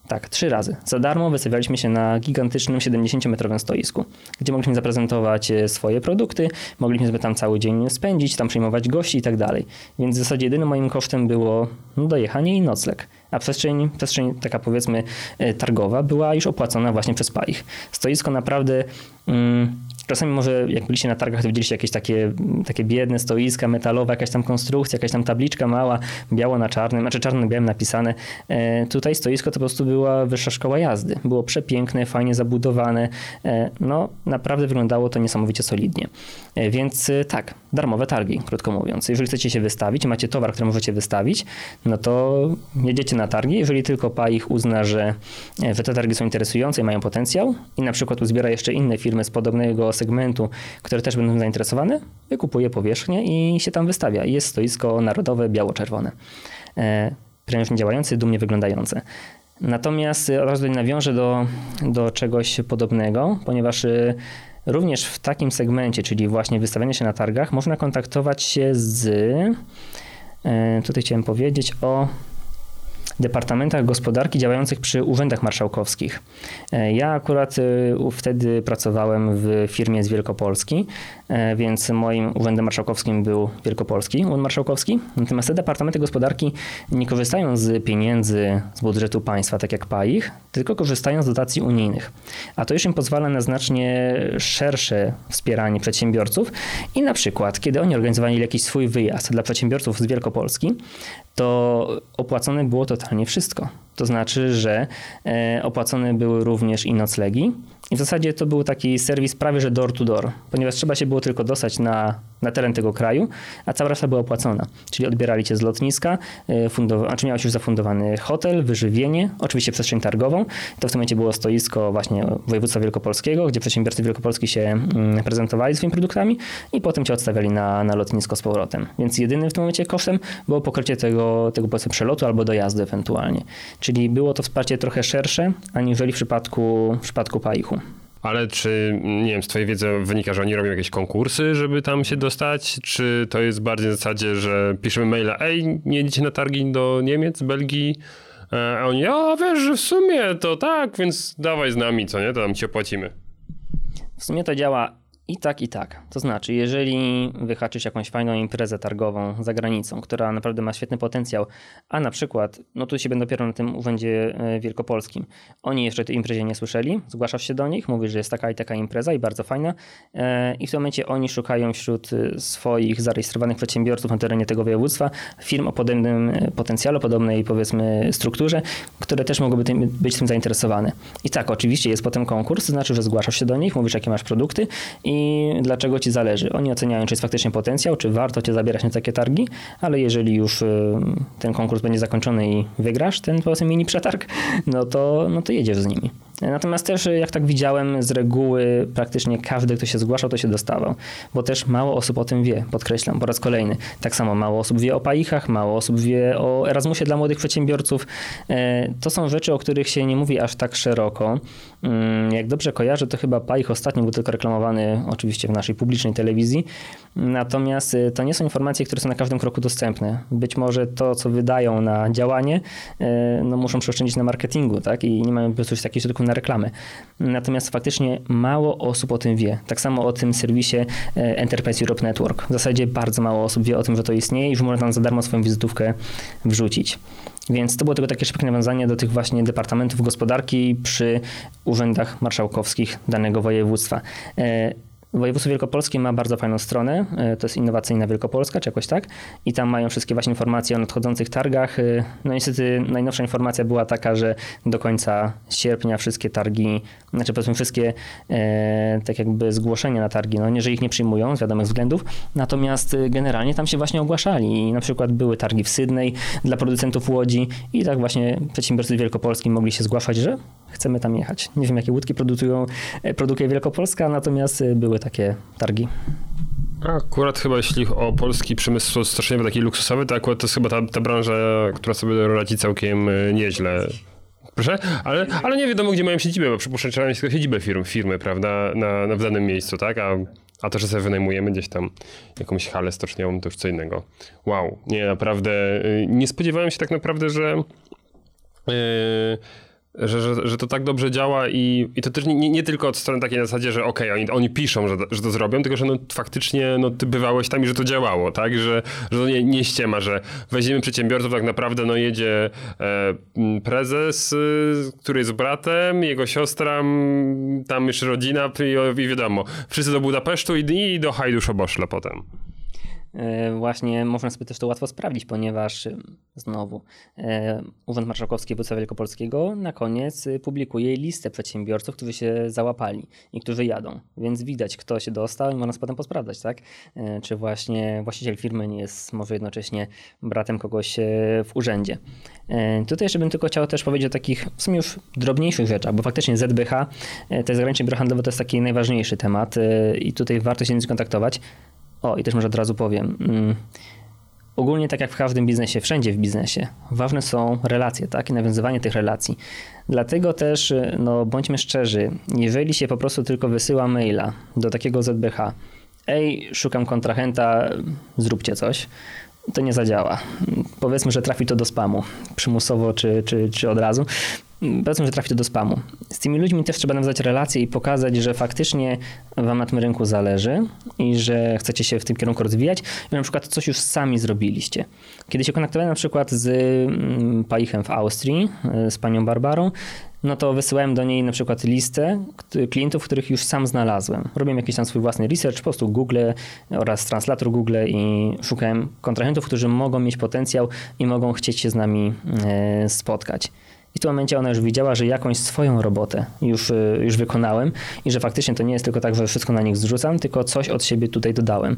Tak, trzy razy. Za darmo wystawialiśmy się na gigantycznym 70-metrowym stoisku, gdzie mogliśmy zaprezentować e, swoje produkty, mogliśmy sobie tam cały dzień spędzić, tam przyjmować gości i tak dalej. Więc w zasadzie jedynym moim kosztem było dojechanie i nocleg. A przestrzeń, przestrzeń taka powiedzmy e, targowa była już opłacona właśnie przez PAIH. Stoisko naprawdę... Mm, Czasami może jak byliście na targach, to widzieliście jakieś takie, takie biedne stoiska metalowe, jakaś tam konstrukcja, jakaś tam tabliczka mała, biało na czarnym, znaczy czarno na białym napisane. E, tutaj stoisko to po prostu była wyższa szkoła jazdy. Było przepiękne, fajnie zabudowane. E, no naprawdę wyglądało to niesamowicie solidnie. E, więc tak, darmowe targi, krótko mówiąc. Jeżeli chcecie się wystawić, macie towar, który możecie wystawić, no to jedziecie na targi. Jeżeli tylko PA ich uzna, że te targi są interesujące i mają potencjał i na przykład uzbiera jeszcze inne firmy z podobnego segmentu, które też będą zainteresowane, wykupuje powierzchnię i się tam wystawia. Jest stoisko narodowe biało-czerwone. Prężnie działające, dumnie wyglądające. Natomiast od nawiążę do, do czegoś podobnego, ponieważ Również w takim segmencie, czyli właśnie wystawiania się na targach, można kontaktować się z. E, tutaj chciałem powiedzieć o departamentach gospodarki działających przy urzędach marszałkowskich. E, ja akurat e, wtedy pracowałem w firmie z Wielkopolski, e, więc moim urzędem marszałkowskim był Wielkopolski Urząd Marszałkowski. Natomiast te departamenty gospodarki nie korzystają z pieniędzy z budżetu państwa, tak jak PAIH, tylko korzystają z dotacji unijnych. A to już im pozwala na znacznie szersze wspieranie przedsiębiorców i na przykład, kiedy oni organizowali jakiś swój wyjazd dla przedsiębiorców z Wielkopolski, to opłacone było totalnie wszystko. To znaczy, że e, opłacone były również i noclegi. I w zasadzie to był taki serwis prawie że door to door, ponieważ trzeba się było tylko dostać na, na teren tego kraju, a cała reszta była opłacona. Czyli odbierali cię z lotniska, znaczy miałeś już zafundowany hotel, wyżywienie, oczywiście przestrzeń targową. To w tym momencie było stoisko właśnie województwa wielkopolskiego, gdzie przedsiębiorcy wielkopolski się mm, prezentowali swoimi produktami i potem cię odstawiali na, na lotnisko z powrotem. Więc jedynym w tym momencie kosztem było pokrycie tego, tego powiedzmy przelotu albo dojazdu ewentualnie. Czyli było to wsparcie trochę szersze, aniżeli w przypadku, w przypadku Paichu. Ale czy, nie wiem, z twojej wiedzy wynika, że oni robią jakieś konkursy, żeby tam się dostać? Czy to jest bardziej na zasadzie, że piszemy maila, ej, nie jedziecie na targi do Niemiec, Belgii? E, a oni, a wiesz, że w sumie to tak, więc dawaj z nami, co nie? To tam ci opłacimy. W sumie to działa I tak, i tak. To znaczy, jeżeli wyhaczysz jakąś fajną imprezę targową za granicą, która naprawdę ma świetny potencjał, a na przykład, no tu się będę dopiero na tym urzędzie e, wielkopolskim, oni jeszcze tej imprezie nie słyszeli, zgłaszasz się do nich, mówisz, że jest taka i taka impreza i bardzo fajna e, i w tym momencie oni szukają wśród e, swoich zarejestrowanych przedsiębiorców na terenie tego województwa firm o podobnym potencjale, podobnej powiedzmy strukturze, które też mogłyby tym, być tym zainteresowane. I tak, oczywiście jest potem konkurs, to znaczy, że zgłaszasz się do nich, mówisz, jakie masz produkty i i dlaczego ci zależy. Oni oceniają, czy jest faktycznie potencjał, czy warto cię zabierać na takie targi, ale jeżeli już y, ten konkurs będzie zakończony i wygrasz ten powiedzmy mini przetarg, no to, no to jedziesz z nimi. Natomiast też, jak tak widziałem, z reguły praktycznie każdy, kto się zgłaszał, to się dostawał, bo też mało osób o tym wie, podkreślam po raz kolejny. Tak samo mało osób wie o paichach, mało osób wie o Erasmusie dla młodych przedsiębiorców. E, to są rzeczy, o których się nie mówi aż tak szeroko. Mm, jak dobrze kojarzę, to chyba paich ostatnio był tylko reklamowany oczywiście w naszej publicznej telewizji, natomiast e, to nie są informacje, które są na każdym kroku dostępne. Być może to, co wydają na działanie, e, no muszą przeoszczędzić na marketingu, tak? I nie mają po prostu takich środków na reklamy. Natomiast faktycznie mało osób o tym wie. Tak samo o tym serwisie e, Enterprise Europe Network. W zasadzie bardzo mało osób wie o tym, że to istnieje i już można tam za darmo swoją wizytówkę wrzucić. Więc to było tylko takie szybkie nawiązanie do tych właśnie departamentów gospodarki przy urzędach marszałkowskich danego województwa. Województwo Wielkopolskie ma bardzo fajną stronę, e, to jest Innowacyjna Wielkopolska, czy jakoś tak, i tam mają wszystkie właśnie informacje o nadchodzących targach. E, no niestety najnowsza informacja była taka, że do końca sierpnia wszystkie targi, znaczy powiedzmy wszystkie e, tak jakby zgłoszenia na targi, no nie, że ich nie przyjmują z wiadomych względów, natomiast e, generalnie tam się właśnie ogłaszali i na przykład były targi w Sydney dla producentów łodzi i tak właśnie przedsiębiorcy wielkopolskim mogli się zgłaszać, że chcemy tam jechać. Nie wiem, jakie łódki produkują, produkuje Wielkopolska, natomiast były takie targi. Akurat chyba jeśli o polski przemysł strasznie taki luksusowy, to akurat to jest chyba ta, ta branża, która sobie radzi całkiem e, nieźle. Proszę? Ale, ale nie wiadomo, gdzie mają siedzibę, bo przypuszczam, że tylko siedzibę firm, firmy, prawda, na, na w danym miejscu, tak? A, a to, że sobie wynajmujemy gdzieś tam jakąś halę stoczniową, to już co innego. Wow, nie, naprawdę, e, nie spodziewałem się tak naprawdę, że... Yy, że, że, że to tak dobrze działa i, i to też nie, nie tylko od strony takiej zasadzie, że okej, okay, oni, oni piszą, że, że to zrobią, tylko że no, faktycznie no, ty bywałeś tam i że to działało, tak? Że, że to nie, nie ściema, że weźmiemy przedsiębiorców, tak naprawdę no jedzie e, prezes, y, który jest bratem, jego siostra, tam jeszcze rodzina i, i wiadomo, wszyscy do Budapesztu i, i do Hajduszoboszla potem. E, właśnie można sobie też to łatwo sprawdzić, ponieważ e, znowu e, Urząd Marszałkowski Województwa Wielkopolskiego na koniec publikuje listę przedsiębiorców, którzy się załapali i którzy jadą, więc widać kto się dostał i można sobie potem posprawdzać, tak? Czy właśnie właściciel firmy nie jest może jednocześnie bratem kogoś w urzędzie. Tutaj jeszcze bym tylko chciał też powiedzieć o takich w sumie już drobniejszych rzeczach, bo faktycznie ZBH, te zagraniczne biuro handlowe to jest taki najważniejszy temat i tutaj warto się z nim skontaktować. O, i też może od razu powiem. Mm, ogólnie tak jak w każdym biznesie, wszędzie w biznesie, ważne są relacje, tak? I nawiązywanie tych relacji. Dlatego też, y, no bądźmy szczerzy, jeżeli się po prostu tylko wysyła maila do takiego ZBH, ej, szukam kontrahenta, zróbcie coś, to nie zadziała. Powiedzmy, że trafi to do spamu, przymusowo czy, czy, czy od razu powiedzmy, że trafi do spamu. Z tymi ludźmi też trzeba nawiązać relacje i pokazać, że faktycznie wam na tym rynku zależy i że chcecie się w tym kierunku rozwijać i na przykład coś już sami zrobiliście. Kiedy się kontaktowałem na przykład z mm, Paichem w Austrii, e, z panią Barbarą, no to wysyłałem do niej na przykład listę klientów, których już sam znalazłem. Robiłem jakiś tam swój własny research, po prostu Google oraz translator Google i szukałem kontrahentów, którzy mogą mieć potencjał i mogą chcieć się z nami e, spotkać. I w tym momencie ona już widziała, że jakąś swoją robotę już, y, już wykonałem i że faktycznie to nie jest tylko tak, że wszystko na nich zrzucam, tylko coś od siebie tutaj dodałem.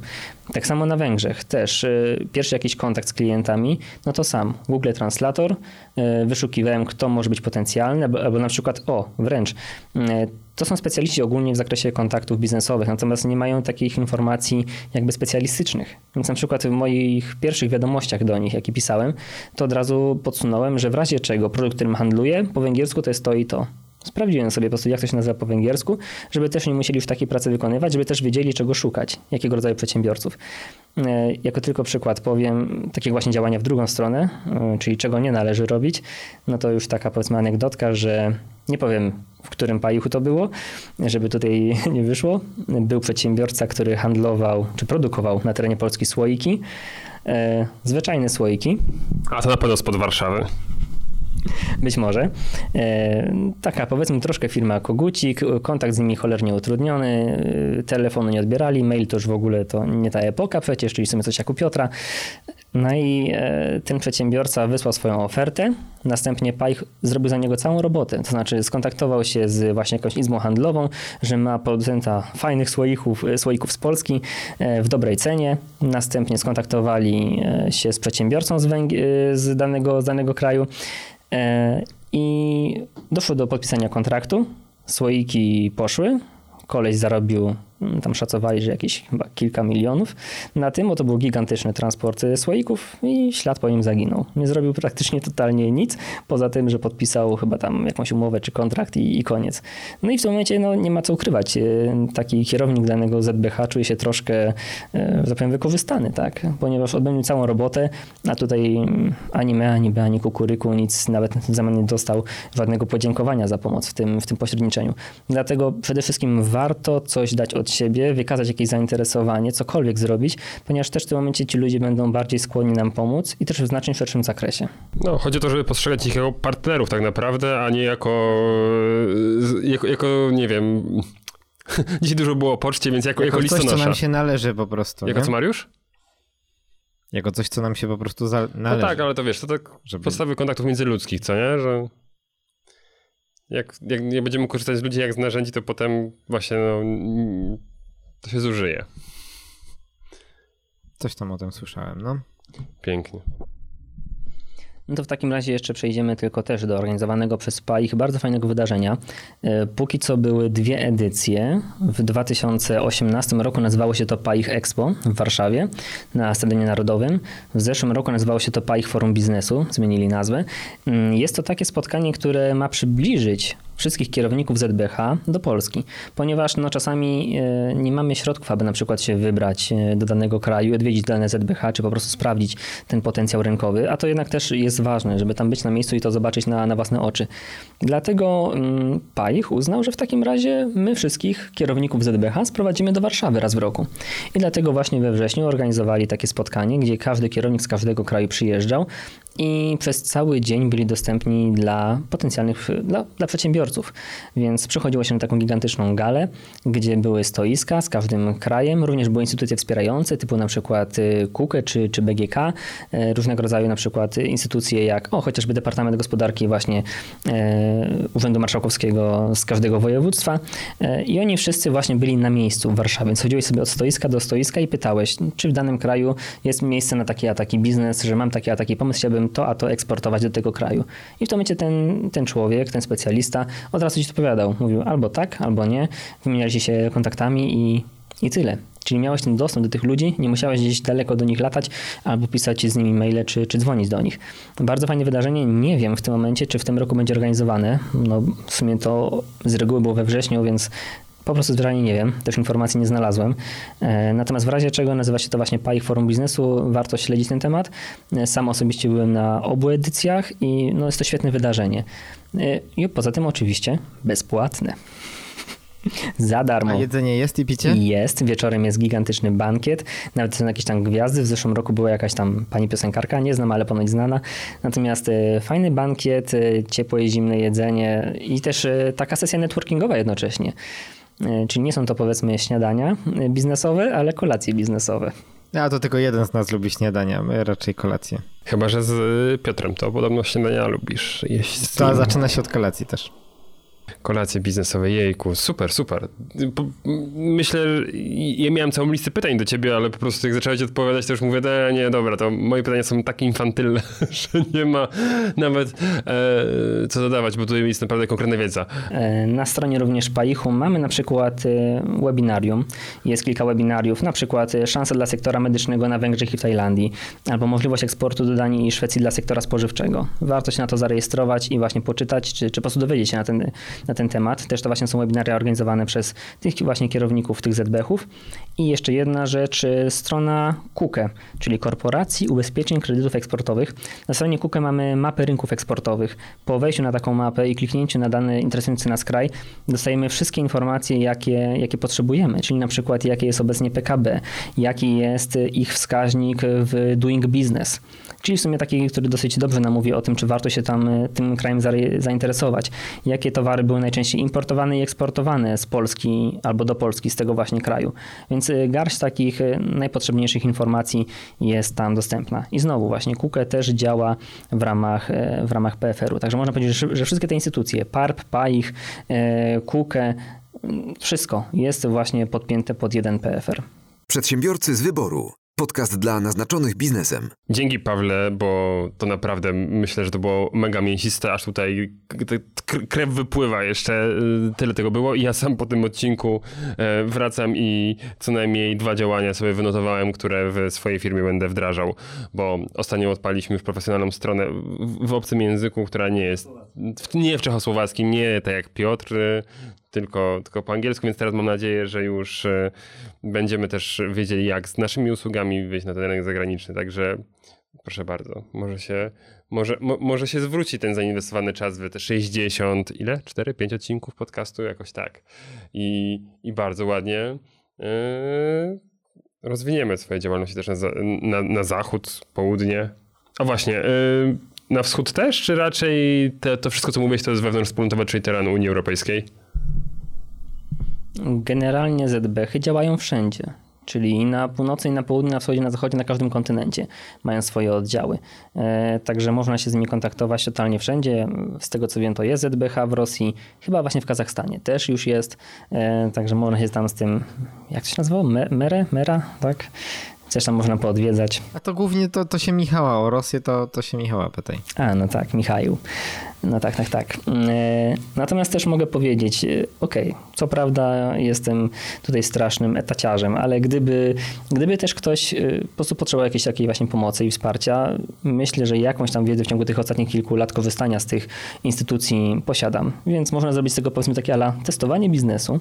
Tak samo na Węgrzech też. Y, pierwszy jakiś kontakt z klientami, no to sam Google Translator, y, wyszukiwałem, kto może być potencjalny, albo, albo na przykład, o, wręcz, to są specjaliści ogólnie w zakresie kontaktów biznesowych, natomiast nie mają takich informacji jakby specjalistycznych. Więc na przykład w moich pierwszych wiadomościach do nich, jakie pisałem, to od razu podsunąłem, że w razie czego produkt, którym handluję, po węgiersku to jest to i to. Sprawdziłem sobie po prostu, jak to się nazywa po węgiersku, żeby też nie musieli już takiej pracy wykonywać, żeby też wiedzieli, czego szukać, jakiego rodzaju przedsiębiorców. E, jako tylko przykład powiem, takie właśnie działania w drugą stronę, e, czyli czego nie należy robić, no to już taka powiedzmy anegdotka, że nie powiem w którym pajuchu to było, żeby tutaj nie wyszło. Był przedsiębiorca, który handlował czy produkował na terenie Polski słoiki, e, zwyczajne słoiki. A to na pewno spod Warszawy. Być może. E, taka powiedzmy troszkę firma Kogucik, kontakt z nimi cholernie utrudniony, e, telefonu nie odbierali, mail to już w ogóle to nie ta epoka przecież, czyli sobie coś jak u Piotra. No i e, ten przedsiębiorca wysłał swoją ofertę, następnie Pajch zrobił za niego całą robotę, to znaczy skontaktował się z właśnie jakąś izbą handlową, że ma producenta fajnych słoików, słoików z Polski w dobrej cenie, następnie skontaktowali się z przedsiębiorcą z, Węg- z, danego, z danego kraju, E, I doszło do podpisania kontraktu. Słoiki poszły. Koleś zarobił tam szacowali, że jakieś chyba kilka milionów na tym, bo to był gigantyczny transport słoików i ślad po nim zaginął. Nie zrobił praktycznie totalnie nic, poza tym, że podpisał chyba tam jakąś umowę czy kontrakt i, i koniec. No i w tym momencie no, nie ma co ukrywać. E, taki kierownik danego ZBH czuje się troszkę, e, że tak powiem, wykorzystany, tak? Ponieważ odbył całą robotę, a tutaj mm, ani me, ani B, ani kukuryku, nic nawet w zamian nie dostał żadnego podziękowania za pomoc w tym, w tym pośredniczeniu. Dlatego przede wszystkim warto coś dać od od siebie, wykazać jakieś zainteresowanie, cokolwiek zrobić, ponieważ też w tym momencie ci ludzie będą bardziej skłonni nam pomóc i też w znacznie szerszym zakresie. No, chodzi o to, żeby postrzegać ich jako partnerów tak naprawdę, a nie jako, jako, jako nie wiem... Dzisiaj dużo było o poczcie, więc jako, jako, jako coś, co nam się należy po prostu. Jako nie? co, Mariusz? Jako coś, co nam się po prostu należy. No tak, ale to wiesz, to tak żeby... podstawy kontaktów międzyludzkich, co nie? Że jak, jak nie będziemy korzystać z ludzi jak z narzędzi, to potem właśnie no, to się zużyje. Coś tam o tym słyszałem, no. Pięknie. No to w takim razie jeszcze przejdziemy tylko też do organizowanego przez PAIH bardzo fajnego wydarzenia. E, póki co były dwie edycje. W 2018 roku nazywało się to PAIH Expo w Warszawie na Stadionie Narodowym. W zeszłym roku nazywało się to PAIH Forum Biznesu, zmienili nazwę. Mm, jest to takie spotkanie, które ma przybliżyć wszystkich kierowników ZBH do Polski, ponieważ no, czasami e, nie mamy środków, aby na przykład się wybrać e, do danego kraju, odwiedzić dane ZBH, czy po prostu sprawdzić ten potencjał rynkowy, a to jednak też jest ważne, żeby tam być na miejscu i to zobaczyć na, na własne oczy. Dlatego mm, Pajich uznał, że w takim razie my wszystkich kierowników ZBH sprowadzimy do Warszawy raz w roku. I dlatego właśnie we wrześniu organizowali takie spotkanie, gdzie każdy kierownik z każdego kraju przyjeżdżał i przez cały dzień byli dostępni dla potencjalnych, dla, dla, przedsiębiorców. Więc przychodziło się na taką gigantyczną galę, gdzie były stoiska z każdym krajem, również były instytucje wspierające, typu na przykład y, KUKE czy, czy BGK, y, różnego rodzaju na przykład instytucje jak o, chociażby Departament Gospodarki właśnie e, Urzędu Marszałkowskiego z każdego województwa e, i oni wszyscy właśnie byli na miejscu w Warszawie. Więc chodziłeś sobie od stoiska do stoiska i pytałeś, czy w danym kraju jest miejsce na taki a taki biznes, że mam taki a taki pomysł, chciałbym to, a to eksportować do tego kraju. I w tym momencie ten, ten człowiek, ten specjalista od razu ci odpowiadał. Mówił albo tak, albo nie. Wymieniali się kontaktami i, i tyle. Czyli miałeś ten dostęp do tych ludzi, nie musiałeś gdzieś daleko do nich latać albo pisać z nimi maile czy, czy dzwonić do nich. Bardzo fajne wydarzenie. Nie wiem w tym momencie, czy w tym roku będzie organizowane. No, w sumie to z reguły było we wrześniu, więc po prostu zdranie nie wiem, też informacji nie znalazłem. E, natomiast w razie czego nazywa się to właśnie PAIH Forum Biznesu, warto śledzić ten temat. E, sam osobiście byłem na obu edycjach i no jest to świetne wydarzenie. E, I poza tym oczywiście bezpłatne. Za darmo. A jedzenie jest i picie? Jest. Wieczorem jest gigantyczny bankiet. Nawet są jakieś tam gwiazdy. W zeszłym roku była jakaś tam pani piosenkarka, nie znam, ale ponoć znana. Natomiast fajny bankiet, ciepłe i zimne jedzenie i też taka sesja networkingowa jednocześnie. E, czyli nie są to powiedzmy śniadania e, biznesowe, ale kolacje biznesowe. A to tylko jeden z nas lubi śniadania, my raczej kolacje. Chyba, że z Piotrem to podobno śniadania lubisz jeść. To zaczyna się od kolacji też. Kolacje biznesowe, jejku, super, super. Myślę, ja miałem całą listę pytań do ciebie, ale po prostu jak zacząłeś odpowiadać, to już mówię, e, nie, dobra, to moje pytania są tak infantylne, że nie ma nawet e, co dodawać, bo tutaj jest naprawdę konkretna wiedza. E, na stronie również Paichu mamy na przykład e, webinarium. Jest kilka webinariów, na przykład szanse dla sektora medycznego na Węgrzech i w Tajlandii, albo możliwość eksportu do Danii i Szwecji dla sektora spożywczego. Warto się na to zarejestrować i właśnie poczytać, czy, czy po prostu dowiedzieć się na ten, na ten temat. Też to właśnie są webinary organizowane przez tych właśnie kierowników tych ZBH-ów. I jeszcze jedna rzecz, y, strona KUKE, czyli Korporacji Ubezpieczeń Kredytów Eksportowych. Na stronie KUKE mamy mapę rynków eksportowych. Po wejściu na taką mapę i kliknięciu na dany interesujący nas kraj, dostajemy wszystkie informacje, jakie, jakie potrzebujemy, czyli na przykład jakie jest obecnie PKB, jaki jest ich wskaźnik w doing business. Czyli w sumie taki, który dosyć dobrze nam mówi o tym, czy warto się tam y, tym krajem zainteresować. Jakie towary były najczęściej importowane i eksportowane z Polski albo do Polski, z tego właśnie kraju. Więc y, garść takich y, najpotrzebniejszych informacji jest tam dostępna. I znowu właśnie KUKE też działa w ramach, w ramach PFR-u. Także można powiedzieć, że, wszystkie te instytucje, PARP, PAIH, KUKE, wszystko jest właśnie podpięte pod jeden PFR. Przedsiębiorcy z wyboru. Podcast dla naznaczonych biznesem. Dzięki Pawle, bo to naprawdę myślę, że to było mega mięsiste, aż tutaj krew wypływa jeszcze. Y, tyle tego było i ja sam po tym odcinku e, wracam i co najmniej dwa działania sobie wynotowałem, które w swojej firmie będę wdrażał, bo ostatnio odpaliśmy już profesjonalną stronę w obcym języku, która nie jest, nie w czechosłowackim, nie tak jak Piotr, tylko, tylko po angielsku, więc teraz mam nadzieję, że już e, będziemy też wiedzieli, jak z naszymi usługami wyjść na ten rynek zagraniczny. Także proszę bardzo, może się, może, mo, może się zwróci ten zainwestowany czas w te 60, ile? 4, 5 odcinków podcastu, jakoś tak. I, i bardzo ładnie yy, rozwiniemy swoje działalności też na, na, na zachód, południe. A właśnie, yy, na wschód też, czy raczej te, to wszystko, co mówiłeś, to jest wewnątrzwspólnotowe, czyli teren Unii Europejskiej? Generalnie ZBH działają wszędzie, czyli na północy, i na południu, na wschodzie, na zachodzie, na każdym kontynencie mają swoje oddziały. E, także można się z nimi kontaktować totalnie wszędzie. Z tego co wiem, to jest ZBH w Rosji, chyba właśnie w Kazachstanie też już jest. E, także można się tam z tym, jak to się nazywało? Mere? Mera? Tak? Coś tam można poodwiedzać. A to głównie to, to się Michała, o Rosję to, to się Michała pytaj. A, no tak, Michał. No tak, tak, tak. E, natomiast też mogę powiedzieć, e, okej, okay, co prawda jestem tutaj strasznym etaciarzem, ale gdyby, gdyby też ktoś e, po prostu potrzebował jakiejś takiej właśnie pomocy i wsparcia, myślę, że jakąś tam wiedzę w ciągu tych ostatnich kilku lat korzystania z tych instytucji posiadam. Więc można zrobić z tego powiedzmy takie ala testowanie biznesu.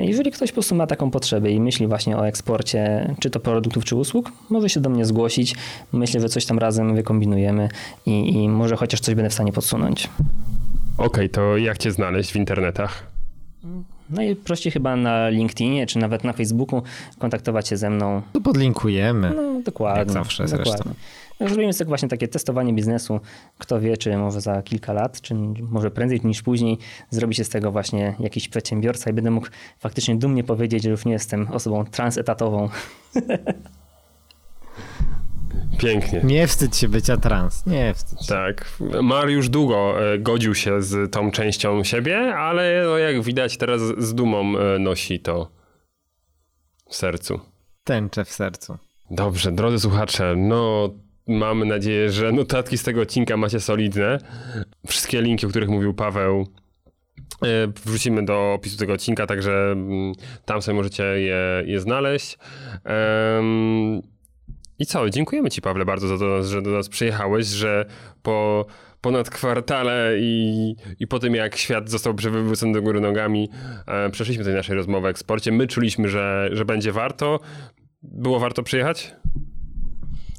Jeżeli ktoś po prostu ma taką potrzebę i myśli właśnie o eksporcie, czy to produktów, czy usług, może się do mnie zgłosić. Myślę, że coś tam razem wykombinujemy i, i może chociaż coś będę w stanie podsumować usunąć. Okej, okay, to jak cię znaleźć w internetach? Najprościej chyba na LinkedInie, czy nawet na Facebooku kontaktować się ze mną. Tu podlinkujemy. No, dokładnie. Jak zawsze dokładnie. Zrobimy sobie właśnie takie testowanie biznesu. Kto wie, czy może za kilka lat, czy może prędzej niż później zrobi się z tego właśnie jakiś przedsiębiorca i będę mógł faktycznie dumnie powiedzieć, że już nie jestem osobą transetatową. Pięknie. Nie wstydź się bycia trans. Nie wstydź się. Tak. Mariusz długo e, godził się z tą częścią siebie, ale no jak widać teraz z dumą e, nosi to w sercu. Tęczę w sercu. Dobrze, drodzy słuchacze, no mamy nadzieję, że notatki z tego odcinka macie solidne. Wszystkie linki, o których mówił Paweł, e, wrzucimy do opisu tego odcinka, także mm, tam sobie możecie je, je znaleźć. I co? Dziękujemy Ci, Pawle, bardzo za to, że do nas przyjechałeś, że po ponad kwartale i, i po tym, jak świat został przewrócony do góry nogami, e, przeszliśmy tej naszej rozmowy o eksporcie. My czuliśmy, że, że będzie warto. Było warto przyjechać?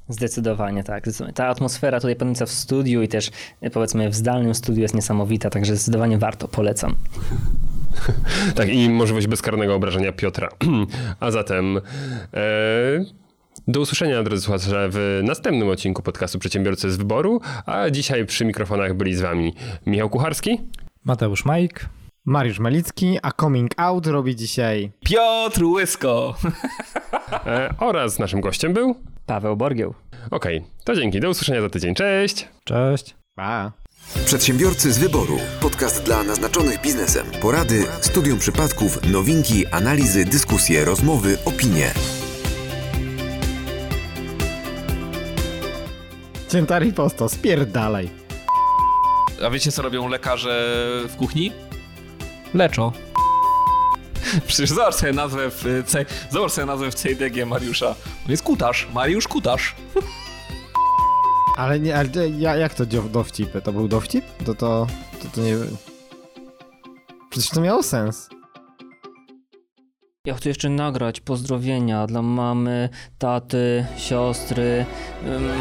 Zdecydowanie tak. Ta atmosfera tutaj panująca w studiu i też powiedzmy w zdalnym studiu jest niesamowita, także zdecydowanie warto, polecam. tak, i możliwość bezkarnego obrażenia Piotra. A zatem... E do usłyszenia, drodzy słuchacze, w następnym odcinku podcastu Przedsiębiorcy z Wyboru, a dzisiaj przy mikrofonach byli z wami Michał Kucharski, Mateusz Majk, Mariusz Malicki, a coming out robi dzisiaj Piotr Łysko e, oraz naszym gościem był Paweł Borgieł. Okej, okay, to dzięki, do usłyszenia za tydzień, cześć! Cześć! Pa! Przedsiębiorcy z wyboru. Podcast dla naznaczonych biznesem. Porady, studium przypadków, nowinki, analizy, dyskusje, rozmowy, opinie. Cięta riposto, spierdalaj. A wiecie, co robią lekarze w kuchni? Leczą. Przecież zobacz sobie nazwę w, C, zobacz sobie nazwę w CDG Mariusza. On jest Kutarz, Mariusz Kutarz. Ale nie, ale jak to dowcip? To był dowcip? To to, to, to nie... Przecież to miało sens. Ja chcę jeszcze nagrać pozdrowienia dla mamy, taty, siostry,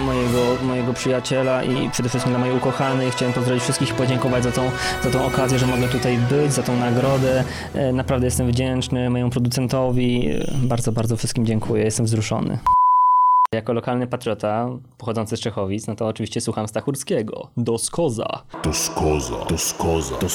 mojego, mojego przyjaciela i przede wszystkim dla mojej ukochanej. Chciałem pozdrowić wszystkich i podziękować za tą, za tą okazję, że mogę tutaj być, za tą nagrodę. E, Naprawdę jestem wdzięczny mojemu producentowi. E, Bardzo, bardzo wszystkim dziękuję. Jestem wzruszony. Jako lokalny patriota pochodzący z Czechowic, no to oczywiście słucham Stachurskiego. Do skoza. To skoza, to skoza, to